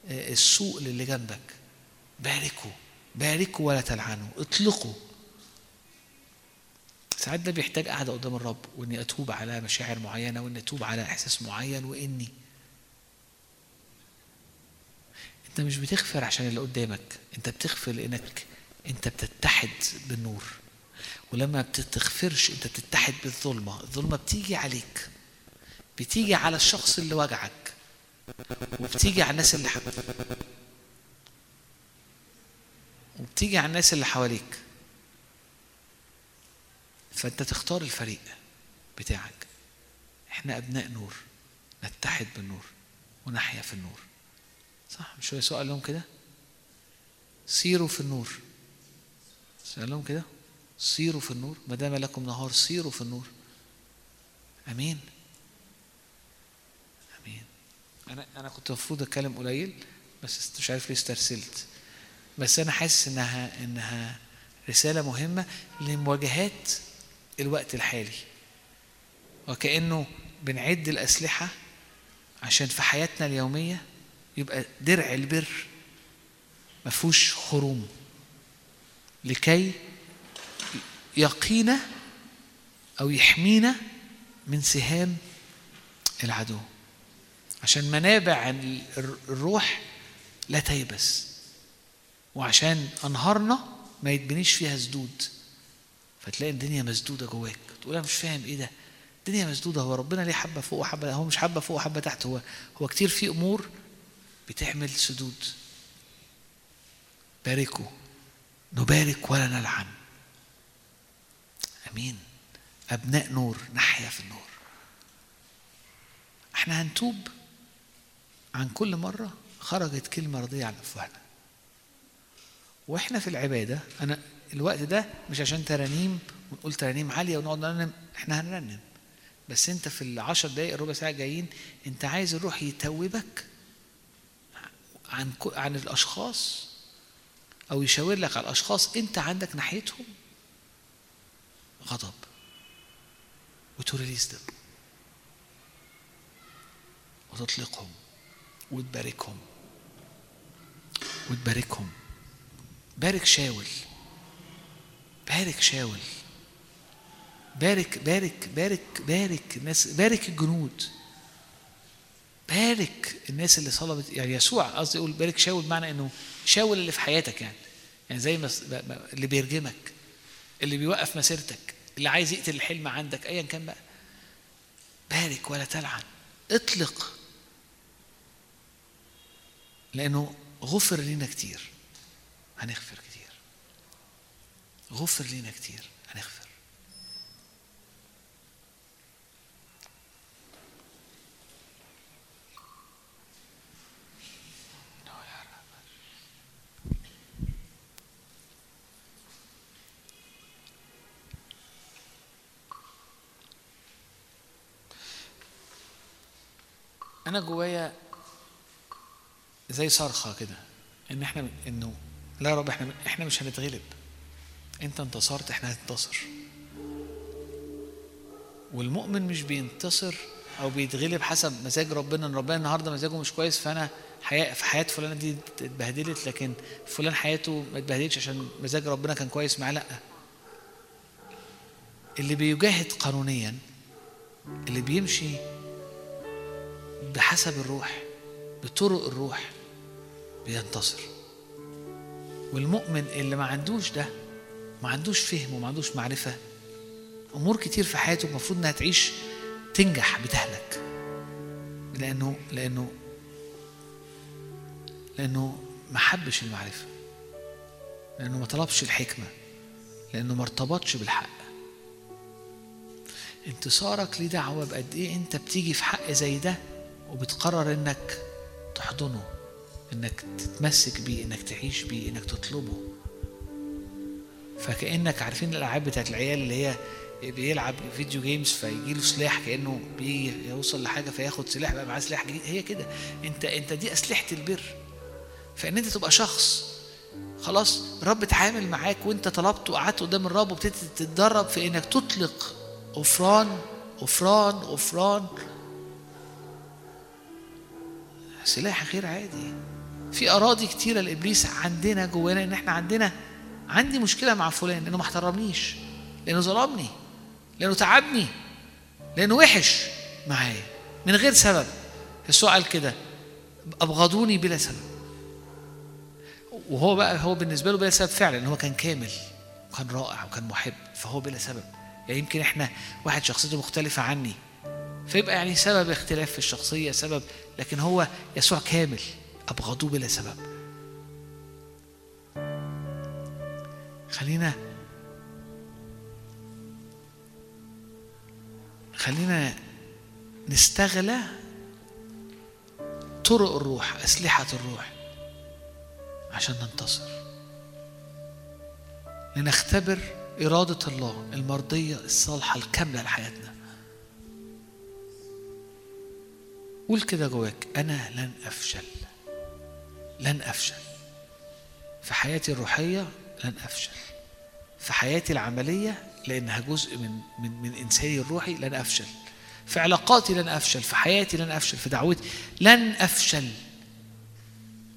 آه، السوء للي جنبك. باركوا باركوا ولا تلعنوا. اطلقوا. ساعات ده بيحتاج قعدة قدام الرب وإني أتوب على مشاعر معينة وإني أتوب على إحساس معين وإني أنت مش بتغفر عشان اللي قدامك. أنت بتغفر لإنك انت بتتحد بالنور. ولما بتتغفرش انت بتتحد بالظلمة. الظلمة بتيجي عليك. بتيجي على الشخص اللي وجعك. وبتيجي على الناس اللي حواليك. وبتيجي على الناس اللي حواليك. فانت تختار الفريق بتاعك. إحنا أبناء نور. نتحد بالنور. ونحيا في النور. صح؟ مش هو قال لهم كده؟ سيروا في النور. قال لهم كده. سيروا في النور ما دام لكم نهار سيروا في النور. آمين. آمين. أنا أنا كنت المفروض أتكلم قليل بس مش عارف ليه استرسلت. بس أنا حاسس إنها إنها رسالة مهمة لمواجهات الوقت الحالي. وكأنه بنعد الأسلحة عشان في حياتنا اليومية يبقى درع البر ما فيهوش خروم. لكي يقينا أو يحمينا من سهام العدو. عشان منابع الروح لا تيبس. وعشان أنهارنا ما يتبنيش فيها سدود. فتلاقي الدنيا مسدودة جواك. تقول أنا مش فاهم إيه ده. الدنيا مسدودة. هو ربنا ليه حبة فوق وحبة هو مش حبة فوق وحبة تحت. هو هو كتير في أمور بتعمل سدود. باركوا. نبارك ولا نلعن. آمين. أبناء نور نحيا في النور. إحنا هنتوب عن كل مرة خرجت كلمة رضية على أفواهنا. وإحنا في العبادة أنا الوقت ده مش عشان ترانيم ونقول ترانيم عالية ونقعد نرنم إحنا هنرنم. بس أنت في العشر دقائق الربع ساعة جايين أنت عايز الروح يتوبك عن عن الأشخاص أو يشاور لك على الأشخاص أنت عندك ناحيتهم. غضب. وتريليز دم وتطلقهم. وتباركهم. وتباركهم. بارك شاول. بارك شاول. بارك بارك بارك بارك الناس بارك الجنود. بارك الناس اللي صلبت يعني يسوع قصدي يقول بارك شاول بمعنى إنه شاول اللي في حياتك يعني. يعني زي ما اللي بيرجمك اللي بيوقف مسيرتك اللي عايز يقتل الحلم عندك ايا كان بقى. بارك ولا تلعن. اطلق. لأنه غفر لنا كتير. هنغفر كتير. غفر لنا كتير. هنغفر. أنا جوايا زي صرخة كده إن إحنا إنه لا يا رب إحنا إحنا مش هنتغلب. أنت انتصرت إحنا هننتصر. والمؤمن مش بينتصر أو بيتغلب حسب مزاج ربنا إن ربنا النهارده مزاجه مش كويس فأنا حياة في حياة فلانة دي اتبهدلت لكن فلان حياته ما اتبهدلتش عشان مزاج ربنا كان كويس معاه لأ. اللي بيجاهد قانونيا اللي بيمشي بحسب الروح بطرق الروح بينتصر. والمؤمن اللي ما عندوش ده ما عندوش فهم وما عندوش معرفة أمور كتير في حياته المفروض إنها تعيش تنجح بتهلك. لأنه لأنه لأنه ما حبش المعرفة. لأنه ما طلبش الحكمة. لأنه ما ارتبطش بالحق. انتصارك ليه دعوة بقد إيه أنت بتيجي في حق زي ده وبتقرر إنك تحضنه إنك تتمسك بيه إنك تعيش بيه إنك تطلبه. فكأنك عارفين الألعاب بتاعت العيال اللي هي بيلعب فيديو جيمز فيجي له سلاح كأنه بيوصل لحاجة فياخد سلاح بقى معاه سلاح جديد. هي كده. أنت أنت دي أسلحة البر. فإن أنت تبقى شخص خلاص الرب اتعامل معاك وأنت طلبت وقعدت قدام الرب وابتديت تتدرب في إنك تطلق غفران غفران غفران سلاح غير عادي. في أراضي كتيرة لإبليس عندنا جوانا إن إحنا عندنا عندي مشكلة مع فلان لأنه ما احترمنيش لأنه ظلمني لأنه تعبني لأنه وحش معايا. من غير سبب. يسوع قال كده أبغضوني بلا سبب. وهو بقى هو بالنسبة له بلا سبب فعلا هو كان كامل وكان رائع وكان محب فهو بلا سبب. يعني يمكن إحنا واحد شخصيته مختلفة عني. فيبقى يعني سبب اختلاف في الشخصية سبب لكن هو يسوع كامل أبغضوه بلا سبب. خلينا خلينا نستغلى طرق الروح أسلحة الروح عشان ننتصر. لنختبر إرادة الله المرضية الصالحة الكاملة لحياتنا. قول كده جواك أنا لن أفشل لن أفشل. في حياتي الروحية لن أفشل. في حياتي العملية لأنها جزء من من من إنساني الروحي لن أفشل. في علاقاتي لن أفشل في حياتي لن أفشل في دعوتي لن أفشل.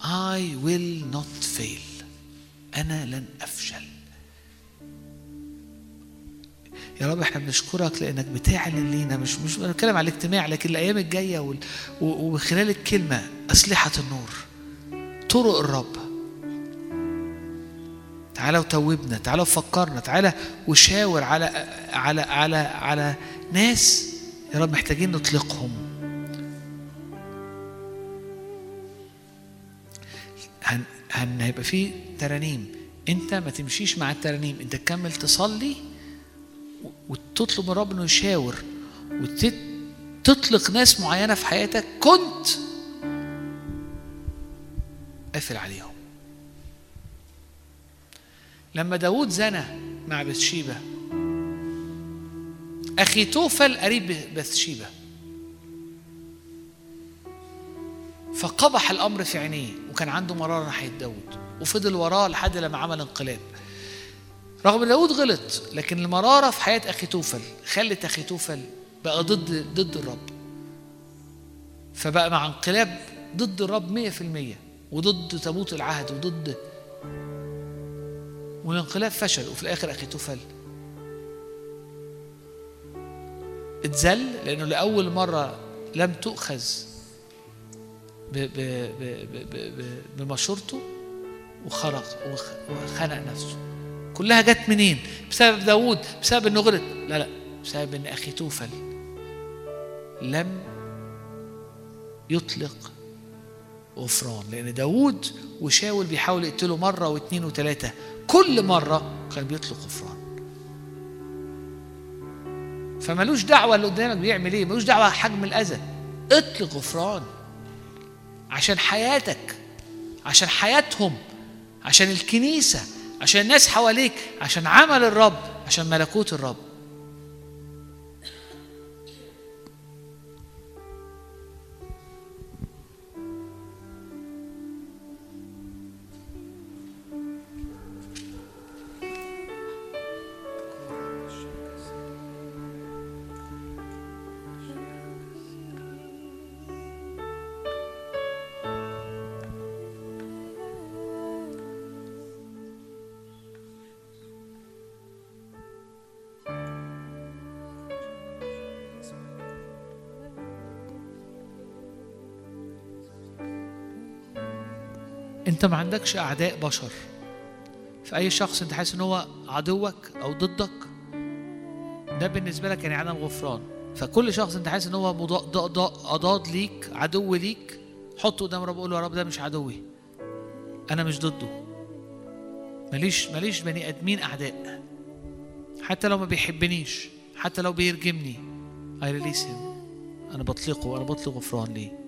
I will not fail. أنا لن أفشل. يا رب إحنا بنشكرك لأنك بتعلن لينا مش مش بنتكلم على الاجتماع لكن الأيام الجاية وخلال الكلمة أسلحة النور طرق الرب. تعالى وتوبنا تعالى وفكرنا تعالى وشاور على على على على ناس يا رب محتاجين نطلقهم. هن هيبقى في ترانيم. أنت ما تمشيش مع الترانيم أنت تكمل تصلي وتطلب من إنه يشاور وتطلق ناس معينة في حياتك كنت قافل عليهم. لما داود زنى مع بثشيبة أخي توفل قريب بثشيبة فقبح الأمر في عينيه وكان عنده مرارة ناحية داود وفضل وراه لحد لما عمل انقلاب. رغم إن داود غلط لكن المرارة في حياة أخي توفل خلت أخي توفل بقى ضد ضد الرب. فبقى مع انقلاب ضد الرب مية في المية وضد تابوت العهد وضد والانقلاب فشل وفي الآخر أخي توفل. اتذل لأنه لأول مرة لم تؤخذ بمشورته وخرق وخ- وخنق نفسه. كلها جت منين؟ بسبب داوود بسبب إنه غلط. لا لا بسبب إن أخي توفل لم يطلق غفران لأن داوود وشاول بيحاول يقتله مرة واثنين وثلاثه كل مرة كان بيطلق غفران. فملوش دعوة اللي قدامك بيعمل إيه ملوش دعوة حجم الأذى. اطلق غفران عشان حياتك عشان حياتهم عشان الكنيسة عشان الناس حواليك عشان عمل الرب عشان ملكوت الرب. انت ما عندكش اعداء بشر. فاي شخص انت حاسس ان هو عدوك أو ضدك ده بالنسبة لك يعني عدم غفران. فكل شخص انت حاسس ان هو أضاد ليك عدو ليك حطه قدام رب قول له يا رب ده مش عدوي أنا مش ضده. ماليش ماليش بني آدمين أعداء. حتى لو ما بيحبنيش حتى لو بيرجمني I release him. أنا بطلقه أنا بطلق غفران ليه؟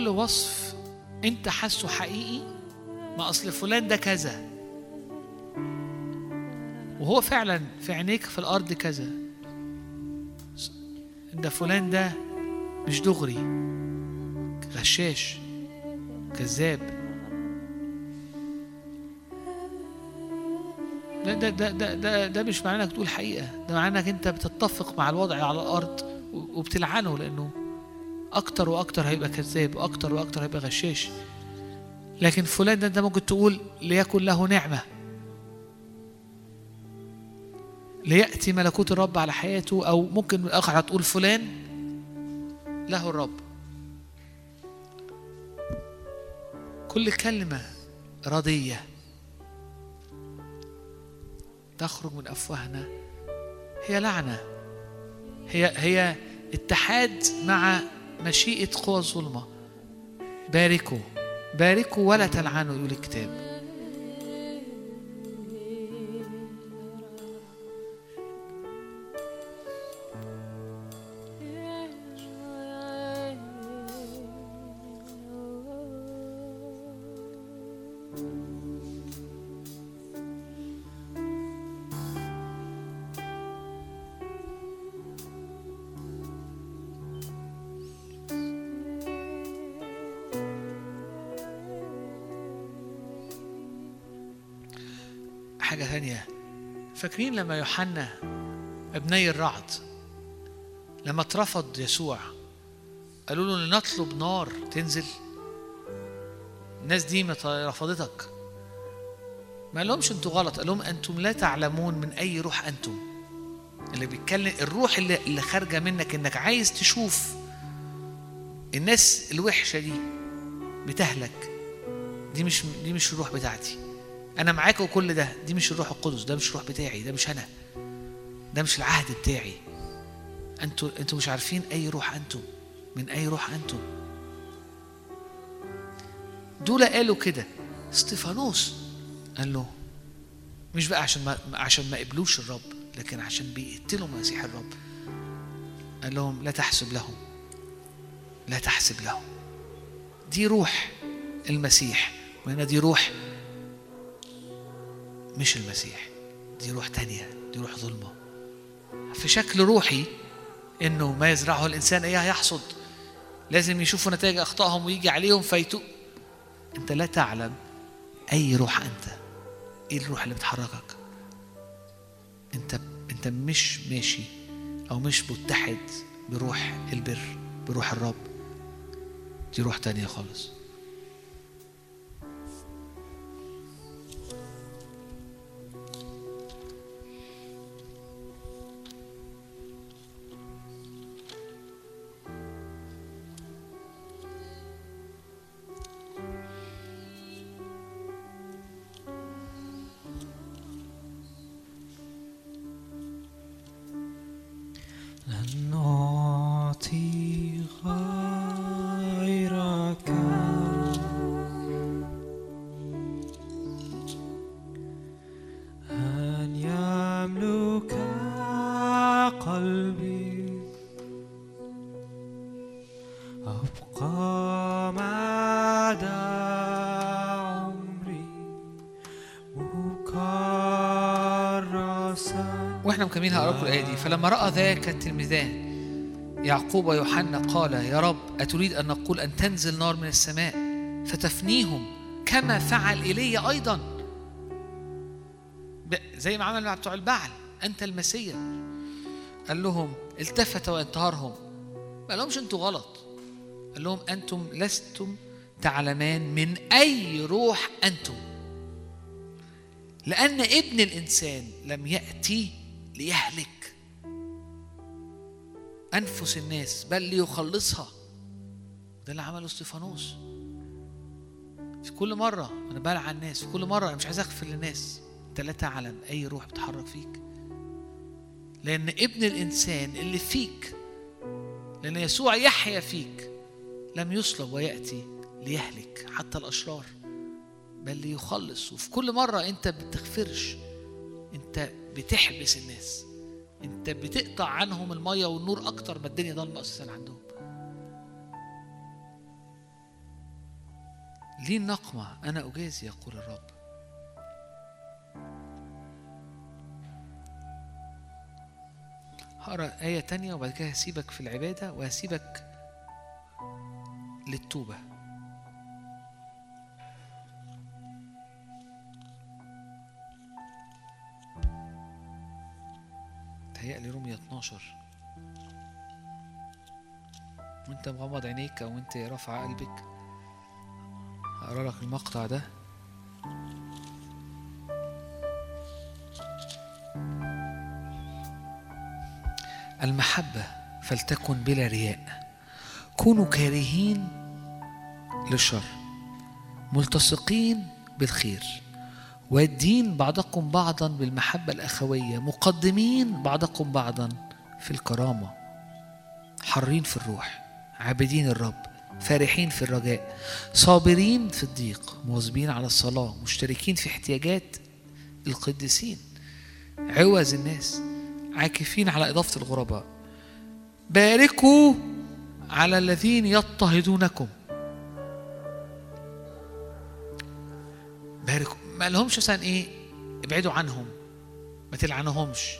كل وصف انت حاسه حقيقي ما أصل فلان ده كذا. وهو فعلا في عينيك في الأرض كذا. ده فلان ده مش دغري غشاش كذاب. ده ده ده ده ده, ده مش معناه إنك تقول حقيقة ده معناه إنك أنت بتتفق مع الوضع على الأرض وبتلعنه لأنه أكتر وأكتر هيبقى كذاب وأكتر وأكتر هيبقى غشاش. لكن فلان ده انت ممكن تقول ليكن له نعمة. ليأتي ملكوت الرب على حياته أو ممكن الآخر هتقول فلان له الرب. كل كلمة رديه تخرج من أفواهنا. هي لعنة. هي هي اتحاد مع مشيئة قوى الظلمة. باركوا. باركوا ولا تلعنوا يقول الكتاب. لما يوحنا ابني الرعد. لما اترفض يسوع قالوا له لنطلب نار تنزل. الناس دي رفضتك. ما قالهمش أنتوا غلط قال لهم أنتم لا تعلمون من أي روح أنتم. اللي بيتكلم الروح اللي, اللي خارجة منك إنك عايز تشوف الناس الوحشة دي بتهلك. دي مش دي مش الروح بتاعتي. أنا معاك وكل ده. دي مش الروح القدس ده مش الروح بتاعي ده مش أنا. ده مش العهد بتاعي. أنتوا أنتوا مش عارفين أي روح أنتم من أي روح أنتم. دول قالوا كده. استيفانوس قال له مش بقى عشان ما عشان ما قبلوش الرب لكن عشان بيقتلوا مسيح الرب. قال لهم لا تحسب لهم. لا تحسب لهم. دي روح المسيح. وهنا دي روح مش المسيح. دي روح تانية دي روح ظلمة. في شكل روحي إنه ما يزرعه الإنسان إياه يحصد. لازم يشوفوا نتائج أخطائهم ويجي عليهم فيتوب. أنت لا تعلم أي روح أنت. إيه الروح اللي بتحركك؟ أنت أنت مش ماشي أو مش متحد بروح البر بروح الرب. دي روح تانية خالص. مكملين هقرا لكم الايه دي فلما رأى ذاك التلميذان يعقوب ويوحنا قال يا رب أتريد أن نقول أن تنزل نار من السماء فتفنيهم كما فعل ايليا أيضا. ب- زي ما عمل مع بتوع البعل أنت المسيا قال لهم التفت وانتهرهم. ما قالهمش أنتوا غلط. قال لهم أنتم لستم تعلمان من أي روح أنتم. لأن ابن الإنسان لم يأتي ليهلك. أنفس الناس بل ليخلصها. ده اللي عمله استيفانوس في كل مرة أنا بلعن الناس في كل مرة أنا مش عايز أغفر للناس. أنت لا تعلم أي روح بتحرك فيك. لأن ابن الإنسان اللي فيك لأن يسوع يحيا فيك لم يصلب ويأتي ليهلك حتى الأشرار بل ليخلص. وفي كل مرة أنت بتغفرش أنت بتحبس الناس. أنت بتقطع عنهم المية والنور أكتر ما الدنيا ضلمة أساسا عندهم. ليه النقمة؟ أنا أجازي يقول الرب. هقرأ آية تانية وبعد كده هسيبك في العبادة وهسيبك للتوبة. تهيألي رومية 12 وانت مغمض عينيك أو انت رافع قلبك هقرأ لك المقطع ده. المحبة فلتكن بلا رياء. كونوا كارهين للشر ملتصقين بالخير. والدين بعضكم بعضا بالمحبة الأخوية مقدمين بعضكم بعضا في الكرامة حرين في الروح عابدين الرب فارحين في الرجاء صابرين في الضيق مواظبين على الصلاة مشتركين في احتياجات القديسين عوز الناس عاكفين على إضافة الغرباء. باركوا على الذين يضطهدونكم. باركوا. ما لهمش مثلا إيه ابعدوا عنهم ما تلعنهمش.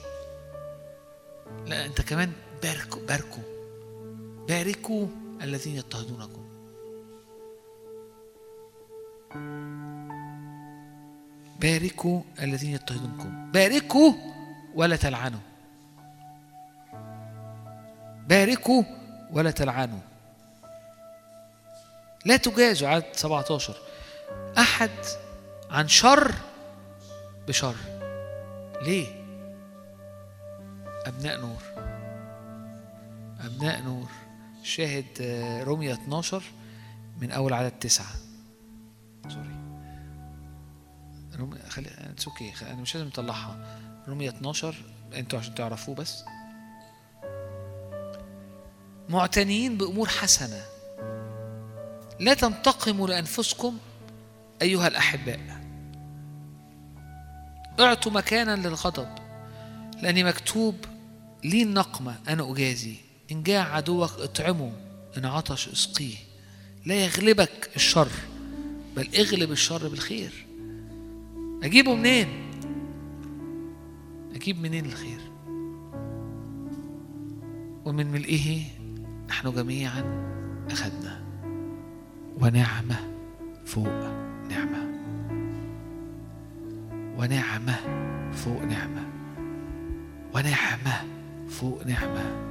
لا أنت كمان باركوا باركوا باركوا الذين يضطهدونكم. باركوا الذين يضطهدونكم. باركوا ولا تلعنوا. باركوا ولا تلعنوا. لا تجازوا عدد 17 أحد عن شر بشر. ليه؟ أبناء نور. أبناء نور. شاهد آه، رمية 12 من أول عدد تسعة. sorry. رومية خلي it's okay أنا مش لازم أطلعها. رومية 12 أنتوا عشان تعرفوه بس. معتنين بأمور حسنة. لا تنتقموا لأنفسكم أيها الأحباء أعطوا مكانا للغضب لأن مكتوب لي النقمة أنا أجازي إن جاع عدوك اطعمه إن عطش اسقيه لا يغلبك الشر بل اغلب الشر بالخير أجيبه منين؟ أجيب منين الخير؟ ومن ملئه نحن جميعا أخذنا ونعمة فوق نعمة. ونعمة فوق نعمة. ونعمة فوق نعمة.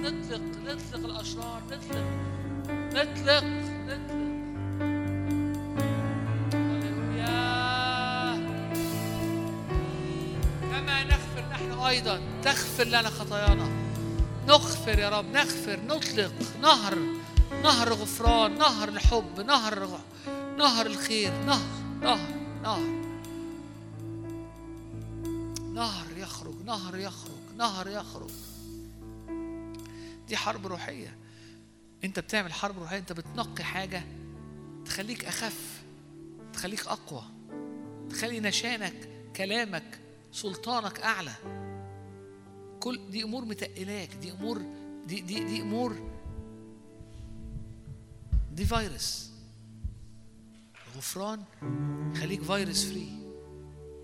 نطلق نطلق الأشرار نطلق. نطلق نطلق. كما نغفر نحن أيضا. تغفر لنا خطايانا. نغفر يا رب نغفر نطلق. نهر نهر غفران نهر الحب نهر نهر الخير. نهر نهر نهر. نهر يخرج نهر يخرج نهر يخرج. دي حرب روحية. انت بتعمل حرب روحية انت بتنقي حاجة تخليك أخف تخليك أقوى تخلي نشانك كلامك سلطانك أعلى. كل دي أمور متقلاك دي أمور دي دي دي أمور. دي فيروس. الغفران يخليك فيروس فري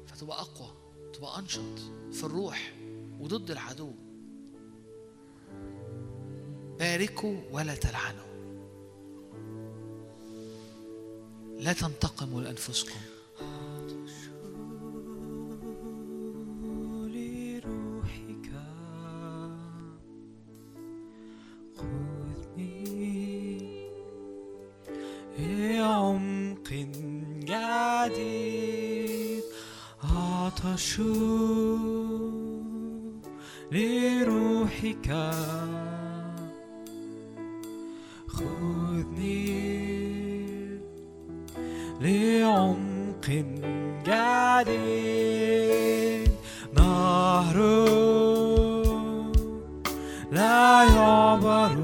فتبقى أقوى تبقى أنشط في الروح وضد العدو. باركوا ولا تلعنوا. لا تنتقموا جديد عطش لروحك خذني لعمق جديد. نهر لا يعبر.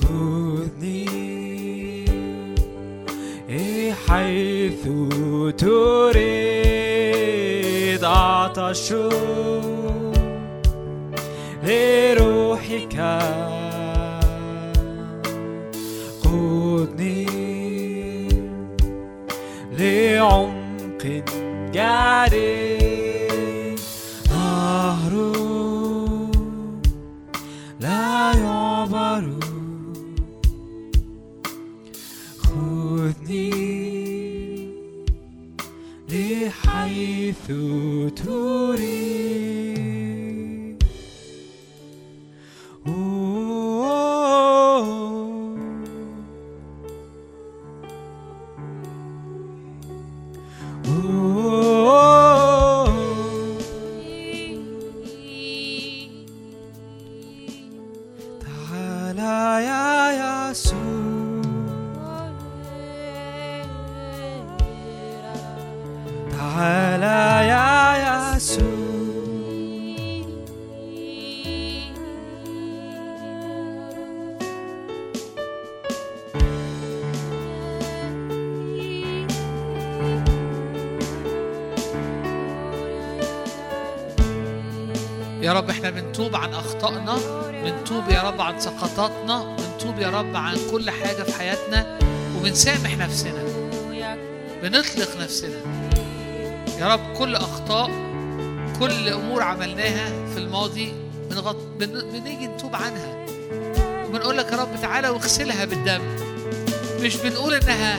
خذني حيث تريد. عطش لروحك قودني لعمق جري نهر لا يعبر خذني لحيث تريد. رب عن سقطاتنا بنتوب يا رب عن كل حاجة في حياتنا وبنسامح نفسنا. بنطلق نفسنا. يا رب كل أخطاء كل أمور عملناها في الماضي بنغط... بن... بنيجي نتوب عنها. وبنقول لك يا رب تعالى واغسلها بالدم. مش بنقول إنها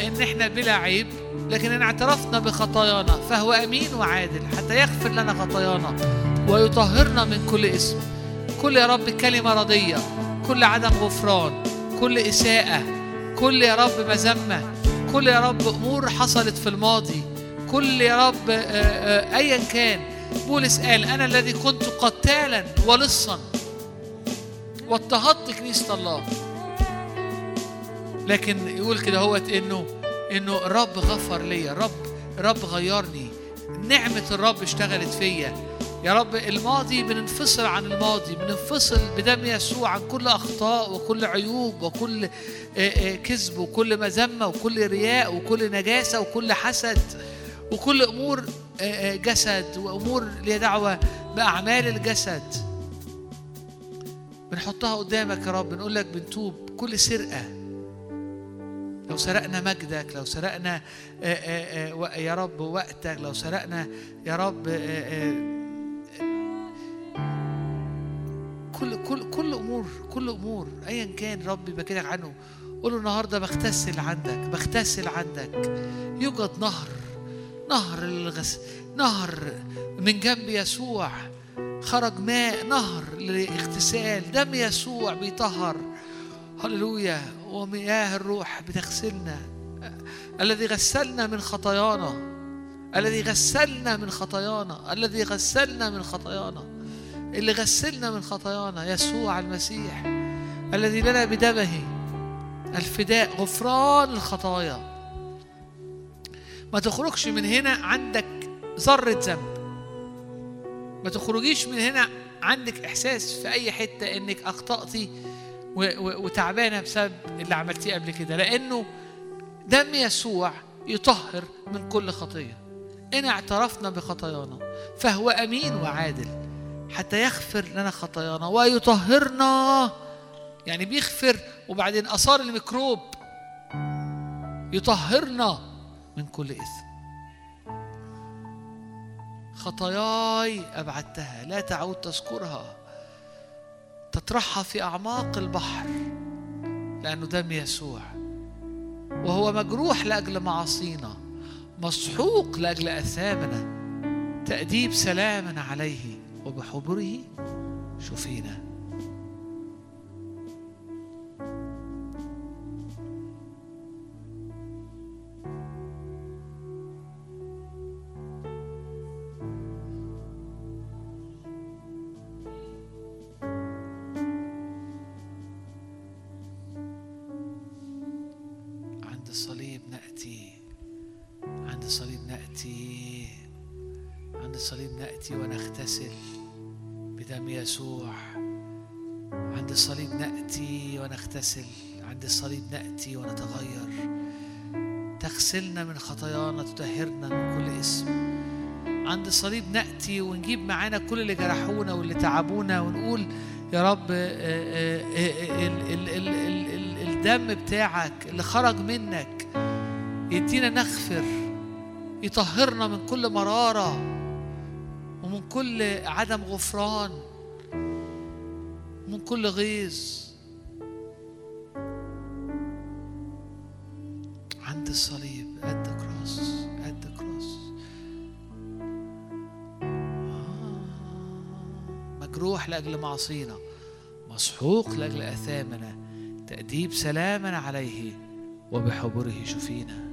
إن إحنا بلا عيب لكن إن اعترفنا بخطايانا فهو أمين وعادل حتى يغفر لنا خطايانا ويطهرنا من كل اسم كل يا رب كلمة رضية كل عدم غفران كل إساءة كل يا رب مذمة كل يا رب أمور حصلت في الماضي كل يا رب آه، آه، ايا كان. بولس قال أنا الذي كنت قتالا ولصا واضطهدت كنيسة الله. لكن يقول كده هوت إنه إنه الرب غفر لي الرب الرب غيرني. نعمة الرب اشتغلت فيا. يا رب الماضي بننفصل عن الماضي بننفصل بدم يسوع عن كل أخطاء وكل عيوب وكل آه، آه، كذب وكل مذمة وكل رياء وكل نجاسة وكل حسد وكل أمور آه، جسد وأمور ليها دعوة بأعمال الجسد. بنحطها قدامك يا رب بنقول لك بنتوب كل سرقة. لو سرقنا مجدك لو سرقنا يا رب وقتك لو سرقنا يا رب كل كل كل أمور كل أمور ايا كان ربي بكلك عنه قول له النهارده بغتسل عندك بغتسل عندك. يوجد نهر نهر للغس نهر من جنب يسوع. خرج ماء نهر للاغتسال دم يسوع بيطهر. هللويا. ومياه الروح بتغسلنا. الذي غسلنا من خطايانا. الذي غسلنا من خطايانا. الذي غسلنا من خطايانا. اللي غسلنا من خطايانا يسوع المسيح الذي لنا بدمه الفداء غفران الخطايا. ما تخرجش من هنا عندك ذرة ذنب. ما تخرجيش من هنا عندك إحساس في أي حتة إنك أخطأتي وتعبانة بسبب اللي عملتيه قبل كده. لأنه دم يسوع يطهر من كل خطية. إن اعترفنا بخطايانا فهو أمين وعادل. حتى يغفر لنا خطايانا ويطهرنا. يعني بيغفر وبعدين أثار الميكروب يطهرنا من كل إثم. خطاياي أبعدتها لا تعود تذكرها. تطرحها في أعماق البحر لأنه دم يسوع. وهو مجروح لأجل معاصينا مسحوق لأجل أثامنا. تأديب سلامنا عليه. وبحبره شفينا. عند الصليب نأتي. عند الصليب نأتي. عند الصليب نأتي ونغتسل. بدم يسوع. عند الصليب نأتي ونغتسل. عند الصليب نأتي ونتغير. تغسلنا من خطايانا تطهرنا من كل اسم. عند الصليب نأتي ونجيب معانا كل اللي جرحونا واللي تعبونا ونقول يا رب آه، آه، آه، ال- ال- ال- ال- ال- الدم بتاعك اللي خرج منك يدينا نغفر يطهرنا من كل مرارة. ومن كل عدم غفران من كل غيظ. عند الصليب cross at the cross آه. مجروح لأجل معصينا مسحوق لأجل أثامنا تأديب سلامنا عليه وبحبره شفينا.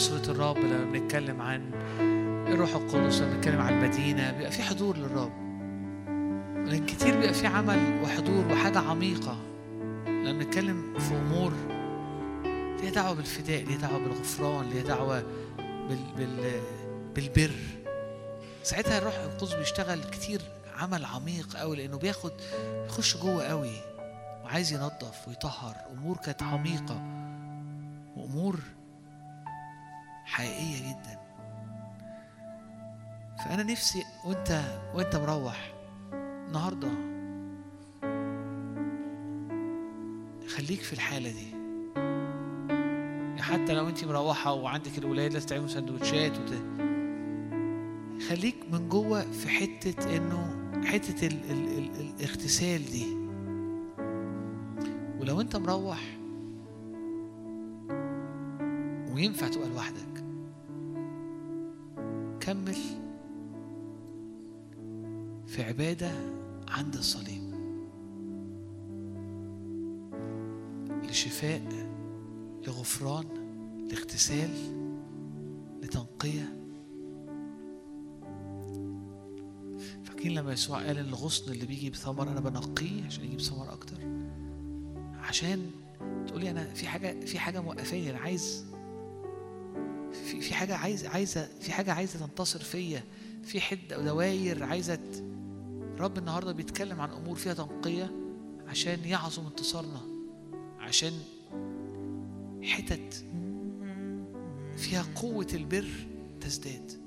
نصرة الرب لما بنتكلم عن الروح القدس لما بنتكلم عن المدينة بيبقى في حضور للرب. لكن كتير بيبقى في عمل وحضور وحاجة عميقة. لما بنتكلم في أمور ليها دعوة بالفداء ليها دعوة بالغفران ليها دعوة بال... بال... بالبر. ساعتها الروح القدس بيشتغل كتير عمل عميق قوي لأنه بياخد يخش جوه قوي وعايز ينظف ويطهر. أمور كانت عميقة وأمور حقيقية جدا. فأنا نفسي وأنت وأنت مروح النهارده. خليك في الحالة دي. حتى لو أنت مروحة وعندك الولاد لازم تعملوا سندوتشات وت... خليك من جوه في حتة إنه حتة ال... ال... ال... الاغتسال دي. ولو أنت مروح وينفع تبقى لوحدك. كمل في عبادة عند الصليب. لشفاء لغفران لاغتسال لتنقية. فاكرين لما يسوع قال إن الغصن اللي بيجي بثمر أنا بنقيه عشان يجيب ثمر أكتر؟ عشان تقولي أنا في حاجة في حاجة موقفاني أنا عايز في في حاجة عايز عايزة في حاجة عايزة تنتصر فيا في حد أو دواير عايزة رب النهارده بيتكلم عن أمور فيها تنقية عشان يعظم انتصارنا عشان حتت فيها قوة البر تزداد.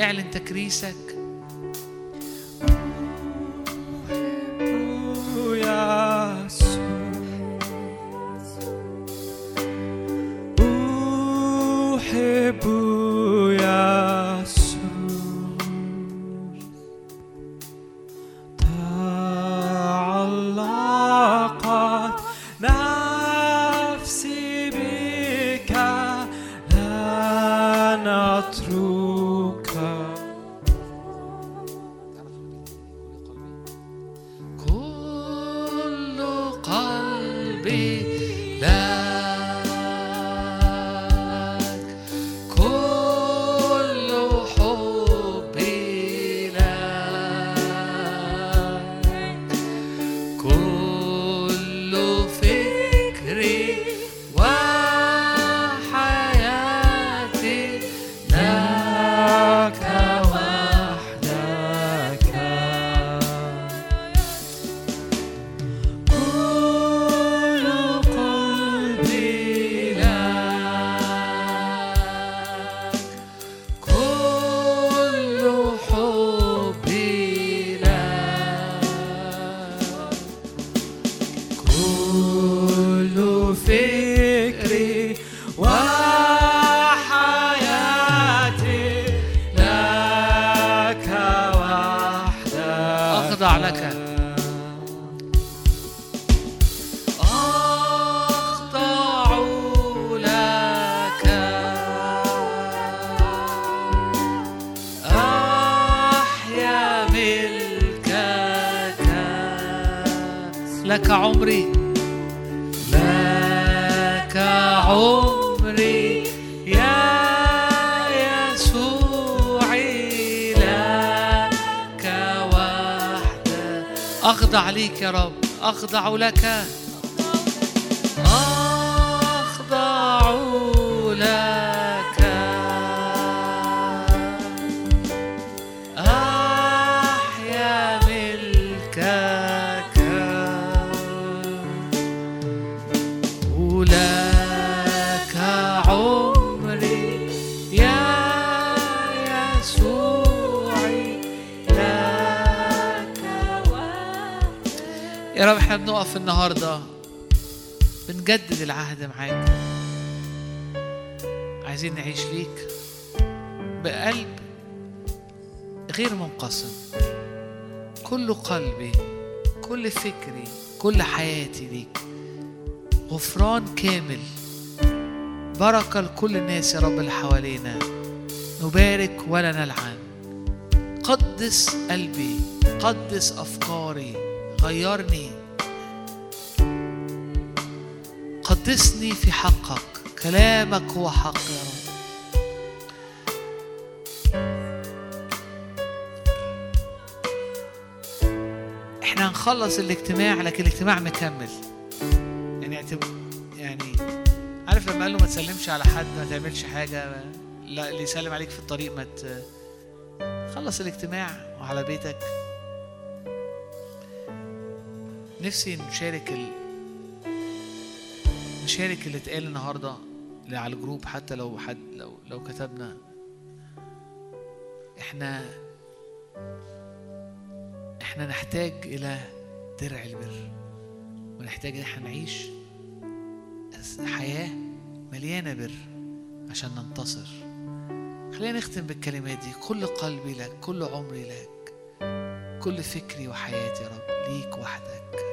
اعلن تكريسك little eh? face. أخضع لك قاعدة معاك. عايزين نعيش ليك بقلب غير منقسم. كل قلبي كل فكري كل حياتي ليك. غفران كامل. بركة لكل الناس يا رب اللي حوالينا. نبارك ولا نلعن. قدس قلبي قدس أفكاري غيرني. غطسني في حقك كلامك هو حق يا رب. إحنا هنخلص الاجتماع لكن الاجتماع مكمل. يعني يعني عارف لما قال له ما تسلمش على حد ما تعملش حاجة لا اللي يسلم عليك في الطريق ما ت... خلص الاجتماع وعلى بيتك. نفسي نشارك نشارك اللي اتقال النهارده على الجروب حتى لو حد لو لو كتبنا. إحنا إحنا نحتاج إلى درع البر ونحتاج إن إحنا نعيش حياة مليانة بر عشان ننتصر. خلينا نختم بالكلمات دي. كل قلبي لك كل عمري لك كل فكري وحياتي يا رب ليك وحدك.